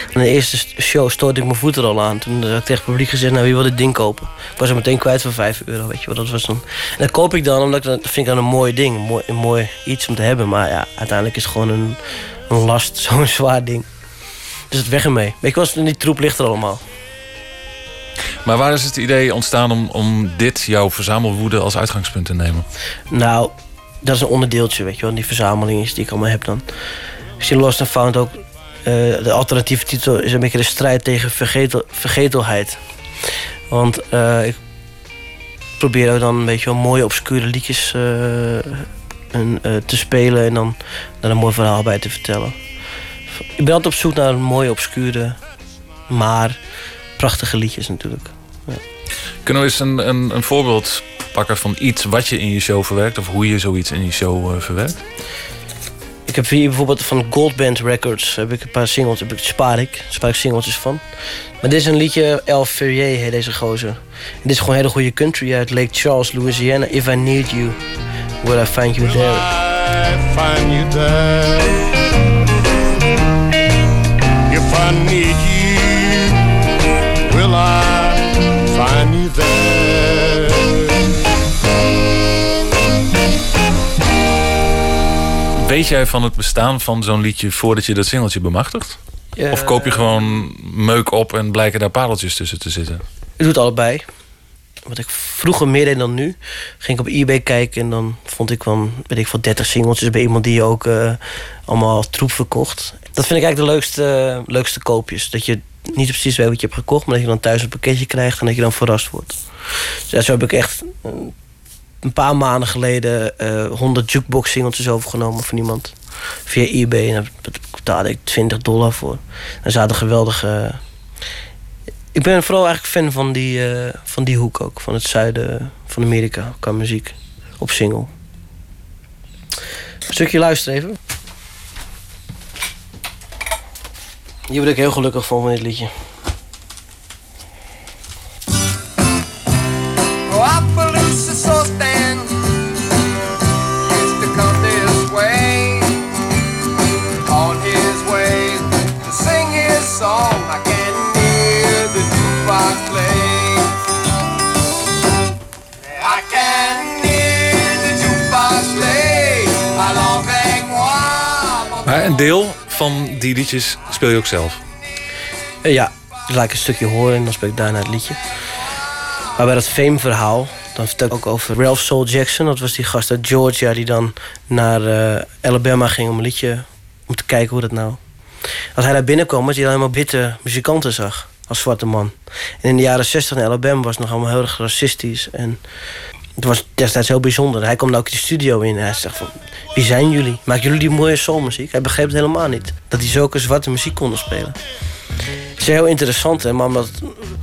Speaker 19: In de eerste show stoorde ik mijn voet er al aan. Toen had ik tegen het publiek gezegd, nou wie wil dit ding kopen? Ik was er meteen kwijt voor 5 euro, weet je. Dat was dan... En dat koop ik dan, omdat ik dat vind ik dan een mooi ding. Een mooi, een mooi iets om te hebben. Maar ja, uiteindelijk is het gewoon een, een last, zo'n zwaar ding. Dus het weg ermee. Weet je wel, die troep ligt er allemaal.
Speaker 20: Maar waar is het idee ontstaan om, om dit, jouw verzamelwoede, als uitgangspunt te nemen?
Speaker 19: Nou, dat is een onderdeeltje, weet je wel. Die verzameling is die ik allemaal heb dan. Ik zie Lost and Found ook... Uh, de alternatieve titel is een beetje de strijd tegen vergetel, vergetelheid. Want uh, ik probeer ook dan een beetje wel mooie, obscure liedjes en, te spelen... en dan daar een mooi verhaal bij te vertellen. Ik ben altijd op zoek naar een mooie, obscure, maar prachtige liedjes natuurlijk. Ja.
Speaker 20: Kunnen we eens een, een, een, voorbeeld pakken van iets wat je in je show verwerkt... of hoe je zoiets in je show uh, verwerkt?
Speaker 19: Ik heb hier bijvoorbeeld van Goldband Records heb ik een paar singles, heb ik, spaar ik, spaar ik singeltjes van. Maar dit is een liedje, El Ferrier heet deze gozer. En dit is gewoon hele goede country uit Lake Charles, Louisiana. If I need you, will I find you there?
Speaker 6: I find you there. If I need you,
Speaker 20: Weet jij van het bestaan van zo'n liedje voordat je dat singeltje bemachtigt? Of koop je gewoon meuk op en blijken daar pareltjes tussen te zitten?
Speaker 19: Ik doe het allebei. Wat ik vroeger meer deed dan nu. Ging ik op eBay kijken en dan vond ik van, weet ik veel, 30 singeltjes bij iemand die ook uh, allemaal troep verkocht. Dat vind ik eigenlijk de leukste, leukste koopjes. Dat je niet precies weet wat je hebt gekocht, maar dat je dan thuis een pakketje krijgt en dat je dan verrast wordt. Dus ja, zo heb ik echt een paar maanden geleden uh, 100 jukebox singeltjes overgenomen van iemand. Via eBay. En daar betaalde ik 20 dollar voor. Er zaten geweldige. Ik ben vooral eigenlijk fan van die, uh, van die hoek ook. Van het zuiden van Amerika qua muziek. Op single. Een stukje luisteren even. Hier word ik heel gelukkig van, van dit liedje.
Speaker 20: Die liedjes speel je ook zelf.
Speaker 19: Eh, ja, laat ik een stukje horen en dan speel ik daarna het liedje. Maar bij dat Fame-verhaal, dan vertel ik ook over Ralph Soul Jackson. Dat was die gast uit Georgia die dan naar eh, Alabama ging om een liedje... om te kijken hoe dat nou... Als hij daar binnenkwam, was hij alleen maar witte muzikanten zag. Als zwarte man. En in de jaren 60 in Alabama was het nog allemaal heel erg racistisch. En het was destijds heel bijzonder. Hij dan ook de studio in en hij zegt van... Wie zijn jullie? Maken jullie die mooie soulmuziek? Hij begreep het helemaal niet. Dat hij zulke zwarte muziek konden spelen. Het is heel interessant, hè, maar omdat,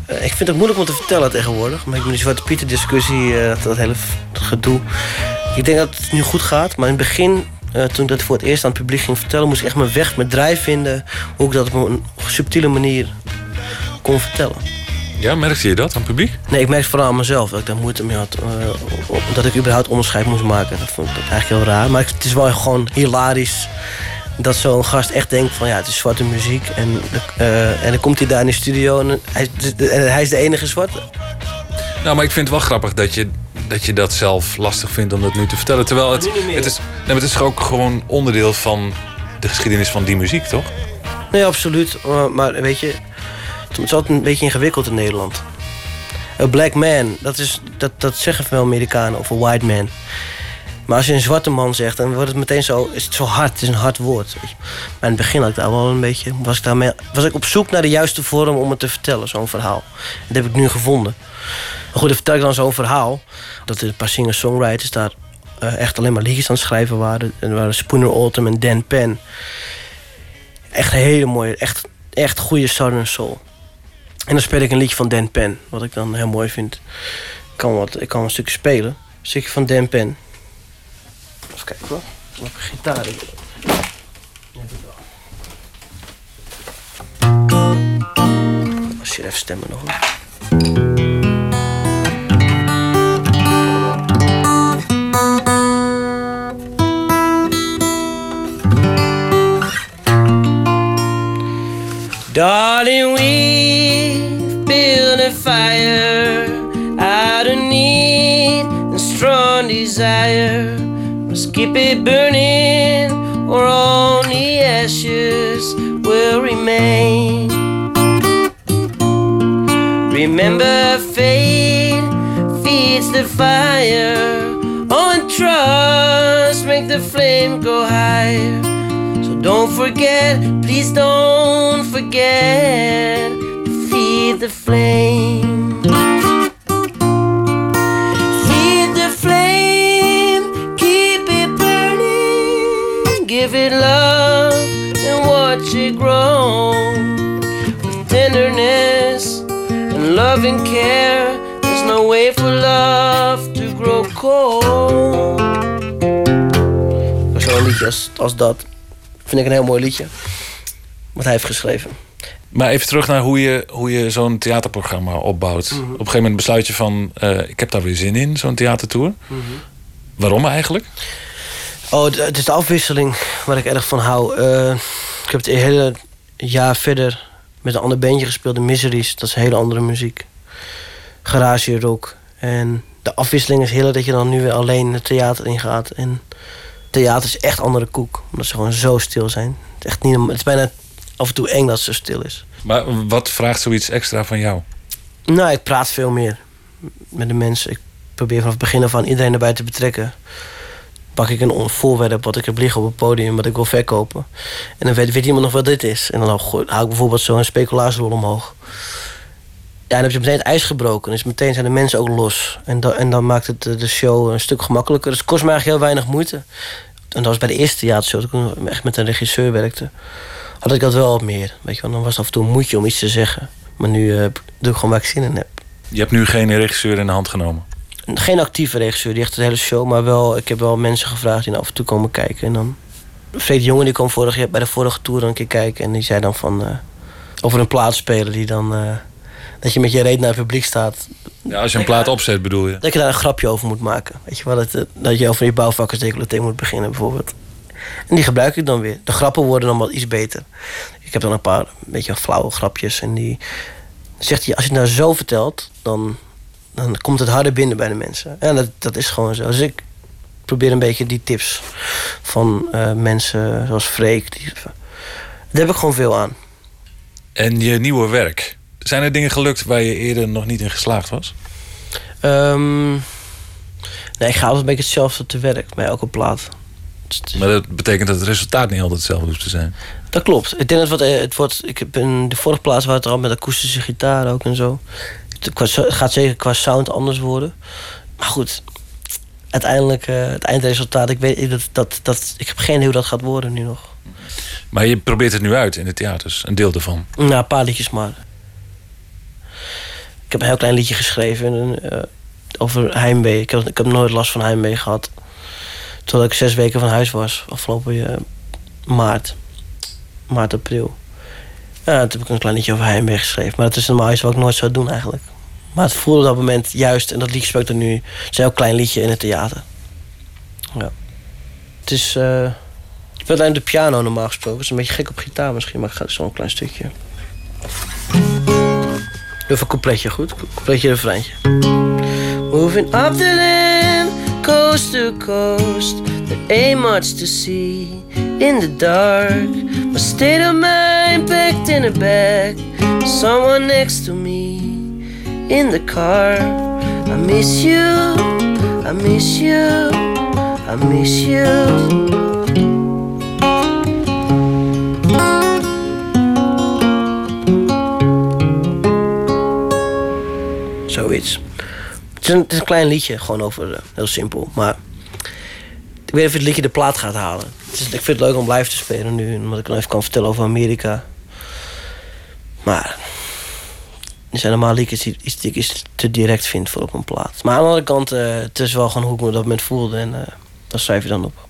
Speaker 19: eh, ik vind het moeilijk om te vertellen tegenwoordig. Maar ik die Zwarte Pieter discussie, eh, dat hele f- gedoe. Ik denk dat het nu goed gaat, maar in het begin, eh, toen ik dat voor het eerst aan het publiek ging vertellen, moest ik echt mijn weg, mijn draai vinden. Hoe ik dat op een subtiele manier kon vertellen.
Speaker 20: Ja, merkte je dat aan het publiek?
Speaker 19: Nee, ik merkte vooral aan mezelf dat ik daar moeite mee had. eh, dat ik überhaupt onderscheid moest maken. Dat vond ik eigenlijk heel raar. Maar het is wel gewoon hilarisch dat zo'n gast echt denkt van ja, het is zwarte muziek. En, eh, en dan komt hij daar in de studio en hij, en hij is de enige zwarte.
Speaker 20: Nou, maar ik vind het wel grappig dat je, dat je dat zelf lastig vindt om dat nu te vertellen. Terwijl het, het, is, nee, het is ook gewoon onderdeel van de geschiedenis van die muziek, toch?
Speaker 19: Nee, absoluut. Maar, maar weet je, het is altijd een beetje ingewikkeld in Nederland. Een black man, dat, is, dat, dat zeggen veel Amerikanen of een white man. Maar als je een zwarte man zegt, dan wordt het meteen zo, is het zo hard. Het is een hard woord. Maar in het begin had ik daar wel een beetje, was ik, daarmee, was ik op zoek naar de juiste vorm om het te vertellen, zo'n verhaal. Dat heb ik nu gevonden. Goed, dan vertel ik dan zo'n verhaal. Dat er een paar singer-songwriters daar eh, echt alleen maar liedjes aan het schrijven waren. En waren Spooner Autumn en Dan Penn. Echt hele mooie, echt, echt goede Southern Soul. En dan speel ik een liedje van Dan Penn, wat ik dan heel mooi vind. Ik kan, wat, ik kan een stukje spelen. Een stukje van Dan Penn. Even kijken hoor. Ik heb een gitaar in. Als je even stemmen nog. Darling, we've built a fire out of need and strong desire. Must keep it burning, or only ashes will remain. Remember, fate feeds the fire. Oh, and trust make the flame go higher. Don't forget, please don't forget to feed the flame. Feed the flame, keep it burning. Give it love and watch it grow. With tenderness and loving care, there's no way for love to grow cold. Zo'n liedje als, vind ik een heel mooi liedje. Wat hij heeft geschreven.
Speaker 20: Maar even terug naar hoe je, hoe je zo'n theaterprogramma opbouwt.
Speaker 19: Mhm.
Speaker 20: Op een gegeven moment besluit je van... eh, ik heb daar weer zin in, zo'n theatertour. Waarom eigenlijk?
Speaker 19: Oh, het, is de afwisseling waar ik erg van hou. Eh, ik heb het hele jaar verder met een ander bandje gespeeld, de Miseries. Dat is hele andere muziek. Garage rock. En de afwisseling is heel dat je dan nu weer alleen het theater ingaat. En theater is echt andere koek. Omdat ze gewoon zo stil zijn. Het is, echt niet, het is bijna af en toe eng dat het zo stil is.
Speaker 20: Maar wat vraagt zoiets extra van jou?
Speaker 19: Nou, ik praat veel meer met de mensen. Ik probeer vanaf het begin af aan iedereen erbij te betrekken. Pak ik een voorwerp wat ik heb liggen op het podium, wat ik wil verkopen. En dan weet, weet iemand nog wat dit is. En dan hou ik bijvoorbeeld zo'n speculatierol omhoog. Ja, dan heb je meteen het ijs gebroken. Dus meteen zijn de mensen ook los. En, da- en dan maakt het de show een stuk gemakkelijker. Dus het kost me eigenlijk heel weinig moeite. En dat was bij de eerste theatershow, toen ik echt met een regisseur werkte. Had ik dat wel wat meer. Weet je wel, dan was het af en toe een moedje om iets te zeggen. Maar nu eh, doe ik gewoon waar ik zin in heb.
Speaker 20: Je hebt nu geen regisseur in de hand genomen.
Speaker 19: Geen actieve regisseur, die echt de hele show. Maar wel, ik heb wel mensen gevraagd die af en toe komen kijken. En dan... Freek de Jonge die kwam vorig jaar, bij de vorige tour een keer kijken. En die zei dan van... eh, over een plaatspeler die dan... eh, dat je met je reet naar het publiek staat.
Speaker 20: Ja, als je een plaat opzet bedoel je?
Speaker 19: Dat je daar een grapje over moet maken. Weet je wel, dat, eh, dat je over je bouwvakkersdecolleté moet beginnen bijvoorbeeld. En die gebruik ik dan weer. De grappen worden dan wel iets beter. Ik heb dan een paar een beetje flauwe grapjes. En die zegt hij, als je het nou zo vertelt, dan, dan komt het harder binnen bij de mensen. En dat, dat is gewoon zo. Dus ik probeer een beetje die tips van eh, mensen zoals Freek. Die, daar heb ik gewoon veel aan.
Speaker 20: En je nieuwe werk. Zijn er dingen gelukt waar je eerder nog niet in geslaagd was?
Speaker 19: Ehm, nee, ik ga altijd een beetje hetzelfde te werk bij elke plaat.
Speaker 20: Maar dat betekent dat het resultaat niet altijd hetzelfde hoeft te zijn.
Speaker 19: Dat klopt. Ik denk dat het, wordt, het wordt. Ik heb in de vorige plaats waar het al met akoestische gitaar ook en zo. Het gaat zeker qua sound anders worden. Maar goed, uiteindelijk eh, het eindresultaat. Ik weet dat, dat, dat ik heb geen idee hoe dat gaat worden nu nog.
Speaker 20: Maar je probeert het nu uit in de theaters, een deel ervan.
Speaker 19: Nou, een paar liedjes maar. Ik heb een heel klein liedje geschreven eh, over heimwee. Ik heb, ik heb nooit last van heimwee gehad. Totdat ik zes weken van huis was, afgelopen eh, maart. Maart, april. Ja, toen heb ik een klein liedje over heimwee geschreven. Maar dat is normaal iets wat ik nooit zou doen eigenlijk. Maar het voelde op dat moment juist, en dat liedje speelt er nu. Het is een heel klein liedje in het theater. Ja. Het is. eh ik speel alleen de piano normaal gesproken. Het is een beetje gek op gitaar misschien, maar ik ga zo een klein stukje. Even een coupletje, goed? Coupletje refreintje. Moving up the land, coast to coast. There ain't much to see in the dark. My state of mind packed in a bag. Someone next to me in the car. I miss you, I miss you, I miss you. Het is, een, klein liedje, gewoon over, eh, heel simpel. Maar ik weet niet of het liedje de plaat gaat halen. Ik vind het leuk om live te spelen nu, omdat ik dan even kan vertellen over Amerika. Maar er zijn normaal liedjes die, ik iets te direct vind voor op een plaat. Maar aan de andere kant, eh, het is wel gewoon hoe ik me dat moment voelde en eh dat schrijf je dan op.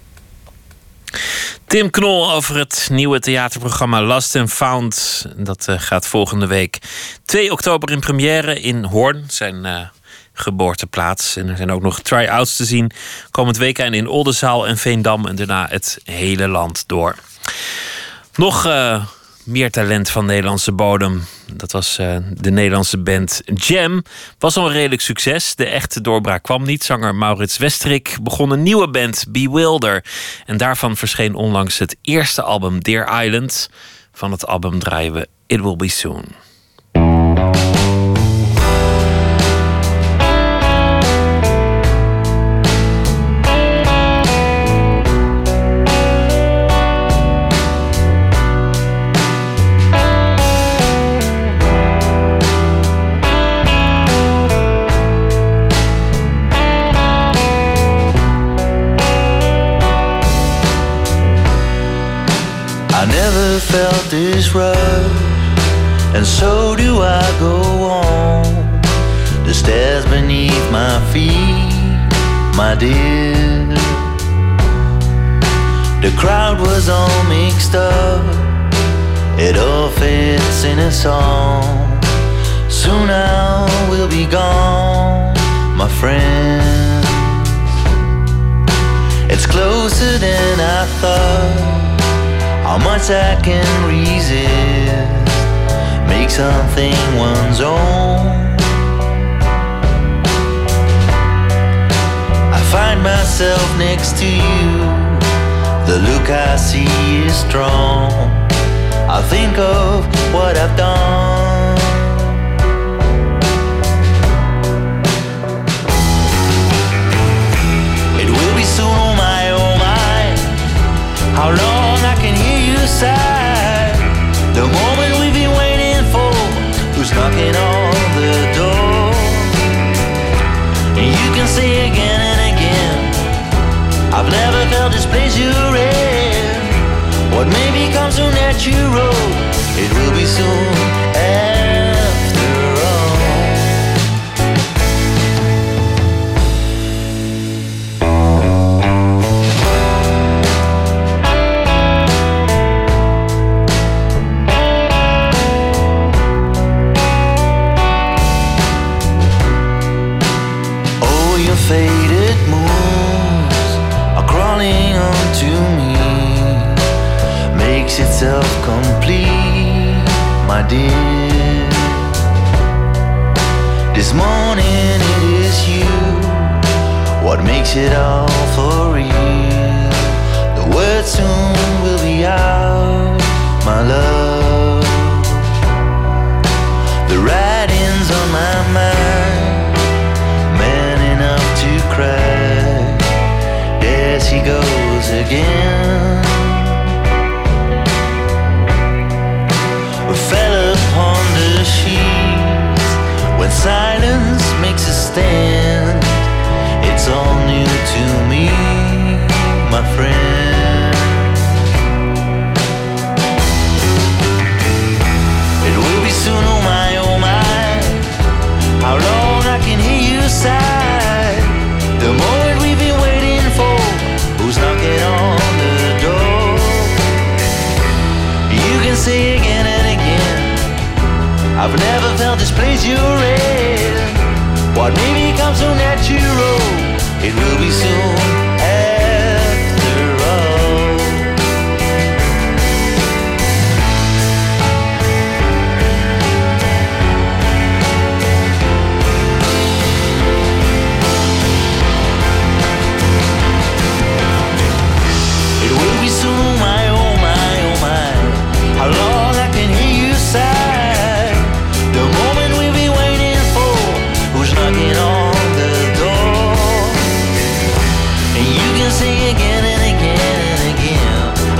Speaker 4: Tim Knol over het nieuwe theaterprogramma Lost and Found. Dat eh, gaat volgende week 2 oktober in première in Hoorn, zijn eh, geboorteplaats. En er zijn ook nog try-outs te zien komend weekend in Oldenzaal en Veendam. En daarna het hele land door. Nog eh, meer talent van Nederlandse bodem. Dat was eh, de Nederlandse band Jam. Was al een redelijk succes. De echte doorbraak kwam niet. Zanger Maurits Westerik begon een nieuwe band, Bewilder. En daarvan verscheen onlangs het eerste album, Dear Island. Van het album draaien we It Will Be Soon.
Speaker 7: Felt this rush, and so do I go on. The stairs beneath my feet, my dear. The crowd was all mixed up, it all fits in a song. Soon I will be gone, my friend. It's closer than I thought how much I can resist. Make something one's own. I find myself next to you. The look I see is strong. I think of what I've done. It will be soon, my, oh. How long hear The moment we've been waiting for Who's knocking on the door? You can say again and again I've never felt this place you're in What may become so natural It will be soon after dear. This morning it is you. what makes it all for real. The word soon will be out, my love. The writing's on my mind, man enough to cry. Yes, he goes again. We fell silence makes a stand. It's all new to me, my friend. It will be soon, oh my, oh my. How long I can hear you sigh. The moment we've been waiting for. Who's knocking on the door? You can say. I've never felt this place you're in. What maybe comes so natural, it will be soon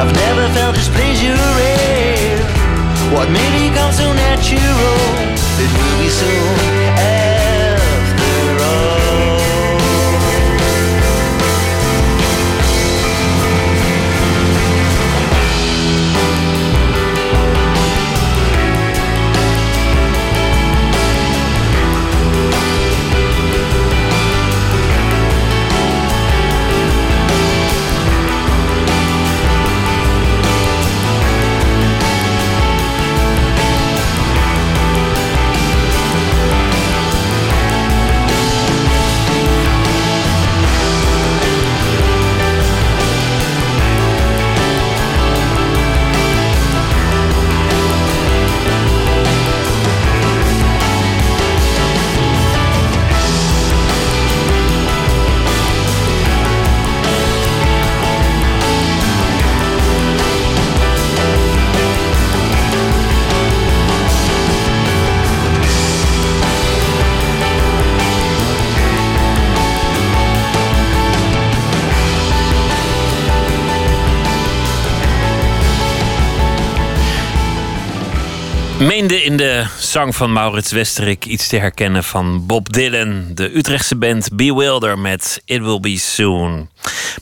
Speaker 7: I've never felt this in. What maybe comes so natural. It will be soon
Speaker 4: zang van Maurits Westerik iets te herkennen van Bob Dylan. De Utrechtse band Bewilder met It Will Be Soon.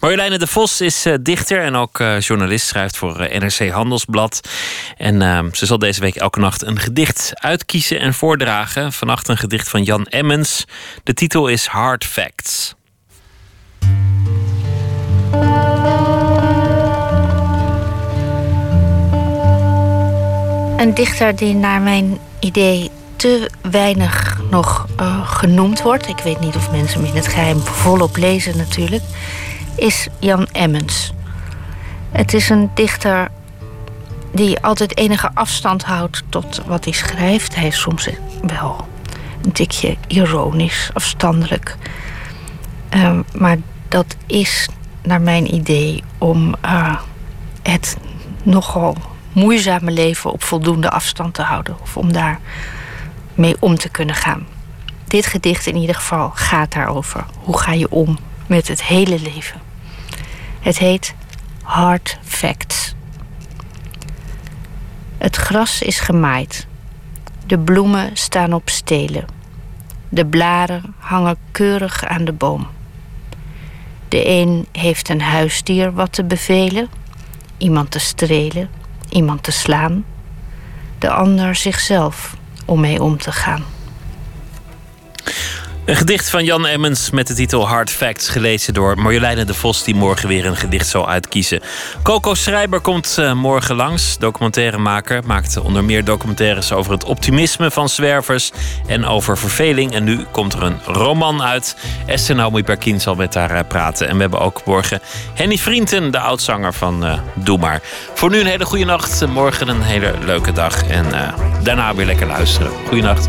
Speaker 4: Marjoleine de Vos is eh, dichter en ook eh, journalist, schrijft voor eh, NRC Handelsblad. En eh, ze zal deze week elke nacht een gedicht uitkiezen en voordragen. Vannacht een gedicht van Jan Emmens. De titel is Hard Facts.
Speaker 21: Een dichter die naar mijn idee te weinig nog eh, genoemd wordt. Ik weet niet of mensen hem in het geheim volop lezen natuurlijk. Is Jan Emmens. Het is een dichter die altijd enige afstand houdt tot wat hij schrijft. Hij is soms wel een tikje ironisch, afstandelijk. Ehm, maar dat is naar mijn idee om eh, het nogal moeizame leven op voldoende afstand te houden. Of om daar mee om te kunnen gaan. Dit gedicht in ieder geval gaat daarover. Hoe ga je om met het hele leven? Het heet Hard Facts. Het gras is gemaaid. De bloemen staan op stelen. De blaren hangen keurig aan de boom. De een heeft een huisdier wat te bevelen, iemand te strelen, iemand te slaan. De ander zichzelf om mee om te gaan.
Speaker 4: Een gedicht van Jan Emmens met de titel Hard Facts, gelezen door Marjoleine de Vos, die morgen weer een gedicht zal uitkiezen. Coco Schrijber komt eh, morgen langs, documentairemaker. Maakt onder meer documentaires over het optimisme van zwervers en over verveling. En nu komt er een roman uit. Esther Naomi Perkin zal met haar eh, praten. En we hebben ook morgen Henny Vrienden, de oudzanger van eh, Doe Maar. Voor nu een hele goede nacht, morgen een hele leuke dag. En daarna weer lekker luisteren. Goeienacht.